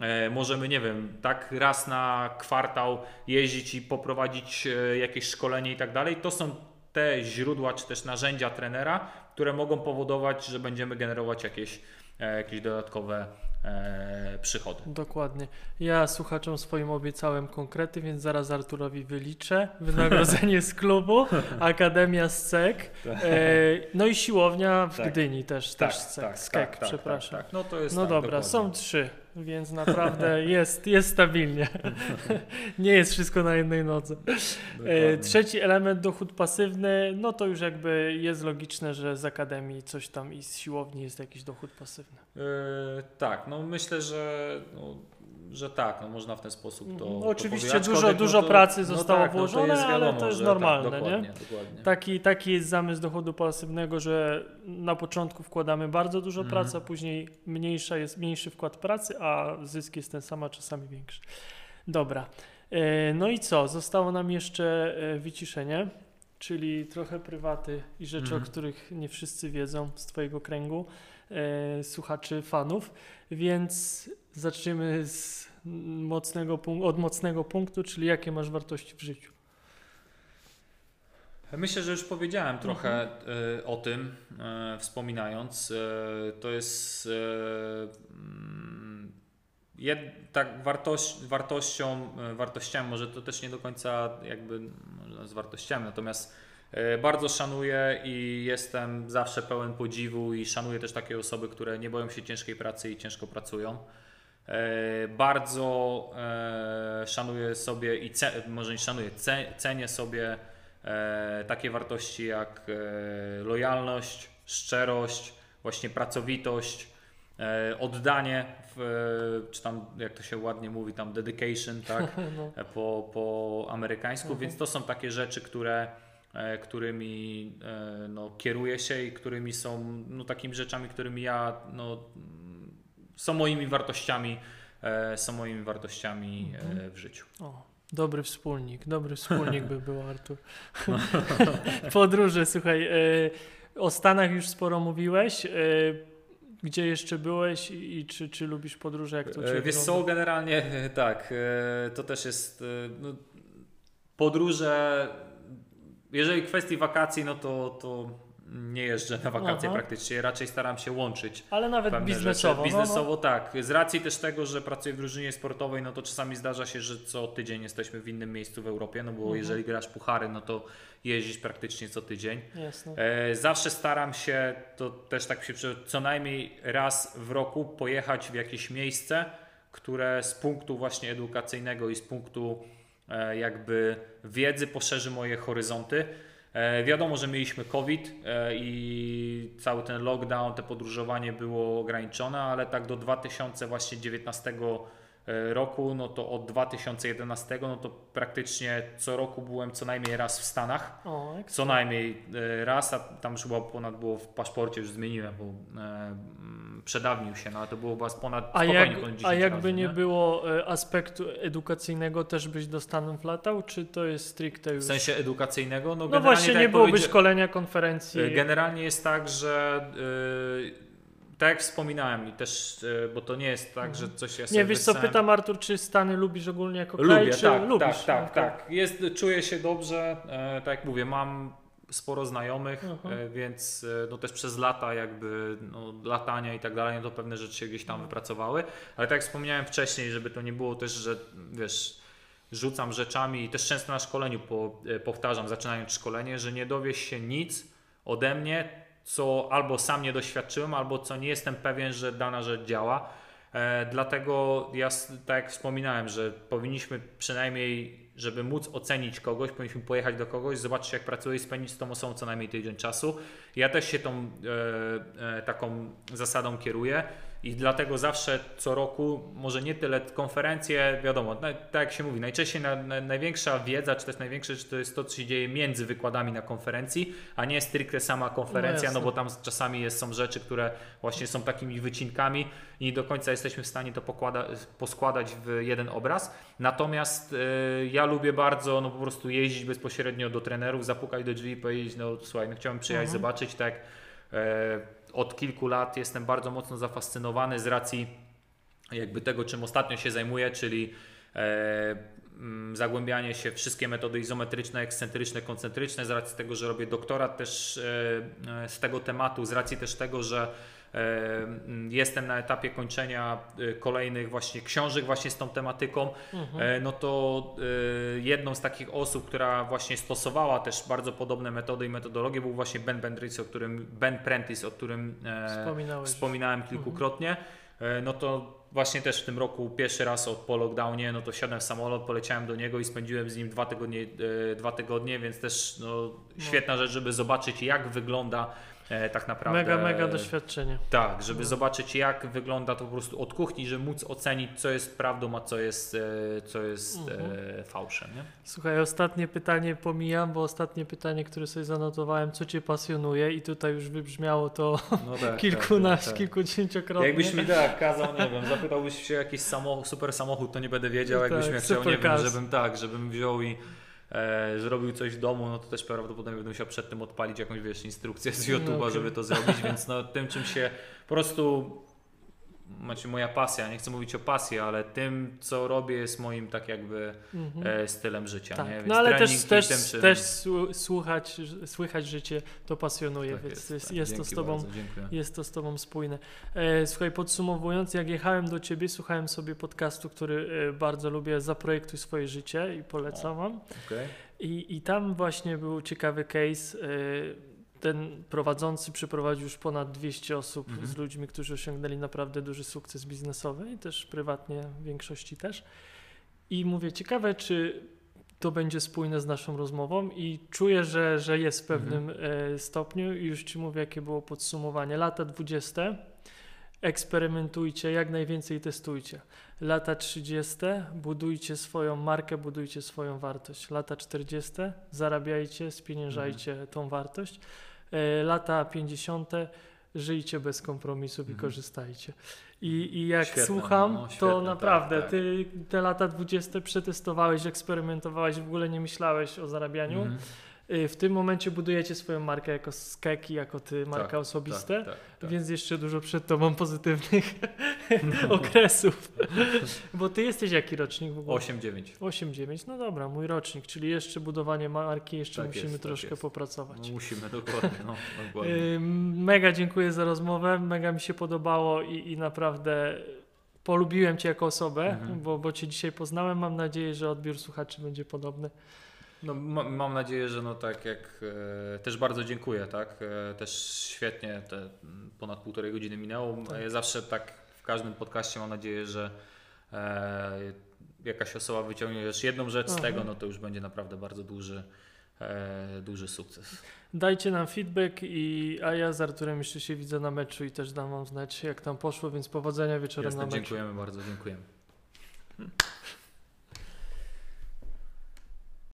E, możemy, nie wiem, tak raz na kwartał jeździć i poprowadzić e, jakieś szkolenie i tak dalej. To są te źródła czy też narzędzia trenera, które mogą powodować, że będziemy generować jakieś, e, jakieś dodatkowe e, przychody. Dokładnie. Ja słuchaczom swoim obiecałem konkrety, więc zaraz Arturowi wyliczę. Wynagrodzenie z klubu, Akademia SCEK, e, no i siłownia w Tak. Gdyni też, też SCEK, SKEK, przepraszam. Tak, tak. No to jest No tak, dobra, dokładnie. są trzy, więc naprawdę jest, jest stabilnie. Nie jest wszystko na jednej nodze. E, Dokładnie. trzeci element, dochód pasywny, no to już jakby jest logiczne, że z akademii coś tam i z siłowni jest jakiś dochód pasywny. E, tak, no myślę, że, no, że tak, no można w ten sposób to. No, to oczywiście dużo- dużo to- pracy zostało tak, włożone, jest ale wiadomo, to jest że normalne, tak, nie? dokładnie, Dokładnie. Taki, taki jest zamysł dochodu pasywnego, że na początku wkładamy bardzo dużo Mhm. pracy, a później mniejsza jest, mniejszy wkład pracy, a zysk jest ten sam, a czasami większy. Dobra. E, No i co? Zostało nam jeszcze e, wyciszenie, czyli trochę prywaty i rzeczy, Mhm. o których nie wszyscy wiedzą z Twojego kręgu e, słuchaczy, fanów. Więc zaczniemy z mocnego, od mocnego punktu, czyli jakie masz wartości w życiu. Myślę, że już powiedziałem trochę Mhm. e, o tym, e, wspominając. E, to jest jed, tak wartość, wartością, wartościami, może to też nie do końca jakby z wartościami, natomiast bardzo szanuję i jestem zawsze pełen podziwu i szanuję też takie osoby, które nie boją się ciężkiej pracy i ciężko pracują. E, Bardzo e, szanuję sobie i może nie szanuję, ce, cenię sobie e, takie wartości jak lojalność, szczerość, właśnie pracowitość, oddanie, w, czy tam jak to się ładnie mówi, tam dedication, tak, No. po, po amerykańsku, Mhm. więc to są takie rzeczy, które, którymi no, kieruję się i którymi są no, takimi rzeczami, którymi ja no, są moimi wartościami, e, są moimi wartościami e, Mhm. w życiu. O, dobry wspólnik, dobry wspólnik by był Artur. Podróże, słuchaj, e, o Stanach już sporo mówiłeś. Gdzie jeszcze byłeś i, czy, czy lubisz podróże, jak to Ciebie Wiesz co, generalnie tak, to też jest no, podróże, jeżeli kwestii wakacji, no to, to nie jeżdżę na wakacje Aha. praktycznie, raczej staram się łączyć Ale nawet biznesowo. Rzeczy. no, Biznesowo tak. Z racji też tego, że pracuję w drużynie sportowej, no to czasami zdarza się, że co tydzień jesteśmy w innym miejscu w Europie, no bo Mhm. jeżeli grasz puchary, no to jeździsz praktycznie co tydzień. No, jasne. E, zawsze staram się, to też tak się co najmniej raz w roku pojechać w jakieś miejsce, które z punktu właśnie edukacyjnego i z punktu e, jakby wiedzy poszerzy moje horyzonty. E, wiadomo, że mieliśmy COVID e, i cały ten lockdown, te podróżowanie było ograniczone, ale tak do 2019 e, roku, no to od 2011, no to praktycznie co roku byłem co najmniej raz w Stanach. O. Co najmniej e, raz, a tam już chyba ponad było w paszporcie, już zmieniłem, bo e, przedawnił się, no ale to było z ponad A, jak, ponad 10 a jakby razy, nie było e, aspektu edukacyjnego, też byś do Stanów latał, czy to jest stricte już... W sensie edukacyjnego? No, no właśnie, tak nie byłoby szkolenia, konferencji. e, Generalnie jest tak, że e, tak jak wspominałem i też, e, bo to nie jest tak, że coś ja sobie Mhm. nie, wiesz co, wyssałem- pytam Artur, czy Stany lubisz ogólnie jako kraj, Lubię, czy tak, lubisz? tak, tak, Okej. tak. Jest, czuję się dobrze, e, tak jak mówię, mam sporo znajomych, Mhm. e, więc e, no też przez lata jakby no, latania i tak dalej, no to pewne rzeczy się gdzieś tam Mhm. wypracowały, ale tak jak wspomniałem wcześniej, żeby to nie było też, że wiesz, rzucam rzeczami i też często na szkoleniu po, e, powtarzam, zaczynając szkolenie, że nie dowiesz się nic ode mnie, co albo sam nie doświadczyłem, albo co nie jestem pewien, że dana rzecz działa. E, dlatego ja, tak jak wspominałem, że powinniśmy przynajmniej, żeby móc ocenić kogoś, powinniśmy pojechać do kogoś, zobaczyć jak pracuje i spędzić z tą osobą co najmniej tydzień czasu. Ja też się tą e, e, taką zasadą kieruję. I dlatego zawsze co roku, może nie tyle konferencje, wiadomo, tak jak się mówi, najczęściej na, na, największa wiedza, czy też największe to jest to, co się dzieje między wykładami na konferencji, a nie stricte sama konferencja, no, no bo tam czasami jest, są rzeczy, które właśnie są takimi wycinkami i nie do końca jesteśmy w stanie to pokłada, poskładać w jeden obraz. Natomiast y, ja lubię bardzo no po prostu jeździć bezpośrednio do trenerów, zapukać do drzwi i powiedzieć, no słuchaj, no chciałbym przyjechać, mhm. zobaczyć, tak y, od kilku lat jestem bardzo mocno zafascynowany z racji jakby tego, czym ostatnio się zajmuję, czyli e, mm, zagłębianie się wszystkie metody izometryczne, ekscentryczne, koncentryczne, z racji tego, że robię doktorat też e, e z tego tematu, z racji też tego, że jestem na etapie kończenia y, kolejnych właśnie książek właśnie z tą tematyką, mhm. E, no to y, jedną z takich osób, która właśnie stosowała też bardzo podobne metody i metodologie był właśnie Ben Bendris, o którym, Ben Prentice, o którym e, wspominałem mhm. kilkukrotnie. Mhm. No to właśnie też w tym roku pierwszy raz od po lockdownie, no to siadłem w samolot, poleciałem do niego i spędziłem z nim dwa tygodnie, dwa tygodnie więc też no, no. świetna rzecz, żeby zobaczyć jak wygląda tak naprawdę. Mega, mega doświadczenie. Tak, żeby no. zobaczyć jak wygląda to po prostu od kuchni, żeby móc ocenić co jest prawdą, a co jest, e, co jest e, mhm. fałszem. Nie? Słuchaj, ostatnie pytanie pomijam, bo ostatnie pytanie, które sobie zanotowałem, co Cię pasjonuje i tutaj już wybrzmiało to no tak, kilkunaście, tak, tak. kilkudziesięciokrotnie. Jakbyś mi tak kazał, nie wiem, zapytałbyś się jakiś samochód, super samochód, to nie będę wiedział, jakbyś tak, mnie chciał, nie wiem, żebym tak, żebym wziął i e, zrobił coś w domu, no to też prawdopodobnie będę musiał przed tym odpalić jakąś wiesz, instrukcję z YouTube'a, no okay. żeby to zrobić, więc no tym czym się po prostu znaczy moja pasja, nie chcę mówić o pasji, ale tym, co robię, jest moim tak jakby mhm. e, stylem życia. Tak. Nie? no ale też, też, tym, też słuchać, słychać życie to pasjonuje, tak więc jest, jest, tak. jest to z tobą, jest to z tobą spójne. E, słuchaj, podsumowując, jak jechałem do ciebie, słuchałem sobie podcastu, który e, bardzo lubię, Zaprojektuj swoje życie i polecam wam. Okay. I, I tam właśnie był ciekawy case e, ten prowadzący przyprowadził już ponad 200 osób mhm. z ludźmi, którzy osiągnęli naprawdę duży sukces biznesowy i też prywatnie w większości też. I mówię, ciekawe, czy to będzie spójne z naszą rozmową i czuję, że, że jest w pewnym mhm. Stopniu i już Ci mówię, jakie było podsumowanie. Lata 20. Eksperymentujcie, jak najwięcej testujcie. Lata 30. Budujcie swoją markę, budujcie swoją wartość. Lata 40. Zarabiajcie, spieniężajcie mhm. tą wartość. E, lata 50. Żyjcie bez kompromisów mhm. i korzystajcie. I, i jak świetne, słucham, no, świetne, to naprawdę tak, tak. ty te lata 20 przetestowałeś, eksperymentowałeś, w ogóle nie myślałeś o zarabianiu. Mhm. Y, w tym momencie budujecie swoją markę jako skeki, jako ty, marka tak, osobiste, tak, tak, tak, więc jeszcze dużo przed tobą pozytywnych no. okresów. Bo ty jesteś jaki rocznik w ogóle? 8-9. 8-9, no dobra, mój rocznik, czyli jeszcze budowanie marki, jeszcze tak musimy jest, tak troszkę popracować. No musimy, dokładnie. No, dokładnie. mega dziękuję za rozmowę, mega mi się podobało i, i naprawdę polubiłem cię jako osobę, mhm. bo, bo cię dzisiaj poznałem. Mam nadzieję, że odbiór słuchaczy będzie podobny. No, ma, mam nadzieję, że no tak jak e, też bardzo dziękuję, tak? E, też świetnie te ponad półtorej godziny minęło. Tak. Ja zawsze tak w każdym podcaście mam nadzieję, że e, jakaś osoba wyciągnie już jedną rzecz Aha. z tego, no to już będzie naprawdę bardzo duży, e, duży sukces. Dajcie nam feedback i a ja z Arturem jeszcze się widzę na meczu i też dam wam znać jak tam poszło, więc powodzenia wieczorem Jasne, na meczu. Dziękujemy bardzo, dziękujemy.